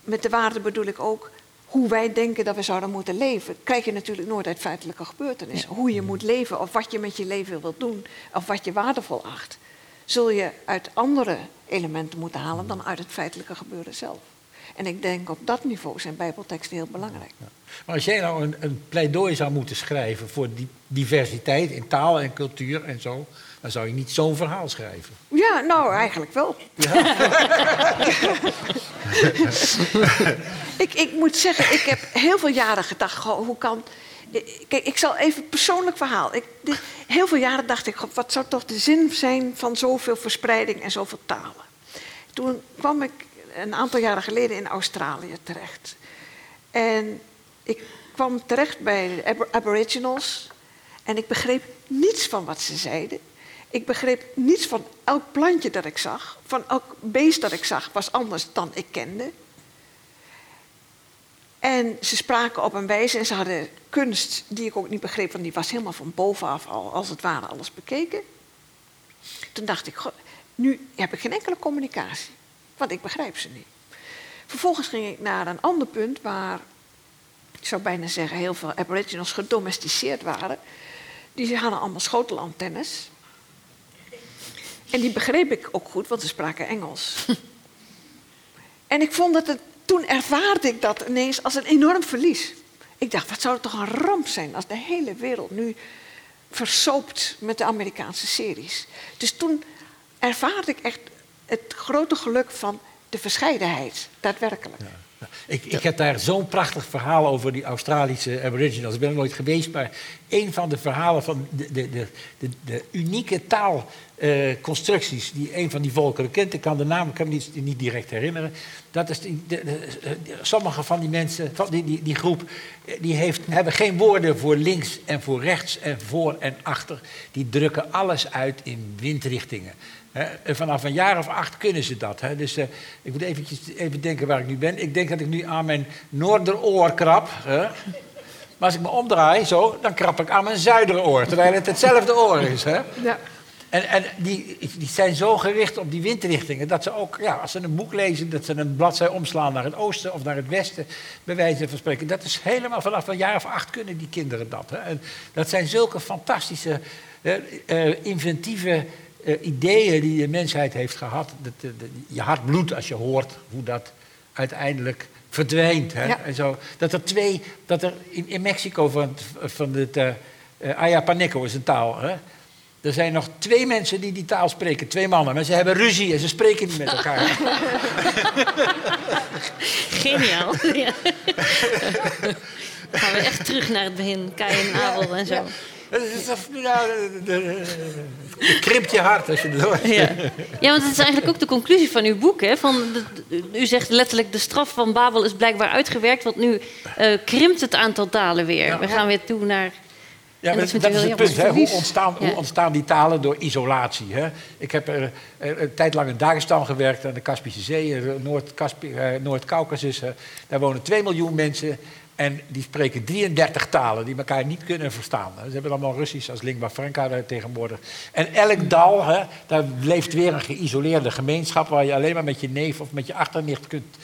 met de waarde bedoel ik ook hoe wij denken dat we zouden moeten leven. Krijg je natuurlijk nooit uit feitelijke gebeurtenissen. Ja. Hoe je moet leven, of wat je met je leven wilt doen, of wat je waardevol acht. Zul je uit andere elementen moeten halen dan uit het feitelijke gebeuren zelf. En ik denk op dat niveau zijn bijbelteksten heel belangrijk. Ja. Maar als jij nou een, een, pleidooi zou moeten schrijven voor die diversiteit in taal en cultuur en zo, dan zou je niet zo'n verhaal schrijven. Ja, nou eigenlijk wel. Ja? ik, ik moet zeggen, ik heb heel veel jaren gedacht, goh, hoe kan... Kijk, ik zal even persoonlijk verhaal. Ik, heel veel jaren dacht ik, wat zou toch de zin zijn van zoveel verspreiding en zoveel talen? Toen kwam ik een aantal jaren geleden in Australië terecht. En ik kwam terecht bij de Aboriginals en ik begreep niets van wat ze zeiden. Ik begreep niets van elk plantje dat ik zag. Van elk beest dat ik zag was anders dan ik kende. En ze spraken op een wijze en ze hadden kunst die ik ook niet begreep, want die was helemaal van bovenaf al, als het ware, alles bekeken. Toen dacht ik, nu heb ik geen enkele communicatie, want ik begrijp ze niet. Vervolgens ging ik naar een ander punt waar ik zou bijna zeggen, heel veel aboriginals gedomesticeerd waren. Die hadden allemaal schotelantennes. En die begreep ik ook goed, want ze spraken Engels. en ik vond dat het, toen ervaarde ik dat ineens als een enorm verlies. Ik dacht, wat zou het toch een ramp zijn als de hele wereld nu versoopt met de Amerikaanse series. Dus toen ervaarde ik echt het grote geluk van de verscheidenheid, daadwerkelijk. Ja. Ik, ik heb daar zo'n prachtig verhaal over die Australische Aboriginals. Ik ben er nooit geweest, maar een van de verhalen van de, de, de, de, unieke taalconstructies die een van die volkeren kent. Ik kan de naam kan me niet, niet direct herinneren. Dat is sommige van die mensen, van die, die, die groep, die heeft, hebben geen woorden voor links en voor rechts en voor en achter. Die drukken alles uit in windrichtingen. Hè, en vanaf een jaar of acht kunnen ze dat. Dus eh, ik moet eventjes, even denken waar ik nu ben. Ik denk dat ik nu aan mijn noorderoor krap. Maar als ik me omdraai, zo, dan krap ik aan mijn zuideroor. Terwijl het hetzelfde oor is. Hè. Ja. En, en die, die zijn zo gericht op die windrichtingen dat ze ook, ja, als ze een boek lezen, dat ze een bladzij omslaan naar het oosten of naar het westen, bij wijze van spreken. Dat is helemaal vanaf een jaar of acht kunnen die kinderen dat. Hè. En dat zijn zulke fantastische, eh, inventieve eh, ideeën die de mensheid heeft gehad. Dat, eh, dat- je hart bloedt als je hoort hoe dat uiteindelijk verdwijnt. Hè. Ja. En zo, dat er twee, dat er in, in Mexico van, van het eh eh, Ayapaneco is een taal. Hè. Er zijn nog twee mensen die die taal spreken, twee mannen. Maar ze hebben ruzie en ze spreken niet met elkaar. Geniaal. Ja. Gaan we echt terug naar het begin. Kain en Abel en zo. Ja, Je krimpt je hart als je het hoort. Ja. ja, want het is eigenlijk ook de conclusie van uw boek. Hè? Van de- u zegt letterlijk, de straf van Babel is blijkbaar uitgewerkt... want nu eh, krimpt het aantal talen weer. We gaan weer toe naar... Ja, dat dat, is heel het punt. Hè? Hoe, ontstaan, Ja. hoe ontstaan die talen door isolatie? Hè? Ik heb er, eh, een tijd lang in Dagestan gewerkt, aan de Kaspische Zee, eh, Noord-Caucasus. daar wonen 2 miljoen mensen en die spreken 33 talen die elkaar niet kunnen verstaan. Ze hebben allemaal Russisch als lingua franca daar tegenwoordig. En elk dal, hè, daar leeft weer een geïsoleerde gemeenschap waar je alleen maar met je neef of met je achternicht kunt,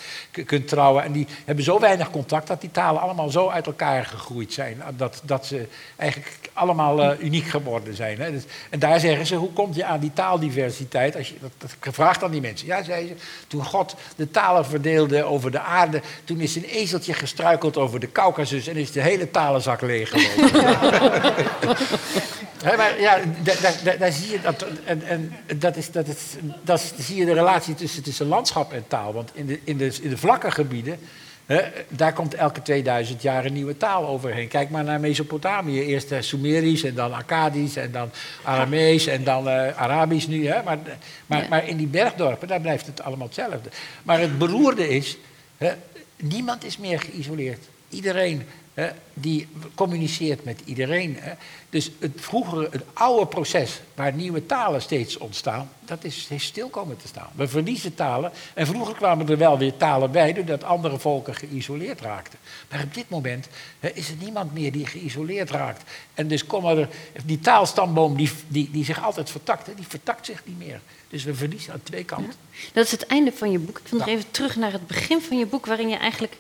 kunt trouwen. En die hebben zo weinig contact dat die talen allemaal zo uit elkaar gegroeid zijn. Dat, dat ze eigenlijk allemaal eh, uniek geworden zijn. Hè. Dus, en daar zeggen ze, hoe komt je aan die taaldiversiteit? Als je, dat, dat gevraagd aan die mensen. Ja, zeiden ze, toen God de talen verdeelde over de aarde... toen is een ezeltje gestruikeld over de Caucasus... en is de hele talenzak leeggelopen. Hè, maar ja, daar, zie je dat. En, en dat is, dat is, dat is, zie je de relatie tussen, tussen landschap en taal. Want in de, in de, in de vlakke gebieden. Daar komt elke 2000 jaar een nieuwe taal overheen. Kijk maar naar Mesopotamië. Eerst eh, Sumerisch en dan Akkadisch en dan Aramees en dan eh, Arabisch nu. Maar, maar, Ja. maar in die bergdorpen, daar blijft het allemaal hetzelfde. Maar het beroerde is, niemand is meer geïsoleerd. Iedereen hè, die communiceert met iedereen. Hè. Dus het vroegere, het oude proces waar nieuwe talen steeds ontstaan, dat is, is stil komen te staan. We verliezen talen. En vroeger kwamen er wel weer talen bij, doordat andere volken geïsoleerd raakten. Maar op dit moment hè, is er niemand meer die geïsoleerd raakt. En dus komen er, die taalstamboom die, die, die zich altijd vertakte, die vertakt zich niet meer. Dus we verliezen aan twee kanten. Dat is het einde van je boek. Ik wil nog even terug naar het begin van je boek, waarin je eigenlijk,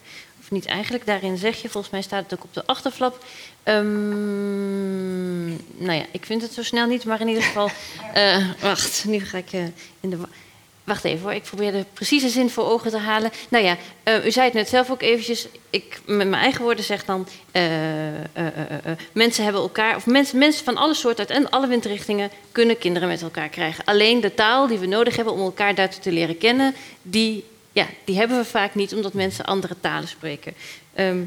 of niet eigenlijk, daarin zeg je, volgens mij staat het ook op de achterflap. ehm, nou ja, ik vind het zo snel niet, maar in ieder geval. eh, wacht, nu ga ik eh, in de. wa- Wacht even hoor, ik probeer de precieze zin voor ogen te halen. Nou ja, eh, u zei het net zelf ook eventjes. Ik met mijn eigen woorden zeg dan... mensen hebben elkaar... of mensen, mensen van alle soorten uit en alle windrichtingen... kunnen kinderen met elkaar krijgen. Alleen de taal die we nodig hebben om elkaar daartoe te leren kennen... die, ja, die hebben we vaak niet, omdat mensen andere talen spreken. Ehm,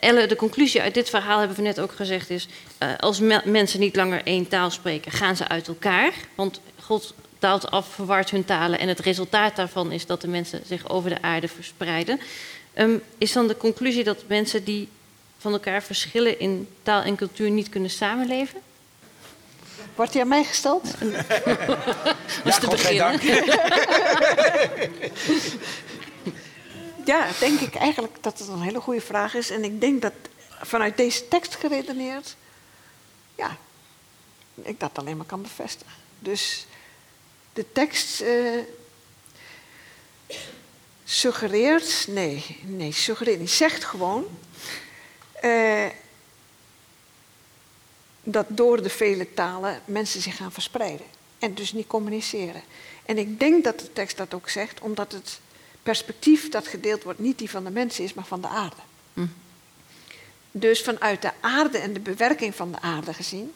Elle, de conclusie uit dit verhaal hebben we net ook gezegd is... eh, als me- mensen niet langer één taal spreken, gaan ze uit elkaar. Want God daalt af, verwart hun talen... en het resultaat daarvan is dat de mensen zich over de aarde verspreiden. Ehm, is dan de conclusie dat mensen die van elkaar verschillen... in taal en cultuur niet kunnen samenleven? Wordt die aan mij gesteld? Dat is te beginnen. Ja, denk ik eigenlijk dat het een hele goede vraag is. En ik denk dat vanuit deze tekst geredeneerd, ja, ik dat alleen maar kan bevestigen. Dus de tekst eh, suggereert, nee, nee, suggereert niet, zegt gewoon eh, dat door de vele talen mensen zich gaan verspreiden en dus niet communiceren. En ik denk dat de tekst dat ook zegt, omdat het perspectief dat gedeeld wordt niet die van de mensen is, maar van de aarde. Hm. Dus vanuit de aarde en de bewerking van de aarde gezien,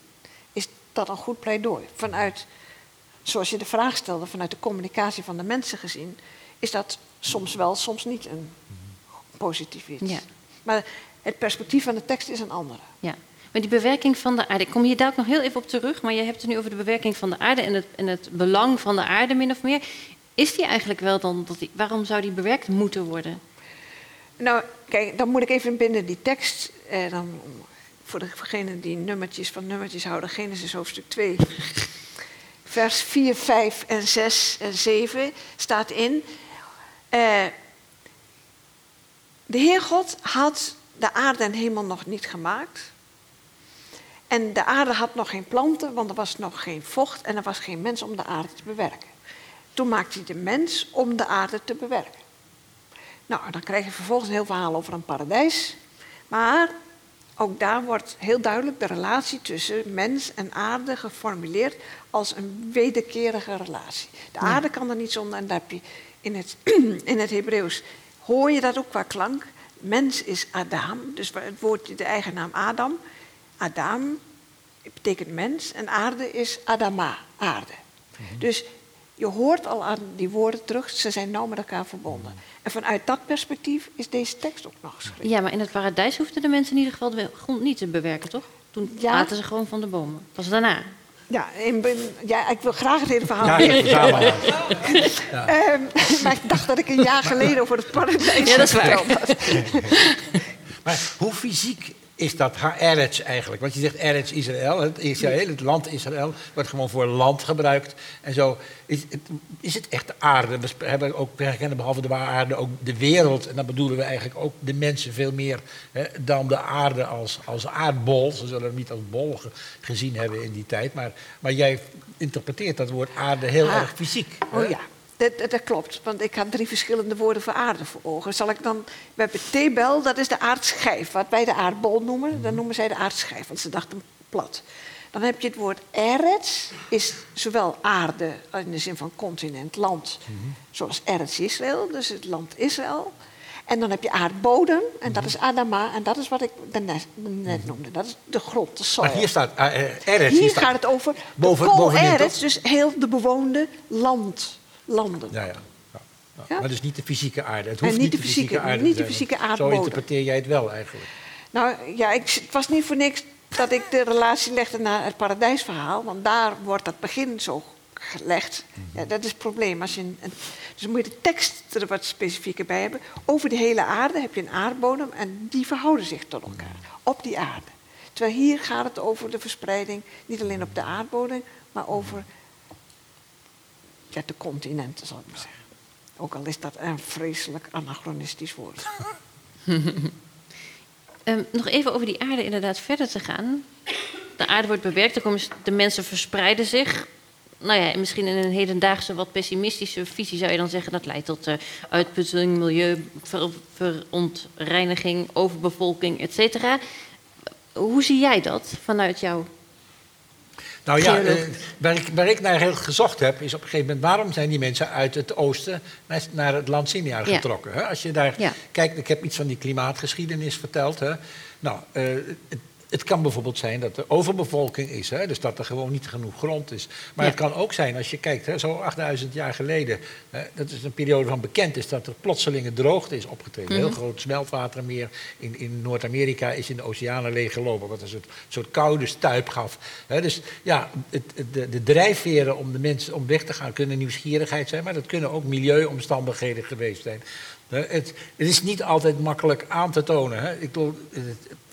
is dat een goed pleidooi. Vanuit, zoals je de vraag stelde, vanuit de communicatie van de mensen gezien, is dat soms wel, soms niet een positief iets. Ja. Maar het perspectief van de tekst is een andere. Ja, maar die bewerking van de aarde, ik kom hier daar ook nog heel even op terug, maar je hebt het nu over de bewerking van de aarde en het, en het belang van de aarde min of meer. Is die eigenlijk wel dan, dat die, waarom zou die bewerkt moeten worden? Nou, kijk, dan moet ik even binnen die tekst, eh, dan, voor degenen die nummertjes van nummertjes houden, Genesis hoofdstuk 2, vers 4, 5 en 6 en 7 staat in. Uh, de Heer God had de aarde en hemel nog niet gemaakt. En de aarde had nog geen planten, want er was nog geen vocht en er was geen mens om de aarde te bewerken. Toen maakte hij de mens om de aarde te bewerken. Nou, dan krijg je vervolgens een heel verhaal over een paradijs. Maar ook daar wordt heel duidelijk de relatie tussen mens en aarde geformuleerd als een wederkerige relatie. De aarde kan er niet zonder, en daar heb je in het, in het Hebreeuws, hoor je dat ook qua klank. Mens is Adam, dus het woordje, de eigen naam Adam. Adam betekent mens en aarde is Adama, aarde. Mhm. Dus je hoort al aan die woorden terug, ze zijn nauw met elkaar verbonden. En vanuit dat perspectief is deze tekst ook nog geschreven. Ja, maar in het paradijs hoefden de mensen in ieder geval de grond niet te bewerken, toch? Toen ja. aten ze gewoon van de bomen. Pas daarna. Ja, in, ja, ik wil graag het hele verhaal. Ja, ja, ehm, maar ik dacht dat ik een jaar geleden over het paradijs ja, dat is waar. maar hoe fysiek is dat Eretz eigenlijk. Want je zegt Eretz Israël, het, Israël, het land Israël, wordt gewoon voor land gebruikt. En zo is het, is het echt de aarde. We hebben ook, we herkennen behalve de aarde ook de wereld. En dan bedoelen we eigenlijk ook de mensen veel meer hè, dan de aarde als, als aardbol. Ze zullen hem niet als bol gezien hebben in die tijd. Maar, maar jij interpreteert dat woord aarde heel ah. erg fysiek. Oh ja. Dat, dat, klopt, want ik had drie verschillende woorden voor aarde voor ogen. Zal ik dan, we hebben Tebel, dat is de aardschijf, wat wij de aardbol noemen. Dan noemen zij de aardschijf, want ze dachten plat. Dan heb je het woord Eretz, is zowel aarde in de zin van continent, land, zoals Eretz Israël, dus het land Israël. En dan heb je aardbodem, en dat is Adama, en dat is wat ik net, net noemde. Dat is de grond, de soil. Maar hier staat uh, Eretz. Hier, hier gaat het over boven, de boven Eretz, dus heel de bewoonde land landen. Ja, ja. ja. Maar dus niet de fysieke aarde. Het hoeft niet, de fysieke, aarde niet de fysieke aardbodem. Zo interpreteer jij het wel eigenlijk. Nou ja, ik, het was niet voor niks dat ik de relatie legde naar het paradijsverhaal. Want daar wordt dat begin zo gelegd. Mhm. Ja, dat is het probleem. Als je een, dus moet je de tekst er wat specifieker bij hebben. Over de hele aarde heb je een aardbodem en die verhouden zich tot elkaar. Mhm. Op die aarde. Terwijl hier gaat het over de verspreiding, niet alleen op de aardbodem, maar over ja, de continenten, zal ik maar zeggen. Ook al is dat een vreselijk anachronistisch woord. um, nog even over die aarde inderdaad verder te gaan. De aarde wordt bewerkt, de mensen verspreiden zich. Nou ja, misschien in een hedendaagse wat pessimistische visie zou je dan zeggen... dat leidt tot uh, uitputting, milieuverontreiniging, overbevolking, et cetera. Hoe zie jij dat vanuit jouw nou ja, uh, waar, ik, waar ik naar heel gezocht heb, is op een gegeven moment... waarom zijn die mensen uit het oosten naar, het land Sinjar getrokken? Hè? Als je daar kijkt, ik heb iets van die klimaatgeschiedenis verteld. Hè? Nou, uh, het, het kan bijvoorbeeld zijn dat er overbevolking is, hè? dus dat er gewoon niet genoeg grond is. Maar het kan ook zijn, als je kijkt, hè, zo 8000 jaar geleden, hè, dat is een periode van bekend is dat er plotselinge droogte is opgetreden. Heel mhm. groot smeltwatermeer in, in Noord-Amerika is in de oceanen leeggelopen, wat een soort, soort koude stuip gaf. Hè? Dus ja, het, de, de drijfveren om de mensen om weg te gaan kunnen nieuwsgierigheid zijn, maar dat kunnen ook milieuomstandigheden geweest zijn. Het, het, is niet altijd makkelijk aan te tonen. Hè. Ik bedoel,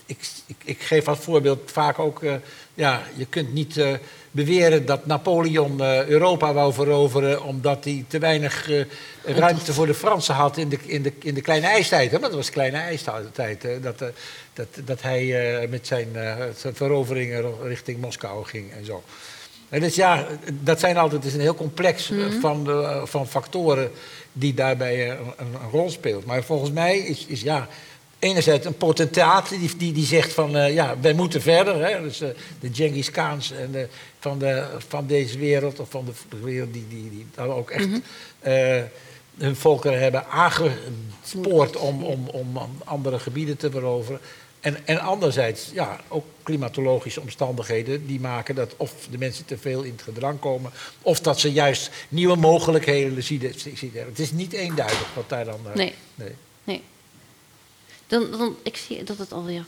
ik, ik, ik, geef als voorbeeld vaak ook, uh, ja, je kunt niet uh, beweren dat Napoleon uh, Europa wou veroveren omdat hij te weinig ruimte voor de Fransen had in de, in de, in de kleine ijstijd. Hè? Want dat was kleine ijstijd, dat, dat, dat hij met zijn, zijn veroveringen richting Moskou ging en zo. En dus ja, dat zijn altijd is een heel complex mm van, de, van factoren die daarbij een, een, rol speelt. Maar volgens mij is, is ja, enerzijds een potentaat die, die, die zegt van uh, ja, wij moeten verder. Hè? Dus uh, de Genghis Khan's en de, van, de, van deze wereld, of van de wereld die, die, die daar ook echt mm uh, hun volkeren hebben aangespoord om, om, om andere gebieden te veroveren. En, en anderzijds, ja, ook klimatologische omstandigheden die maken dat of de mensen te veel in het gedrang komen, of dat ze juist nieuwe mogelijkheden zien. Het is niet eenduidig wat daar dan. nee. nee. nee. Dan, dan, ik zie dat het alweer.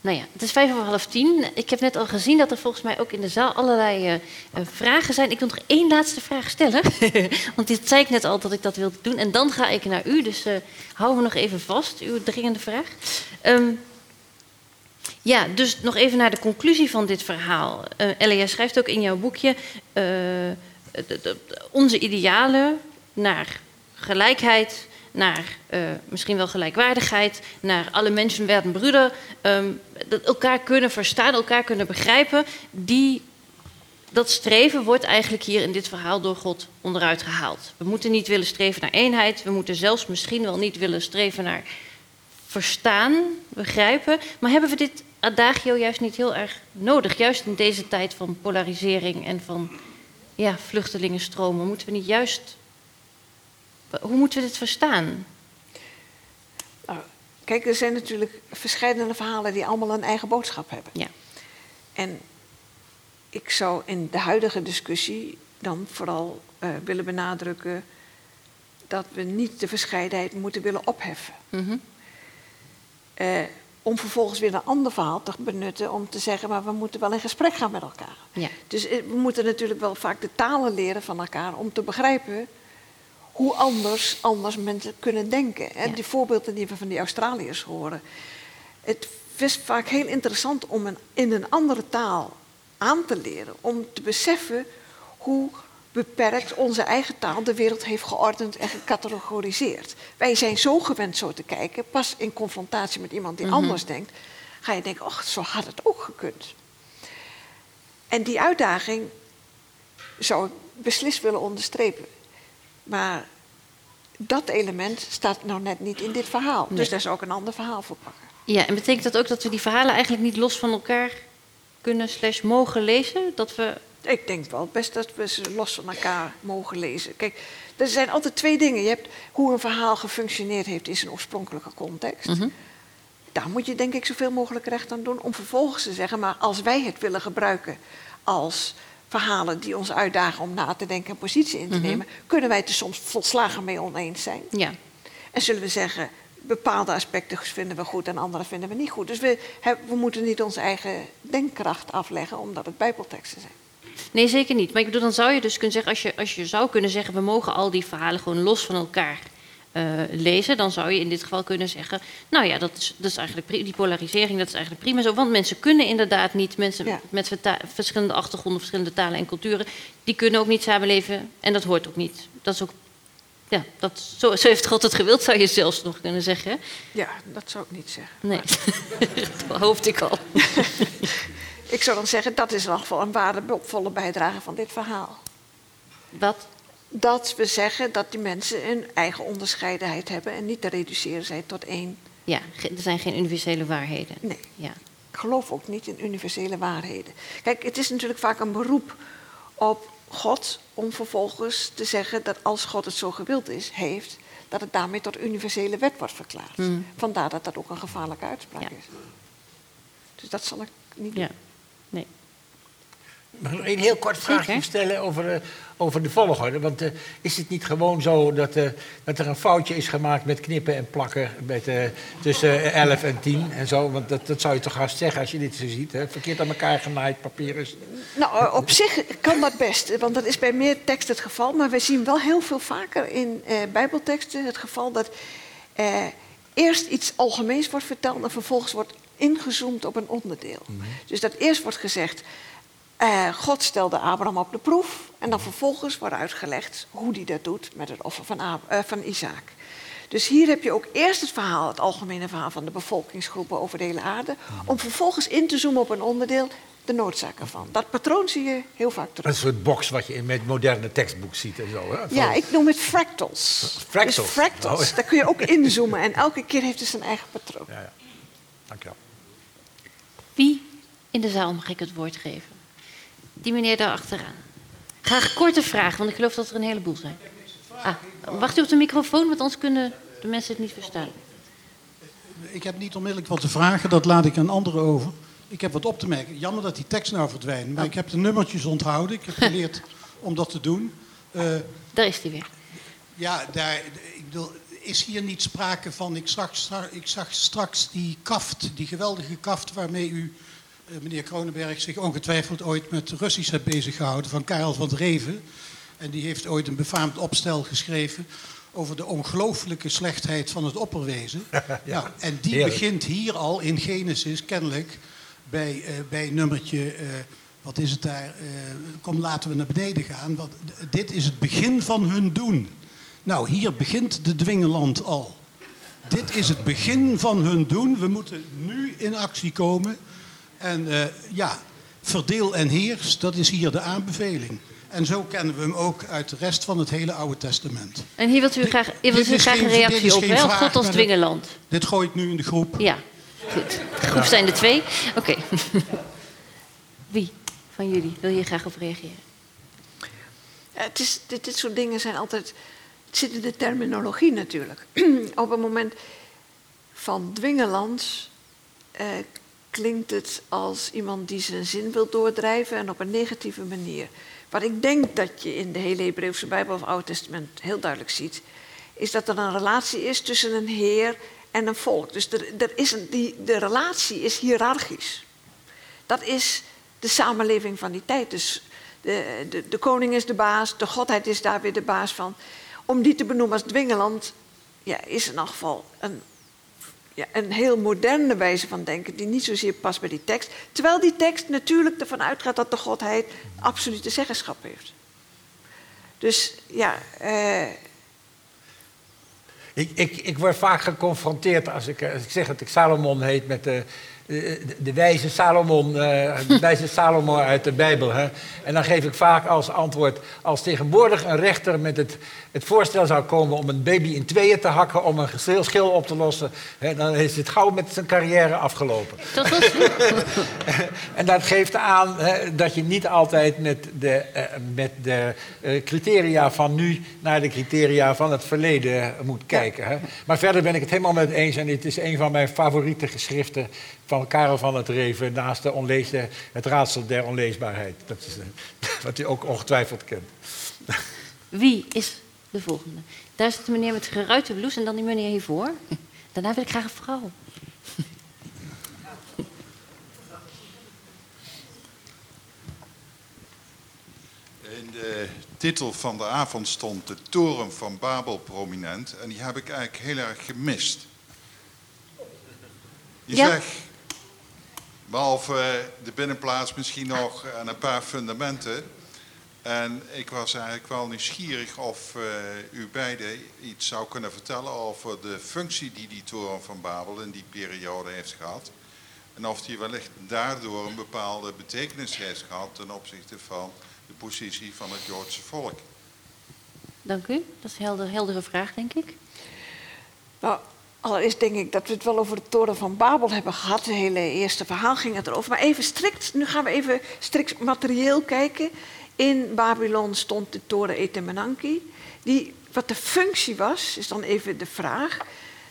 Nou ja, het is vijf over half tien. Ik heb net al gezien dat er volgens mij ook in de zaal allerlei uh, vragen zijn. Ik wil nog één laatste vraag stellen. Want dit zei ik net al dat ik dat wilde doen. En dan ga ik naar u. Dus uh, hou me nog even vast, uw dringende vraag. Um, ja, dus nog even naar de conclusie van dit verhaal. Uh, schrijft ook in jouw boekje onze idealen naar gelijkheid, naar eh, misschien wel gelijkwaardigheid, naar alle mensen werden broeder, ehm, dat elkaar kunnen verstaan, elkaar kunnen begrijpen, die, dat streven wordt eigenlijk hier in dit verhaal door God onderuit gehaald. We moeten niet willen streven naar eenheid, we moeten zelfs misschien wel niet willen streven naar verstaan, begrijpen. Maar hebben we dit adagio juist niet heel erg nodig? Juist in deze tijd van polarisering en van ja, vluchtelingenstromen. Moeten we niet juist. Hoe moeten we dit verstaan? Nou, kijk, er zijn natuurlijk verschillende verhalen die allemaal een eigen boodschap hebben. Ja. En ik zou in de huidige discussie dan vooral eh, willen benadrukken dat we niet de verscheidenheid moeten willen opheffen. Mhm. Eh, om vervolgens weer een ander verhaal te benutten om te zeggen, maar we moeten wel in gesprek gaan met elkaar. Ja. Dus eh, we moeten natuurlijk wel vaak de talen leren van elkaar om te begrijpen hoe anders, anders mensen kunnen denken. Ja. die voorbeelden die we van die Australiërs horen. Het is vaak heel interessant om een, in een andere taal aan te leren, om te beseffen hoe beperkt onze eigen taal de wereld heeft geordend en gecategoriseerd. Wij zijn zo gewend zo te kijken, pas in confrontatie met iemand die anders denkt, ga je denken, oh, zo had het ook gekund. En die uitdaging zou ik beslist willen onderstrepen. Maar dat element staat nou net niet in dit verhaal. Nee. Dus daar zou ik een ander verhaal voor pakken. ja, en betekent dat ook dat we die verhalen eigenlijk niet los van elkaar kunnen slash mogen lezen? Dat we. Ik denk wel best dat we ze los van elkaar mogen lezen. Kijk, er zijn altijd twee dingen. Je hebt hoe een verhaal gefunctioneerd heeft in zijn oorspronkelijke context. Mhm. Daar moet je denk ik zoveel mogelijk recht aan doen om vervolgens te zeggen, maar als wij het willen gebruiken als verhalen die ons uitdagen om na te denken en positie in te Mhm. nemen, kunnen wij het er soms volslagen mee oneens zijn. Ja, En zullen we zeggen, bepaalde aspecten vinden we goed en andere vinden we niet goed. Dus we, we moeten niet onze eigen denkkracht afleggen omdat het bijbelteksten zijn. Nee, zeker niet. Maar ik bedoel, dan zou je dus kunnen zeggen, als je, als je zou kunnen zeggen, we mogen al die verhalen gewoon los van elkaar eh, lezen, dan zou je in dit geval kunnen zeggen, nou ja, dat is, dat is eigenlijk die polarisering, dat is eigenlijk prima zo. Want mensen kunnen inderdaad niet, mensen Ja. met verschillende achtergronden, verschillende talen en culturen, die kunnen ook niet samenleven en dat hoort ook niet. Dat is ook, ja, dat, zo, zo heeft God het gewild, zou je zelfs nog kunnen zeggen. hè? Ja, dat zou ik niet zeggen. Nee, dat hoopte ik al. Ik zou dan zeggen, dat is in ieder geval een waardevolle bijdrage van dit verhaal. Wat? Dat we zeggen dat die mensen een eigen onderscheidenheid hebben en niet te reduceren zijn tot één. Ja, er zijn geen universele waarheden. Nee, Ja. ik geloof ook niet in universele waarheden. Kijk, het is natuurlijk vaak een beroep op God om vervolgens te zeggen dat als God het zo gewild is, heeft, dat het daarmee tot universele wet wordt verklaard. Mm. Vandaar dat dat ook een gevaarlijke uitspraak Ja. is. Dus dat zal ik niet ja. Nee. Mag ik nog een heel kort vraagje stellen over, eh, over de volgorde? Want eh, is het niet gewoon zo dat, eh, dat er een foutje is gemaakt met knippen en plakken met, eh, tussen 11 en 10 en zo? Want dat, dat zou je toch haast zeggen als je dit zo ziet. Hè? Verkeerd aan elkaar genaaid papier is. Nou, op zich kan dat best, want dat is bij meer tekst het geval. Maar we zien wel heel veel vaker in Bijbelteksten het geval dat eerst iets algemeens wordt verteld en vervolgens wordt ingezoomd op een onderdeel. Dus dat eerst wordt gezegd, eh, God stelde Abraham op de proef en dan vervolgens wordt uitgelegd hoe hij dat doet met het offer van, Ab- eh, van Isaac. Dus hier heb je ook eerst het verhaal, het algemene verhaal van de bevolkingsgroepen over de hele aarde, om vervolgens in te zoomen op een onderdeel, de noodzaak ervan. Dat patroon zie je heel vaak terug. Een soort box wat je in met moderne tekstboek ziet en zo. Hè? Ja, ik noem het fractals. Fractals. Dus fractals. Oh, ja. Daar kun je ook inzoomen en elke keer heeft het zijn eigen patroon. Ja, ja. Dankjewel. Wie in de zaal mag ik het woord geven? Die meneer daar achteraan. Graag korte vraag, want ik geloof dat er een heleboel zijn. Ah, wacht u op de microfoon, want anders kunnen de mensen het niet verstaan. Ik heb niet onmiddellijk wat te vragen, dat laat ik aan anderen over. Ik heb wat op te merken. Jammer dat die tekst nou verdwijnt, maar ik heb de nummertjes onthouden. Ik heb geleerd om dat te doen. Eh, Daar is hij weer. ja, daar, ik bedoel, is hier niet sprake van... Ik zag, ik zag straks die kaft, die geweldige kaft waarmee u, meneer Kronenberg... zich ongetwijfeld ooit met Russisch hebt bezig gehouden, van Karel van Dreven. En die heeft ooit een befaamd opstel geschreven over de ongelooflijke slechtheid van het opperwezen. nou, en die heerlijk. begint hier al in Genesis kennelijk bij, eh, bij nummertje eh, wat is het daar? Eh, kom, laten we naar beneden gaan. Want dit is het begin van hun doen. Nou, hier begint de dwingeland al. Dit is het begin van hun doen. We moeten nu in actie komen. En uh, ja, verdeel en heers, dat is hier de aanbeveling. En zo kennen we hem ook uit de rest van het hele Oude Testament. En hier wilt u graag, hier wilt u graag een reactie op, hè? God als dwingeland. Dit gooi ik nu in de groep. Ja, goed. De groep zijn er twee. Oké. Wie van jullie wil hier graag op reageren? Het is, dit, dit soort dingen zijn altijd. Het zit in de terminologie natuurlijk. op het moment van dwingeland eh, klinkt het als iemand die zijn zin wil doordrijven en op een negatieve manier. Wat ik denk dat je in de hele Hebreeuwse Bijbel of Oude Testament heel duidelijk ziet, is dat er een relatie is tussen een heer en een volk. Dus er, er is een, die, de relatie is hiërarchisch. Dat is de samenleving van die tijd. Dus de, de, de koning is de baas, de godheid is daar weer de baas van. Om die te benoemen als dwingeland, ja, is in elk geval een ja, een heel moderne wijze van denken die niet zozeer past bij die tekst. Terwijl die tekst natuurlijk ervan uitgaat dat de godheid absolute zeggenschap heeft. Dus ja. Uh... Ik, ik, ik word vaak geconfronteerd als ik, als ik zeg dat ik Salomon heet met de, de, wijze Salomon, uh, de wijze Salomon uit de Bijbel. Hè? En dan geef ik vaak als antwoord, als tegenwoordig een rechter met het, het voorstel zou komen om een baby in tweeën te hakken om een schil op te lossen, hè, dan is het gauw met zijn carrière afgelopen. Dat was... en dat geeft aan hè, dat je niet altijd met de, uh, met de uh, criteria van nu naar de criteria van het verleden moet kijken. Hè? Maar verder ben ik het helemaal met eens en het is een van mijn favoriete geschriften van Karel van het Reven naast de onleesde, het raadsel der onleesbaarheid. Dat is uh, wat u ook ongetwijfeld kent. Wie is de volgende? Daar zit de meneer met geruite blouse en dan die meneer hiervoor. Daarna wil ik graag een vrouw. In de titel van de avond stond de toren van Babel prominent en die heb ik eigenlijk heel erg gemist. Je ja. zegt Behalve de binnenplaats misschien nog en een paar fundamenten. En ik was eigenlijk wel nieuwsgierig of uh, u beiden iets zou kunnen vertellen over de functie die die toren van Babel in die periode heeft gehad. En of die wellicht daardoor een bepaalde betekenis heeft gehad ten opzichte van de positie van het Joodse volk. Dank u. Dat is een helder, heldere vraag, denk ik. Nou, Allereerst denk ik dat we het wel over de toren van Babel hebben gehad. Het hele eerste verhaal ging het erover. Maar even strikt, nu gaan we even strikt materieel kijken. In Babylon stond de toren Etemenanki. Die, wat de functie was, is dan even de vraag.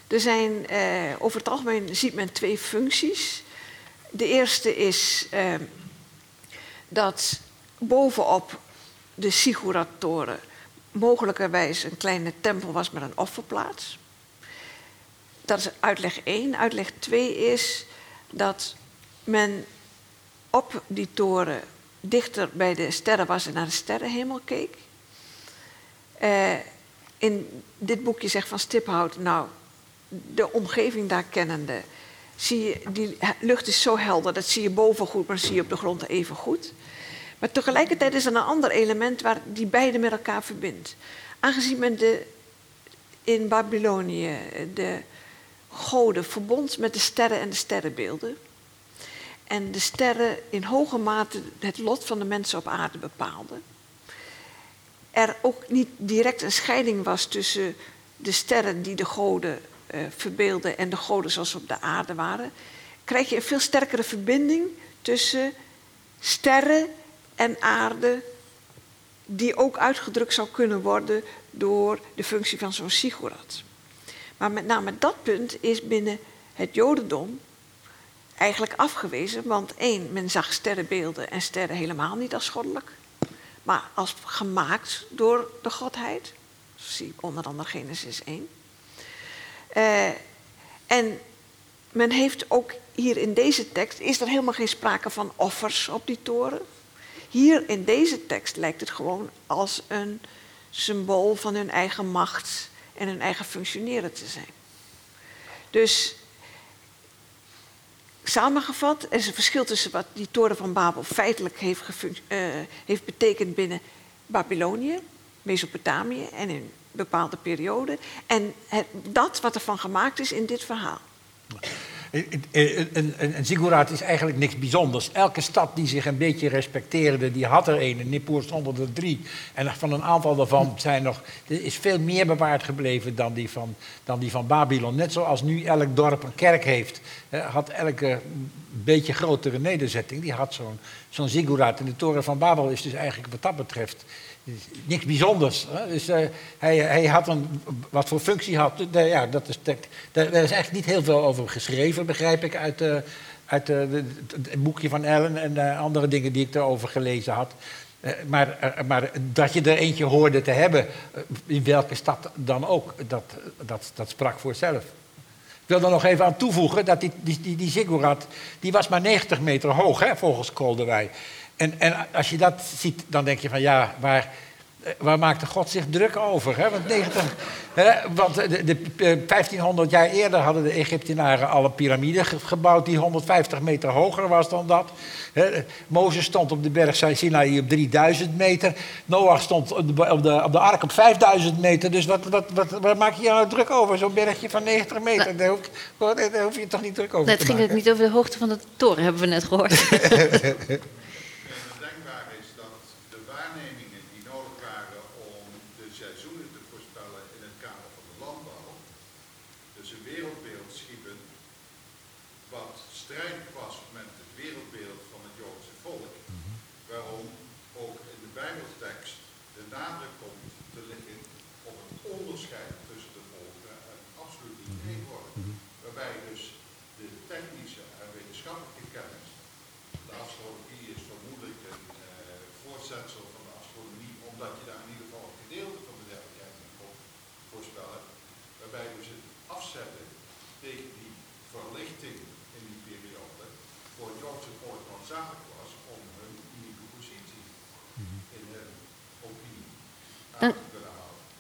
Er zijn, eh, over het algemeen ziet men twee functies. De eerste is eh, dat bovenop de Sigurat-toren mogelijkerwijs een kleine tempel was met een offerplaats. Dat is uitleg 1. Uitleg 2 is dat men op die toren dichter bij de sterren was en naar de sterrenhemel keek. Uh, in dit boekje zegt van Stiphout, nou, de omgeving daar kennende, zie je, die lucht is zo helder, dat zie je boven goed, maar zie je op de grond even goed. Maar tegelijkertijd is er een ander element waar die beide met elkaar verbindt. Aangezien men de, in Babylonië de goden verbond met de sterren en de sterrenbeelden. En de sterren in hoge mate het lot van de mensen op aarde bepaalden. Er ook niet direct een scheiding was tussen de sterren die de goden uh, verbeelden en de goden zoals ze op de aarde waren, krijg je een veel sterkere verbinding tussen sterren en aarde, die ook uitgedrukt zou kunnen worden door de functie van zo'n sigurat. Maar met name dat punt is binnen het Jodendom eigenlijk afgewezen. Want één, men zag sterrenbeelden en sterren helemaal niet als goddelijk. Maar als gemaakt door de godheid. Zie onder andere Genesis 1. Uh, eh, en men heeft ook hier in deze tekst, is er helemaal geen sprake van offers op die toren. Hier in deze tekst lijkt het gewoon als een symbool van hun eigen macht en hun eigen functioneren te zijn. Dus samengevat, er is een verschil tussen wat die toren van Babel feitelijk heeft, uh, heeft betekend binnen Babylonië, Mesopotamië en in bepaalde perioden. En dat wat ervan gemaakt is in dit verhaal. Een, een, ziggurat is eigenlijk niks bijzonders. Elke stad die zich een beetje respecteerde, die had er een. In Nippur stonden er drie. En van een aantal daarvan zijn nog, is veel meer bewaard gebleven dan die van, dan die van Babylon. Net zoals nu elk dorp een kerk heeft, had elke beetje grotere nederzetting, die had zo'n zo'n ziggurat. En de toren van Babel is dus eigenlijk wat dat betreft niks bijzonders. Hè? Dus uh, hij, hij, had een, wat voor functie had, ja, dat is, daar is eigenlijk niet heel veel over geschreven, begrijp ik, uit, uh, uit de, het boekje van Ellen en andere dingen die ik erover gelezen had. maar, maar dat je er eentje hoorde te hebben, in welke stad dan ook, dat, dat, dat sprak voor zelf. Ik wil er nog even aan toevoegen dat die, die, die, ziggurat, die was maar 90 meter hoog, hè, volgens Kolderwij. En, en als je dat ziet, dan denk je van ja, waar, eh, waar maakte God zich druk over? Hè? Want, 90, hè? want de, de, 1500 jaar eerder hadden de Egyptenaren al een piramide gebouwd die 150 meter hoger was dan dat. Hè? Mozes stond op de berg Sinai op 3000 meter. Noach stond op de, op de, op de ark op 5000 meter. Dus wat, wat, wat, waar maak je nou druk over? Zo'n bergje van 90 meter. Nou, daar, hoef, daar, hoef, je toch niet druk over te maken. Het ging het niet over de hoogte van de toren, hebben we net gehoord.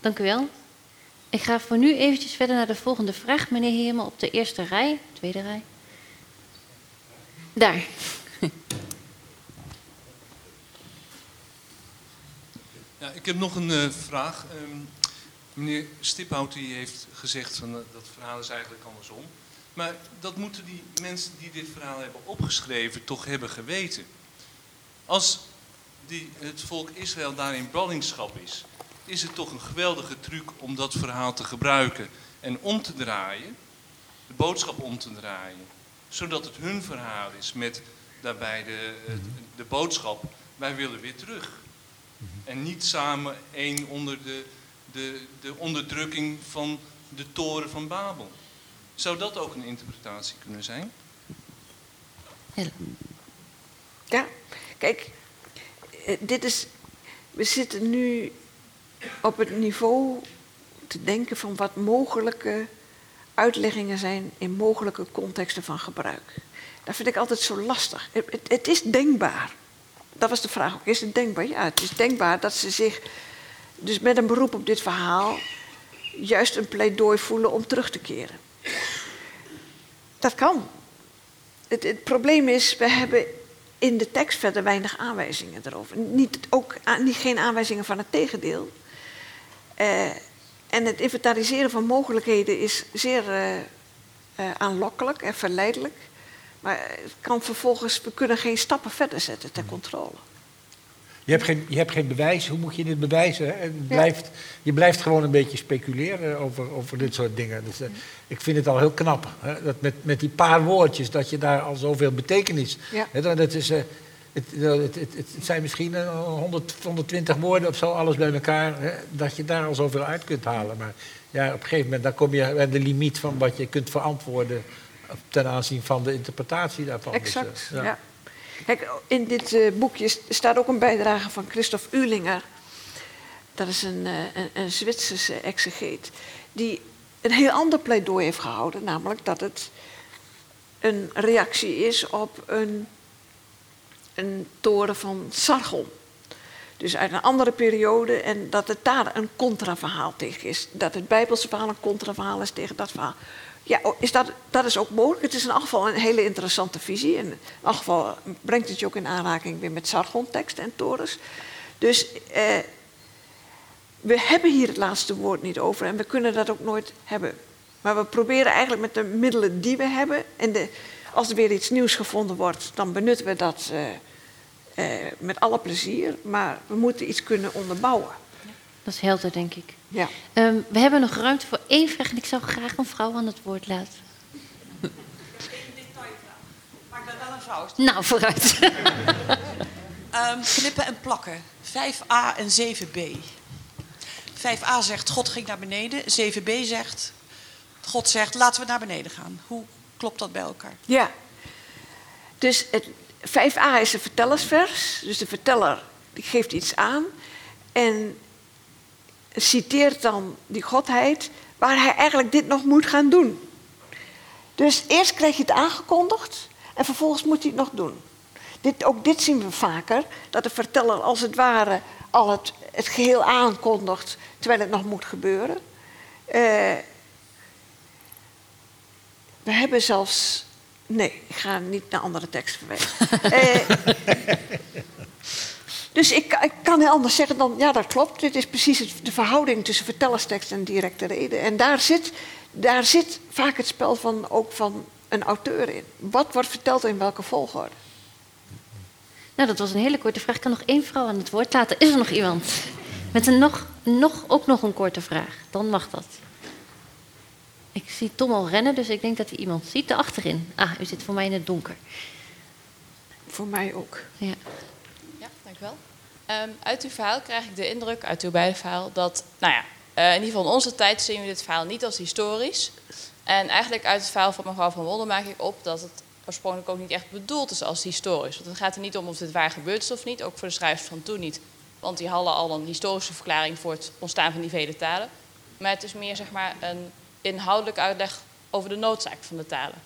Dank u wel. Ik ga voor nu eventjes verder naar de volgende vraag. Meneer Heerman op de eerste rij, tweede rij. Daar. Ik heb nog een uh, vraag. Um, meneer Stiphout die heeft gezegd van, uh, dat verhaal is eigenlijk andersom. Maar dat moeten die mensen die dit verhaal hebben opgeschreven toch hebben geweten. Als die, het volk Israël daar in ballingschap is, is het toch een geweldige truc om dat verhaal te gebruiken en om te draaien, de boodschap om te draaien, zodat het hun verhaal is met daarbij de, de boodschap, wij willen weer terug. En niet samen één onder de, de, de onderdrukking van de toren van Babel. Zou dat ook een interpretatie kunnen zijn? Ja, kijk, eh, dit is. We zitten nu op het niveau te denken van wat mogelijke uitleggingen zijn in mogelijke contexten van gebruik. Dat vind ik altijd zo lastig. Het, het, is denkbaar. Dat was de vraag ook. Is het denkbaar? Ja, het is denkbaar dat ze zich dus met een beroep op dit verhaal juist een pleidooi voelen om terug te keren. Dat kan. Het, het probleem is, we hebben in de tekst verder weinig aanwijzingen erover. Niet, ook niet, geen aanwijzingen van het tegendeel. Uh, en het inventariseren van mogelijkheden is zeer uh, uh, aanlokkelijk en verleidelijk. Maar het kan vervolgens, we kunnen geen stappen verder zetten ter controle. Je hebt geen, je hebt geen bewijs, hoe moet je dit bewijzen? Hè? Het blijft, Je blijft gewoon een beetje speculeren over, over dit soort dingen. Dus, ik vind het al heel knap, hè? dat met, met die paar woordjes, dat je daar al zoveel betekenis... Ja. Hè? Dat is, het, het, het, het, zijn misschien 100, 120 woorden of zo, alles bij elkaar, hè, dat je daar al zoveel uit kunt halen. Maar ja, op een gegeven moment dan kom je bij de limiet van wat je kunt verantwoorden ten aanzien van de interpretatie daarvan. Dus, exact, dus, ja. ja. Kijk, in dit uh, boekje staat ook een bijdrage van Christoph Ulinger. Dat is een, uh, een, een Zwitserse exegeet. Die een heel ander pleidooi heeft gehouden. Namelijk dat het een reactie is op een een toren van Sargon. Dus uit een andere periode en dat het daar een contraverhaal tegen is. Dat het Bijbelse verhaal een contraverhaal is tegen dat verhaal. Ja, is dat, dat is ook mogelijk. Het is in elk geval een hele interessante visie. En in elk geval brengt het je ook in aanraking weer met sargonteksten en torens. Dus eh, we hebben hier het laatste woord niet over en we kunnen dat ook nooit hebben. Maar we proberen eigenlijk met de middelen die we hebben. En de, als er weer iets nieuws gevonden wordt, dan benutten we dat eh, eh, met alle plezier. Maar we moeten iets kunnen onderbouwen. Dat is helder, denk ik. Ja. Ehm, we hebben nog ruimte voor één vraag en ik zou graag een vrouw aan het woord laten. Maak daar wel een fout. Nou, vooruit. Ehm, knippen en plakken. 5a en 7b. 5a zegt God ging naar beneden. 7b zegt God zegt laten we naar beneden gaan. Hoe klopt dat bij elkaar? Ja. Dus het 5a is een vertellersvers. Dus de verteller geeft iets aan. En citeert dan die godheid waar hij eigenlijk dit nog moet gaan doen. Dus eerst krijg je het aangekondigd en vervolgens moet hij het nog doen. Dit, ook dit zien we vaker, dat de verteller als het ware al het, het geheel aankondigt terwijl het nog moet gebeuren. Uh, we hebben zelfs. Nee, ik ga niet naar andere teksten verwijzen. uh, dus ik, ik, kan heel anders zeggen dan, ja dat klopt, dit is precies de verhouding tussen vertellerstekst en directe reden. En daar zit, daar zit vaak het spel van, ook van een auteur in. Wat wordt verteld in welke volgorde? Nou, dat was een hele korte vraag. Ik kan nog één vrouw aan het woord laten. Is er nog iemand? Met een nog, nog, ook nog een korte vraag. Dan mag dat. Ik zie Tom al rennen, dus ik denk dat hij iemand ziet. Daar achterin. Ah, u zit voor mij in het donker. Voor mij ook. Ja. Ja, dankjewel. Um, uit uw verhaal krijg ik de indruk, uit uw beide verhaal, dat, nou ja, uh, in ieder geval in onze tijd zien we dit verhaal niet als historisch. En eigenlijk uit het verhaal van mevrouw van Wonder maak ik op dat het oorspronkelijk ook niet echt bedoeld is als historisch. Want het gaat er niet om of dit waar gebeurd is of niet, ook voor de schrijvers van toen niet. Want die hadden al een historische verklaring voor het ontstaan van die vele talen. Maar het is meer zeg maar, een inhoudelijk uitleg over de noodzaak van de talen.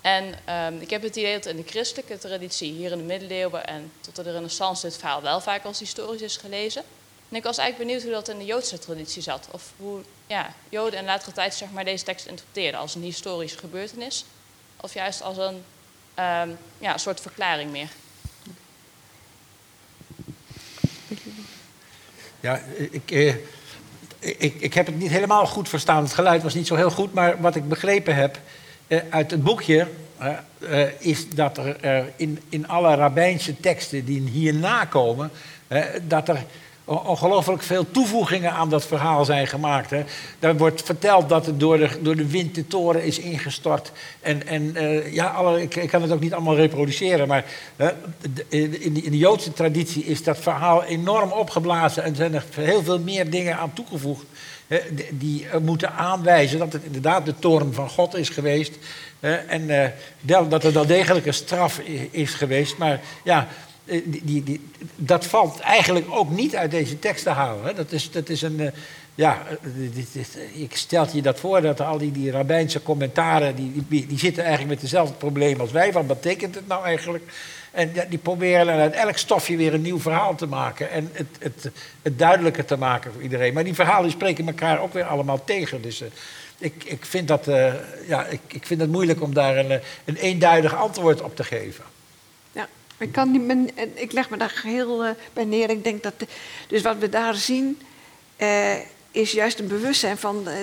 En um, ik heb het idee dat in de christelijke traditie, hier in de middeleeuwen en tot de renaissance, dit verhaal wel vaak als historisch is gelezen. En ik was eigenlijk benieuwd hoe dat in de Joodse traditie zat. Of hoe ja, Joden in latere tijd zeg maar, deze tekst interpreteerden als een historische gebeurtenis. Of juist als een um, ja, soort verklaring meer. Ja, ik, eh, ik, ik heb het niet helemaal goed verstaan. Het geluid was niet zo heel goed. Maar wat ik begrepen heb eh, uit het boekje... Uh, is dat er in, in alle rabbijnse teksten die hierna komen... dat er ongelooflijk veel toevoegingen aan dat verhaal zijn gemaakt. Hè. Daar wordt verteld dat het door de, door de wind de toren is ingestort. En, en uh, ja, ik, ik, kan het ook niet allemaal reproduceren, maar in, de, in, de, Joodse traditie is dat verhaal enorm opgeblazen en zijn er heel veel meer dingen aan toegevoegd. die moeten aanwijzen dat het inderdaad de toren van God is geweest. en uh, dat er wel degelijk een straf is geweest. Maar ja, eh, die, die, dat valt eigenlijk ook niet uit deze tekst te halen. Dat, is, dat is een. Uh, ja, eh, ik stel je dat voor dat al die, die rabbijnse commentaren. Die, die, zitten eigenlijk met hetzelfde probleem als wij. Wat betekent het nou eigenlijk? En die proberen uit elk stofje weer een nieuw verhaal te maken. En het, het, het duidelijker te maken voor iedereen. Maar die verhalen spreken elkaar ook weer allemaal tegen. Dus ik, ik, vind dat, ja, ik, ik vind het moeilijk om daar een, een eenduidig antwoord op te geven. Ik, kan niet, ik leg me daar heel uh, bij neer. Ik denk dat dus wat we daar zien, uh, is juist een bewustzijn van uh,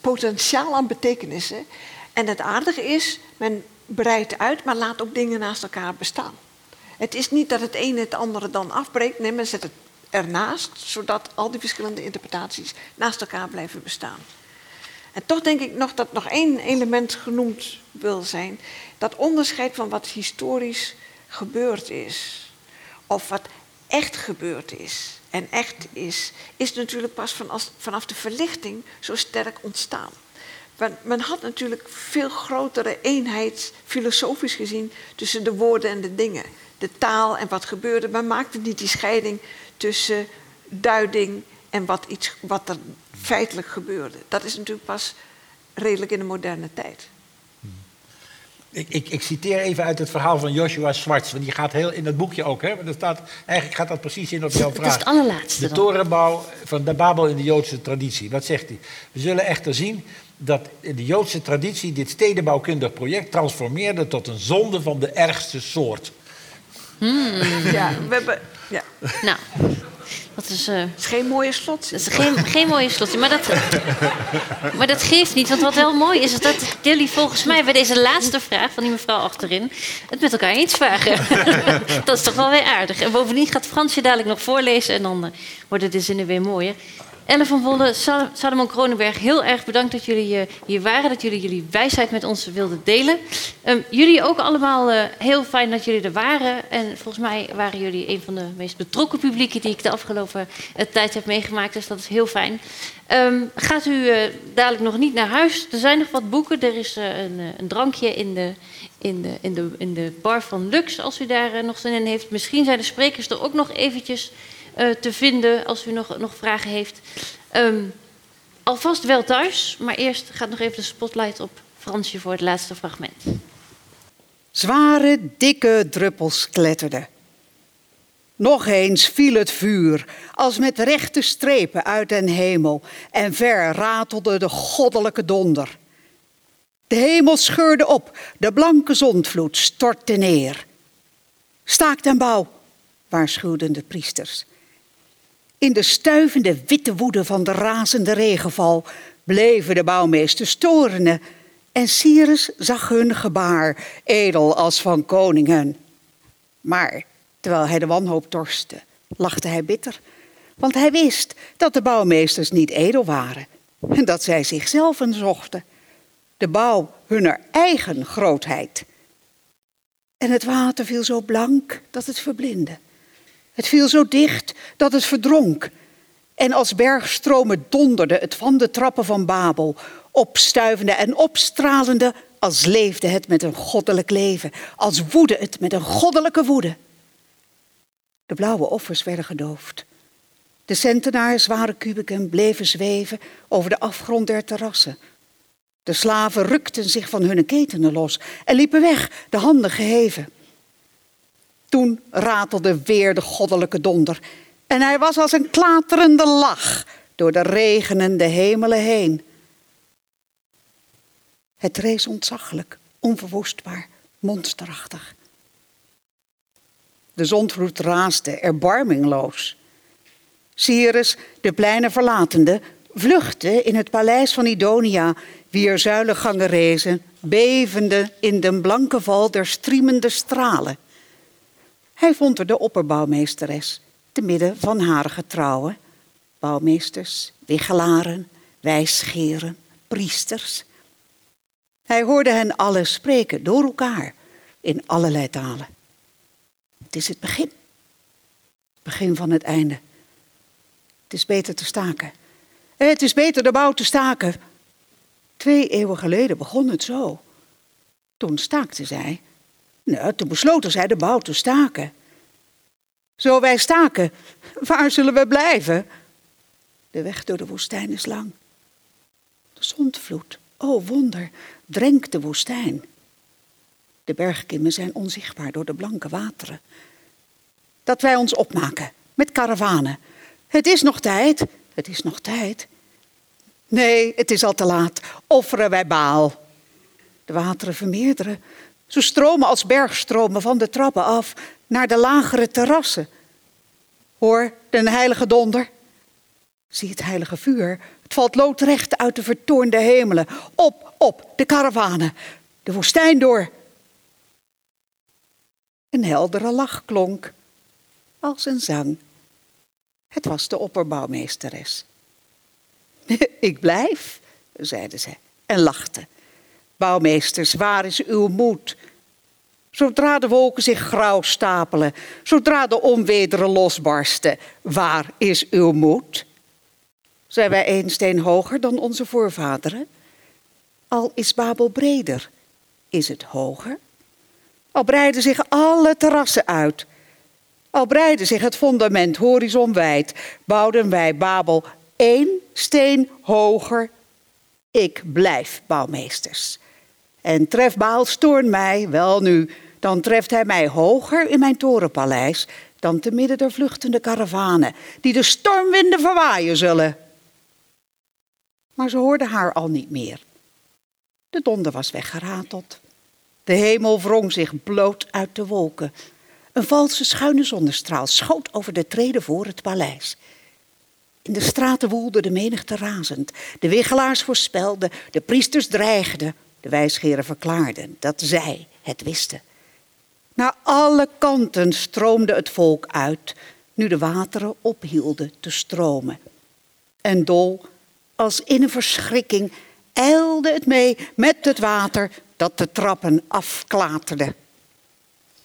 potentiaal aan betekenissen. En het aardige is, men breidt uit, maar laat ook dingen naast elkaar bestaan. Het is niet dat het ene het andere dan afbreekt, nee, men zet het ernaast, zodat al die verschillende interpretaties naast elkaar blijven bestaan. En toch denk ik nog dat nog één element genoemd wil zijn. Dat onderscheid van wat historisch gebeurd is, of wat echt gebeurd is en echt is, is natuurlijk pas vanaf, vanaf de verlichting zo sterk ontstaan. Want men had natuurlijk veel grotere eenheid, filosofisch gezien, tussen de woorden en de dingen. De taal en wat gebeurde. Men maakte niet die scheiding tussen duiding en wat, iets, wat er feitelijk gebeurde. Dat is natuurlijk pas redelijk in de moderne tijd. Ik, ik, ik, citeer even uit het verhaal van Joshua Swartz. Want die gaat heel in het boekje ook. Hè? Want staat, eigenlijk gaat dat precies in op jouw vraag. Dat is het allerlaatste. De torenbouw van de Babel in de Joodse traditie. Wat zegt hij? We zullen echter zien dat de Joodse traditie dit stedenbouwkundig project transformeerde tot een zonde van de ergste soort. Hmm. Ja, we hebben. Ja. Nou, dat is, uh, is geen mooie slot. Dat is geen, geen mooie slot. Maar dat, maar dat geeft niet. Want wat wel mooi is, is dat jullie volgens mij bij deze laatste vraag van die mevrouw achterin. het met elkaar eens vragen. dat is toch wel weer aardig. En bovendien gaat Fransje dadelijk nog voorlezen. En dan uh, worden de zinnen weer mooier. Ellen van Wolle, Salomon Kronenberg, heel erg bedankt dat jullie uh, hier waren. Dat jullie jullie wijsheid met ons wilden delen. Um, jullie ook allemaal uh, heel fijn dat jullie er waren. En volgens mij waren jullie een van de meest betrokken publieken die ik de afgelopen uh, tijd heb meegemaakt. Dus dat is heel fijn. Um, gaat u dadelijk nog niet naar huis? Er zijn nog wat boeken. Er is een, een, drankje in de, in, de, in, de, in de bar van Lux, als u daar nog zin in heeft. Misschien zijn de sprekers er ook nog eventjes uh, te vinden als u nog, nog vragen heeft. Um, alvast wel thuis, maar eerst gaat nog even de spotlight op Fransje voor het laatste fragment. Zware, dikke druppels kletterden. Nog eens viel het vuur, als met rechte strepen uit den hemel, en ver ratelde de goddelijke donder. De hemel scheurde op, de blanke zondvloed stortte neer. Staak den bouw, waarschuwden de priesters. In de stuivende witte woede van de razende regenval bleven de bouwmeesters torenen. En Cyrus zag hun gebaar, edel als van koningen. Maar terwijl hij de wanhoop torste, lachte hij bitter. Want hij wist dat de bouwmeesters niet edel waren en dat zij zichzelf zochten. De bouw hunner eigen grootheid. En het water viel zo blank dat het verblindde. Het viel zo dicht dat het verdronk. En als bergstromen donderde het van de trappen van Babel, opstuivende en opstralende, als leefde het met een goddelijk leven, als woedde het met een goddelijke woede. De blauwe offers werden gedoofd. De centenaars zware kubiken bleven zweven over de afgrond der terrassen. De slaven rukten zich van hun ketenen los en liepen weg, de handen geheven. Toen ratelde weer de goddelijke donder. En hij was als een klaterende lach door de regenende hemelen heen. Het rees ontzaglijk, onverwoestbaar, monsterachtig. De zondvloed raasde erbarmingloos. Cyrus, de pleinen verlatende, vluchtte in het paleis van Idonia, wier zuilengangen rezen, bevende in de blanke val der striemende stralen. Hij vond er de opperbouwmeesteres, te midden van haar getrouwen. Bouwmeesters, wiggelaren, wijsscheren, priesters. Hij hoorde hen allen spreken door elkaar in allerlei talen. Het is het begin. Het begin van het einde. Het is beter te staken. Het is beter de bouw te staken. Twee eeuwen geleden begon het zo. Toen staakte zij nou, toen besloten zij de bouw te staken. Zo wij staken, waar zullen we blijven? De weg door de woestijn is lang. De zondvloed, o oh wonder, drenkt de woestijn. De bergkimmen zijn onzichtbaar door de blanke wateren. Dat wij ons opmaken met karavanen. Het is nog tijd, het is nog tijd. Nee, het is al te laat. Offeren wij baal. De wateren vermeerderen, ze stromen als bergstromen van de trappen af naar de lagere terrassen. Hoor, de heilige donder. Zie het heilige vuur. Het valt loodrecht uit de vertoornde hemelen. Op, op, de karavanen. De woestijn door. Een heldere lach klonk, als een zang. Het was de opperbouwmeesteres. Ik blijf, zeide ze en lachte. Bouwmeesters, waar is uw moed? Zodra de wolken zich grauw stapelen, zodra de onwederen losbarsten, waar is uw moed? Zijn wij één steen hoger dan onze voorvaderen? Al is Babel breder, is het hoger? Al breiden zich alle terrassen uit, al breidde zich het fundament horizonwijd, bouwden wij Babel één steen hoger. Ik blijf bouwmeesters. En treft Baal stoorn mij, wel nu, dan treft hij mij hoger in mijn torenpaleis dan te midden der vluchtende karavanen, die de stormwinden verwaaien zullen. Maar ze hoorden haar al niet meer. De donder was weggerateld. De hemel wrong zich bloot uit de wolken. Een valse schuine zonnestraal schoot over de treden voor het paleis. In de straten woelde de menigte razend. De wiggelaars voorspelden, de priesters dreigden, de verklaarden dat zij het wisten. Naar alle kanten stroomde het volk uit, nu de wateren ophielden te stromen. En dol, als in een verschrikking, eilde het mee met het water dat de trappen afklaterde.